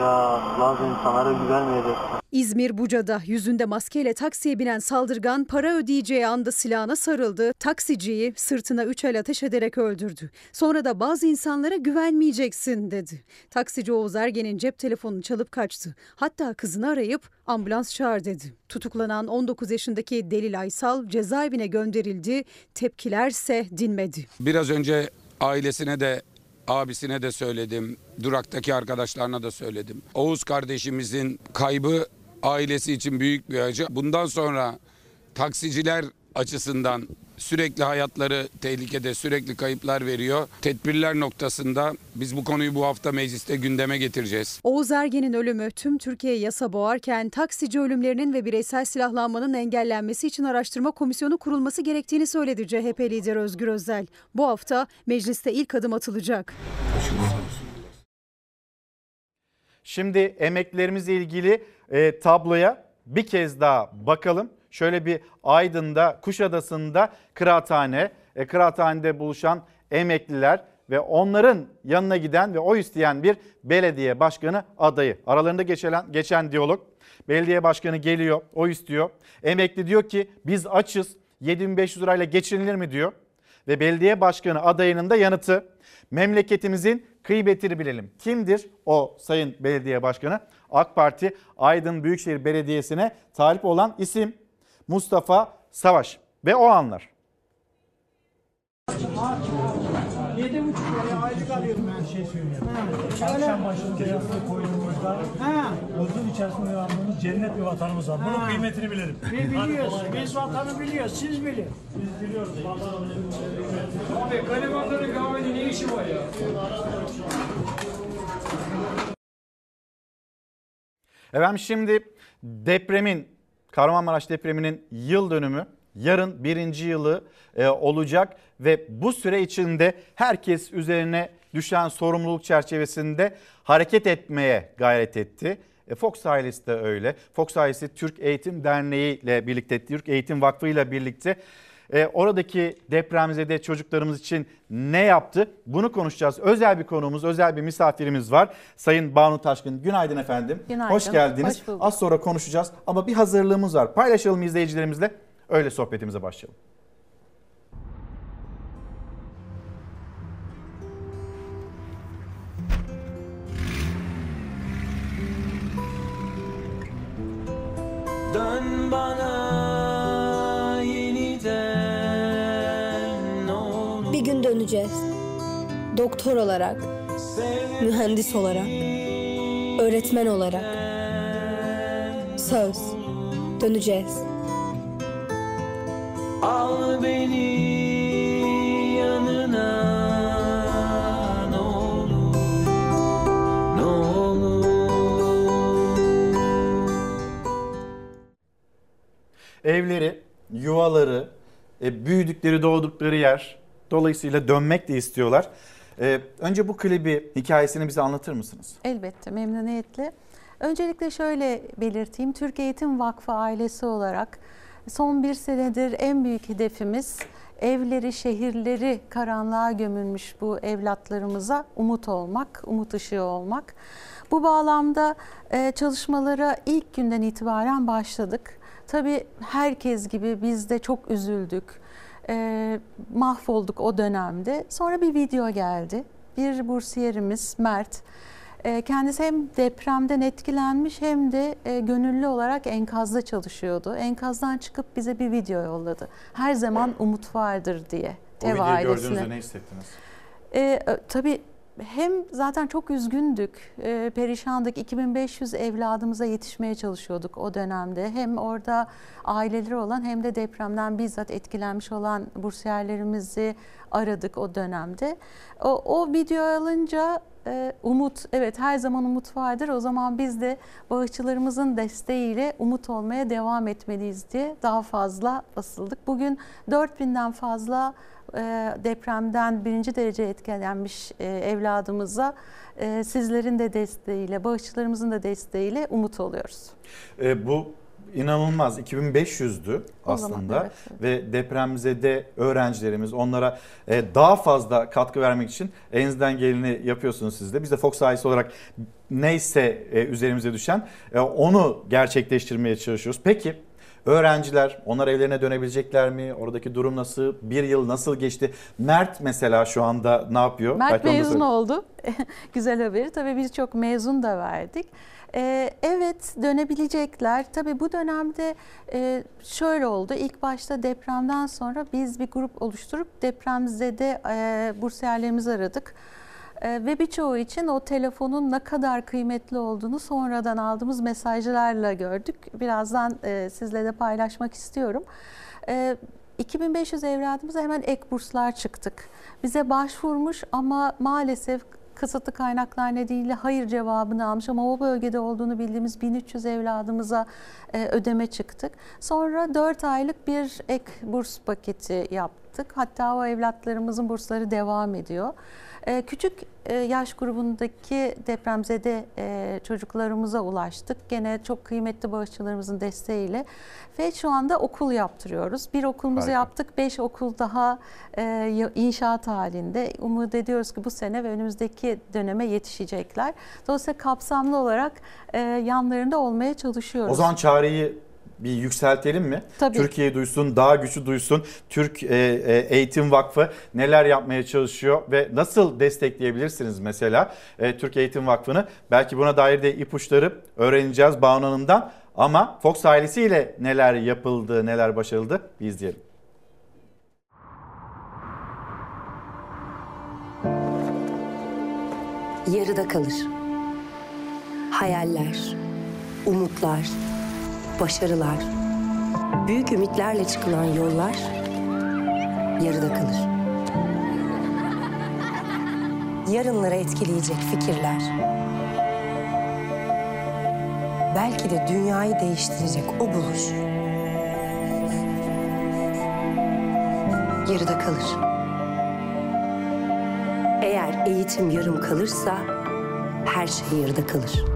Ya bazı insanlara güvenmeyeceksin. İzmir Buca'da yüzünde maskeyle taksiye binen saldırgan para ödeyeceği anda silahına sarıldı. Taksiciyi sırtına üç el ateş ederek öldürdü. Sonra da bazı insanlara güvenmeyeceksin dedi. Taksici Oğuz Ergen'in cep telefonunu çalıp kaçtı. Hatta kızını arayıp ambulans çağır dedi. Tutuklanan 19 yaşındaki Delil Aysal cezaevine gönderildi. Tepkilerse dinmedi. Biraz önce ailesine de abisine de söyledim. Duraktaki arkadaşlarına da söyledim. Oğuz kardeşimizin kaybı ailesi için büyük bir acı. Bundan sonra taksiciler açısından sürekli hayatları tehlikede, sürekli kayıplar veriyor. Tedbirler noktasında biz bu konuyu bu hafta mecliste gündeme getireceğiz. Oğuz Ergen'in ölümü tüm Türkiye yasa boğarken taksici ölümlerinin ve bireysel silahlanmanın engellenmesi için araştırma komisyonu kurulması gerektiğini söyledi CHP lideri Özgür Özel. Bu hafta mecliste ilk adım atılacak. Şimdi emeklilerimizle ilgili e, tabloya bir kez daha bakalım. Şöyle bir Aydın'da, Kuşadası'nda kıraathane, e, kıraathanede buluşan emekliler ve onların yanına giden ve oy isteyen bir belediye başkanı adayı. Aralarında geçen, geçen diyalog. Belediye başkanı geliyor, oy istiyor. Emekli diyor ki biz açız, 7500 lirayla geçinilir mi diyor. Ve belediye başkanı adayının da yanıtı memleketimizin kıymetini bilelim. Kimdir o sayın belediye başkanı? AK Parti Aydın Büyükşehir Belediyesi'ne talip olan isim Mustafa Savaş ve o anlar. 7,5 liraya aylık alıyorum ben şey söyleyeyim. Akşam başında yastığı koyduğumuzda huzur içerisinde uyandığımız cennet bir vatanımız var. Bunun kıymetini bilelim. Biz biliyoruz. Biz vatanı biliyoruz. Siz bilin. Biz biliyoruz. Abi garibanların kahvede ne işi var ya? Efendim şimdi depremin, Kahramanmaraş depreminin yıl dönümü yarın birinci yılı e, olacak ve bu süre içinde herkes üzerine düşen sorumluluk çerçevesinde hareket etmeye gayret etti. E, Fox ailesi de öyle. Fox ailesi Türk Eğitim Derneği ile birlikte, Türk Eğitim Vakfı ile birlikte e, oradaki depremzede çocuklarımız için ne yaptı? Bunu konuşacağız. Özel bir konuğumuz, özel bir misafirimiz var. Sayın Banu Taşkın. Günaydın efendim. Günaydın. Hoş geldiniz. Hoş bulduk. Az sonra konuşacağız ama bir hazırlığımız var. Paylaşalım izleyicilerimizle. Öyle sohbetimize başlayalım. Dön bana döneceğiz. Doktor olarak, mühendis olarak, öğretmen olarak. Söz. Döneceğiz. Al beni yanına ne olur ne olur Evleri, yuvaları, e, büyüdükleri, doğdukları yer. Dolayısıyla dönmek de istiyorlar. E, önce bu klibi, hikayesini bize anlatır mısınız? Elbette memnuniyetle. Öncelikle şöyle belirteyim. Türk Eğitim Vakfı ailesi olarak son bir senedir en büyük hedefimiz evleri, şehirleri karanlığa gömülmüş bu evlatlarımıza umut olmak, umut ışığı olmak. Bu bağlamda e, çalışmalara ilk günden itibaren başladık. Tabii herkes gibi biz de çok üzüldük, e, mahvolduk o dönemde. Sonra bir video geldi. Bir bursiyerimiz Mert, e, kendisi hem depremden etkilenmiş hem de e, gönüllü olarak enkazda çalışıyordu. Enkazdan çıkıp bize bir video yolladı. Her zaman umut vardır diye. O videoyu ailesine. gördüğünüzde ne hissettiniz? E, tabii hem zaten çok üzgündük, e, perişandık. 2500 evladımıza yetişmeye çalışıyorduk o dönemde. Hem orada aileleri olan hem de depremden bizzat etkilenmiş olan bursiyerlerimizi aradık o dönemde. O, o video alınca e, umut, evet her zaman umut vardır. O zaman biz de bağışçılarımızın desteğiyle umut olmaya devam etmeliyiz diye daha fazla basıldık. Bugün 4000'den fazla e, depremden birinci derece etkilenmiş e, evladımıza e, sizlerin de desteğiyle, bağışçılarımızın da desteğiyle umut oluyoruz. E, bu inanılmaz 2500'dü O zaman, aslında evet, ve depremzede öğrencilerimiz onlara e, daha fazla katkı vermek için elinizden geleni yapıyorsunuz siz de. Biz de Fox ailesi olarak neyse e, üzerimize düşen e, onu gerçekleştirmeye çalışıyoruz. Peki öğrenciler onlar evlerine dönebilecekler mi? Oradaki durum nasıl? Bir yıl nasıl geçti? Mert mesela şu anda ne yapıyor? Mert Belki mezun oldu. Güzel haberi. Tabii biz çok mezun da verdik. Ee, evet dönebilecekler. Tabii bu dönemde e, şöyle oldu. İlk başta depremden sonra biz bir grup oluşturup depremzede e, bursiyerlerimizi aradık. E, ve birçoğu için o telefonun ne kadar kıymetli olduğunu sonradan aldığımız mesajlarla gördük. Birazdan e, sizle de paylaşmak istiyorum. E, 2500 evladımıza hemen ek burslar çıktık. Bize başvurmuş ama maalesef kısıtlı kaynaklar nedeniyle hayır cevabını almış ama o bölgede olduğunu bildiğimiz 1300 evladımıza e, ödeme çıktık. Sonra 4 aylık bir ek burs paketi yaptık. Hatta o evlatlarımızın bursları devam ediyor. E, Küçük e, yaş grubundaki depremzede e, çocuklarımıza ulaştık. Gene çok kıymetli bağışçılarımızın desteğiyle ve şu anda okul yaptırıyoruz. Bir okulumuzu Harika. yaptık, beş okul daha e, inşaat halinde. Umut ediyoruz ki bu sene ve önümüzdeki döneme yetişecekler. Dolayısıyla kapsamlı olarak e, yanlarında olmaya çalışıyoruz. O zaman çağrıyı bir yükseltelim mi? Tabii. Türkiye duysun, daha güçlü duysun. Türk e, e, Eğitim Vakfı neler yapmaya çalışıyor ve nasıl destekleyebilirsiniz mesela e, Türk Eğitim Vakfı'nı? Belki buna dair de ipuçları öğreneceğiz Banu Hanım'dan. Ama Fox ailesiyle neler yapıldı, neler başarıldı bir izleyelim. yarıda kalır. Hayaller, umutlar, başarılar, büyük ümitlerle çıkılan yollar yarıda kalır. Yarınları etkileyecek fikirler, belki de dünyayı değiştirecek o buluş yarıda kalır. Eğer eğitim yarım kalırsa her şey yarıda kalır.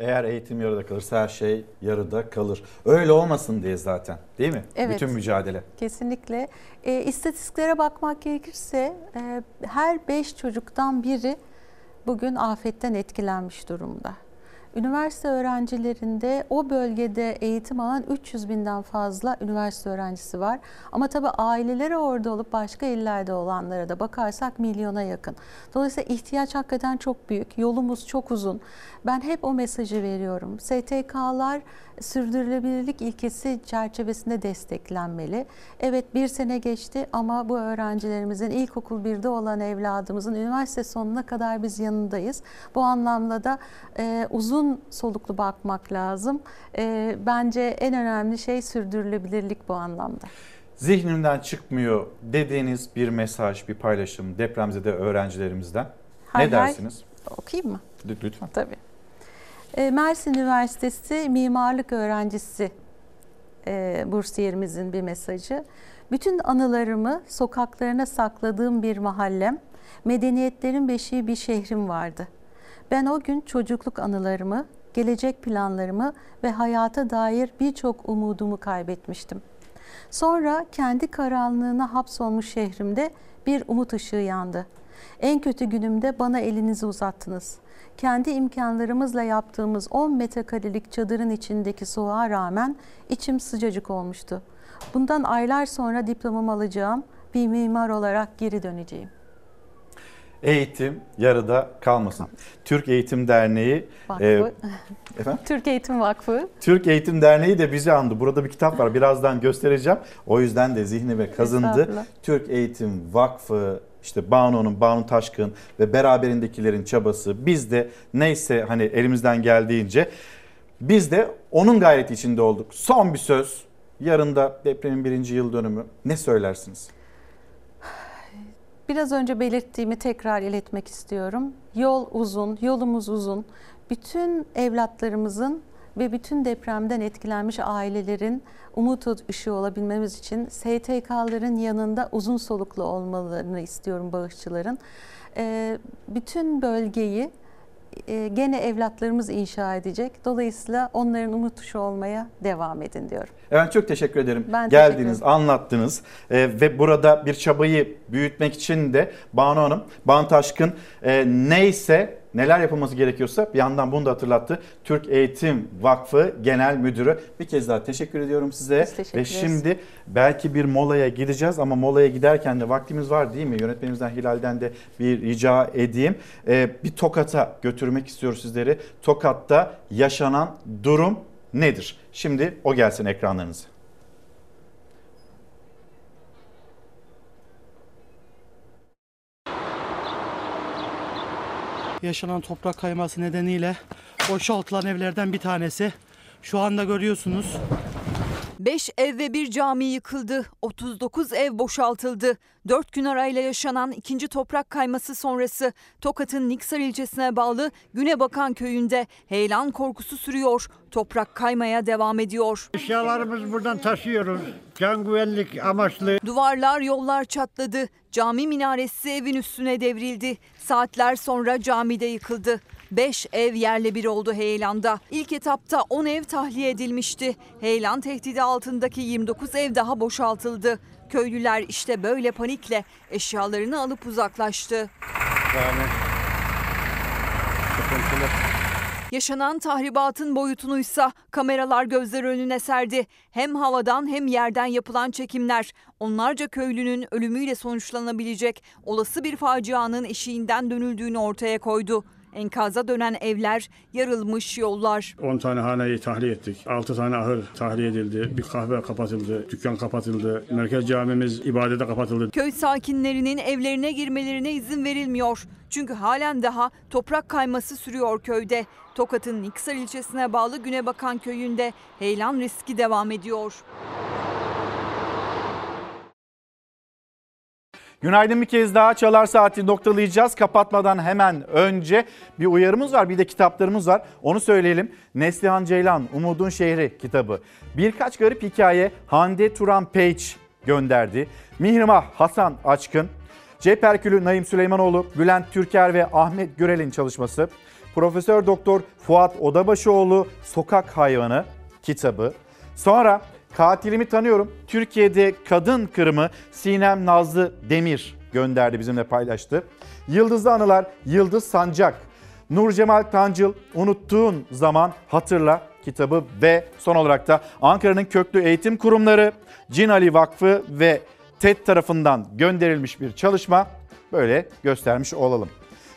Eğer eğitim yarıda kalırsa her şey yarıda kalır. Öyle olmasın diye zaten değil mi? Evet. Bütün mücadele. Kesinlikle. E, istatistiklere bakmak gerekirse e, her beş çocuktan biri bugün afetten etkilenmiş durumda. Üniversite öğrencilerinde o bölgede eğitim alan 300 binden fazla üniversite öğrencisi var. Ama tabii aileleri orada olup başka illerde olanlara da bakarsak milyona yakın. Dolayısıyla ihtiyaç hakikaten çok büyük. Yolumuz çok uzun. Ben hep o mesajı veriyorum. STK'lar sürdürülebilirlik ilkesi çerçevesinde desteklenmeli. Evet bir sene geçti ama bu öğrencilerimizin ilkokul birde olan evladımızın üniversite sonuna kadar biz yanındayız. Bu anlamda da e, uzun soluklu bakmak lazım. E, bence en önemli şey sürdürülebilirlik bu anlamda. Zihnimden çıkmıyor dediğiniz bir mesaj, bir paylaşım depremzede öğrencilerimizden. Hay ne hay. dersiniz? Okuyayım mı? Lütfen. Tabii. E, Mersin Üniversitesi mimarlık öğrencisi e, bursiyerimizin bir mesajı. Bütün anılarımı sokaklarına sakladığım bir mahallem, medeniyetlerin beşiği bir şehrim vardı. Ben o gün çocukluk anılarımı, gelecek planlarımı ve hayata dair birçok umudumu kaybetmiştim. Sonra kendi karanlığına hapsolmuş şehrimde bir umut ışığı yandı. En kötü günümde bana elinizi uzattınız. Kendi imkanlarımızla yaptığımız 10 metrekarelik çadırın içindeki soğuğa rağmen içim sıcacık olmuştu. Bundan aylar sonra diplomamı alacağım, bir mimar olarak geri döneceğim. Eğitim yarıda kalmasın. Türk Eğitim Derneği Vakfı. e, efendim? Türk Eğitim Vakfı. Türk Eğitim Derneği de bizi andı. Burada bir kitap var. Birazdan göstereceğim. O yüzden de zihni ve kazındı. Türk Eğitim Vakfı işte Banu'nun, Banu Taşkın ve beraberindekilerin çabası biz de neyse hani elimizden geldiğince biz de onun gayreti içinde olduk. Son bir söz. Yarın da depremin birinci yıl dönümü. Ne söylersiniz? Biraz önce belirttiğimi tekrar iletmek istiyorum. Yol uzun, yolumuz uzun. Bütün evlatlarımızın ve bütün depremden etkilenmiş ailelerin umut ışığı olabilmemiz için STK'ların yanında uzun soluklu olmalarını istiyorum bağışçıların. Ee, bütün bölgeyi e, gene evlatlarımız inşa edecek. Dolayısıyla onların umut ışığı olmaya devam edin diyorum. Evet çok teşekkür ederim. Ben teşekkür Geldiniz, ederim. anlattınız Ee, ve burada bir çabayı büyütmek için de Banu Hanım, Banu Taşkın e, neyse neler yapılması gerekiyorsa bir yandan bunu da hatırlattı. Türk Eğitim Vakfı Genel Müdürü. Bir kez daha teşekkür ediyorum size. Teşekkür ve şimdi belki bir molaya gideceğiz ama molaya giderken de vaktimiz var değil mi? Yönetmenimizden Hilal'den de bir rica edeyim. Ee, bir Tokat'a götürmek istiyoruz sizleri. Tokat'ta yaşanan durum nedir? Şimdi o gelsin ekranlarınıza. Yaşanan toprak kayması nedeniyle boşaltılan evlerden bir tanesi. Şu anda görüyorsunuz 5 ev ve bir cami yıkıldı. 39 ev boşaltıldı. 4 gün arayla yaşanan ikinci toprak kayması sonrası Tokat'ın Niksar ilçesine bağlı Günebakan köyünde heyelan korkusu sürüyor. Toprak kaymaya devam ediyor. Eşyalarımızı buradan taşıyoruz. Can güvenlik amaçlı. Duvarlar, yollar çatladı. Cami minaresi evin üstüne devrildi. Saatler sonra camide yıkıldı. 5 ev yerle bir oldu heyelanda. İlk etapta 10 ev tahliye edilmişti. Heyelan tehdidi altındaki 29 ev daha boşaltıldı. Köylüler işte böyle panikle eşyalarını alıp uzaklaştı. Yani sıkıntılı. Yaşanan tahribatın boyutunuysa kameralar gözler önüne serdi. Hem havadan hem yerden yapılan çekimler onlarca köylünün ölümüyle sonuçlanabilecek olası bir facianın eşiğinden dönüldüğünü ortaya koydu. Enkaza dönen evler, yarılmış yollar. 10 tane haneyi tahliye ettik. 6 tane ahır tahliye edildi. Bir kahve kapatıldı. Dükkan kapatıldı. Merkez camimiz ibadete kapatıldı. Köy sakinlerinin evlerine girmelerine izin verilmiyor. Çünkü halen daha toprak kayması sürüyor köyde. Tokat'ın Niksar ilçesine bağlı Günebakan köyünde heyelan riski devam ediyor. Günaydın bir kez daha Çalar Saati noktalayacağız. Kapatmadan hemen önce bir uyarımız var bir de kitaplarımız var. Onu söyleyelim. Neslihan Ceylan Umudun Şehri kitabı. Birkaç garip hikaye Hande Turan Page gönderdi. Mihrimah Hasan Açkın. Cep Herkülü Naim Süleymanoğlu, Bülent Türker ve Ahmet Gürel'in çalışması. Profesör Doktor Fuat Odabaşıoğlu Sokak Hayvanı kitabı. Sonra Katilimi tanıyorum. Türkiye'de kadın kırımı Sinem Nazlı Demir gönderdi bizimle paylaştı. Yıldızlı Anılar Yıldız Sancak. Nur Cemal Tancıl Unuttuğun Zaman Hatırla kitabı ve son olarak da Ankara'nın köklü eğitim kurumları Cin Ali Vakfı ve TED tarafından gönderilmiş bir çalışma böyle göstermiş olalım.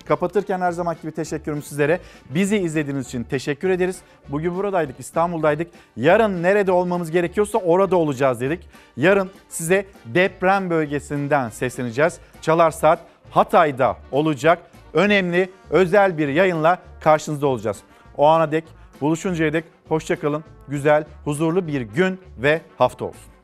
Kapatırken her zaman gibi teşekkürüm sizlere. Bizi izlediğiniz için teşekkür ederiz. Bugün buradaydık, İstanbul'daydık. Yarın nerede olmamız gerekiyorsa orada olacağız dedik. Yarın size deprem bölgesinden sesleneceğiz. Çalar Saat Hatay'da olacak. Önemli, özel bir yayınla karşınızda olacağız. O ana dek, buluşuncaya dek hoşçakalın. Güzel, huzurlu bir gün ve hafta olsun.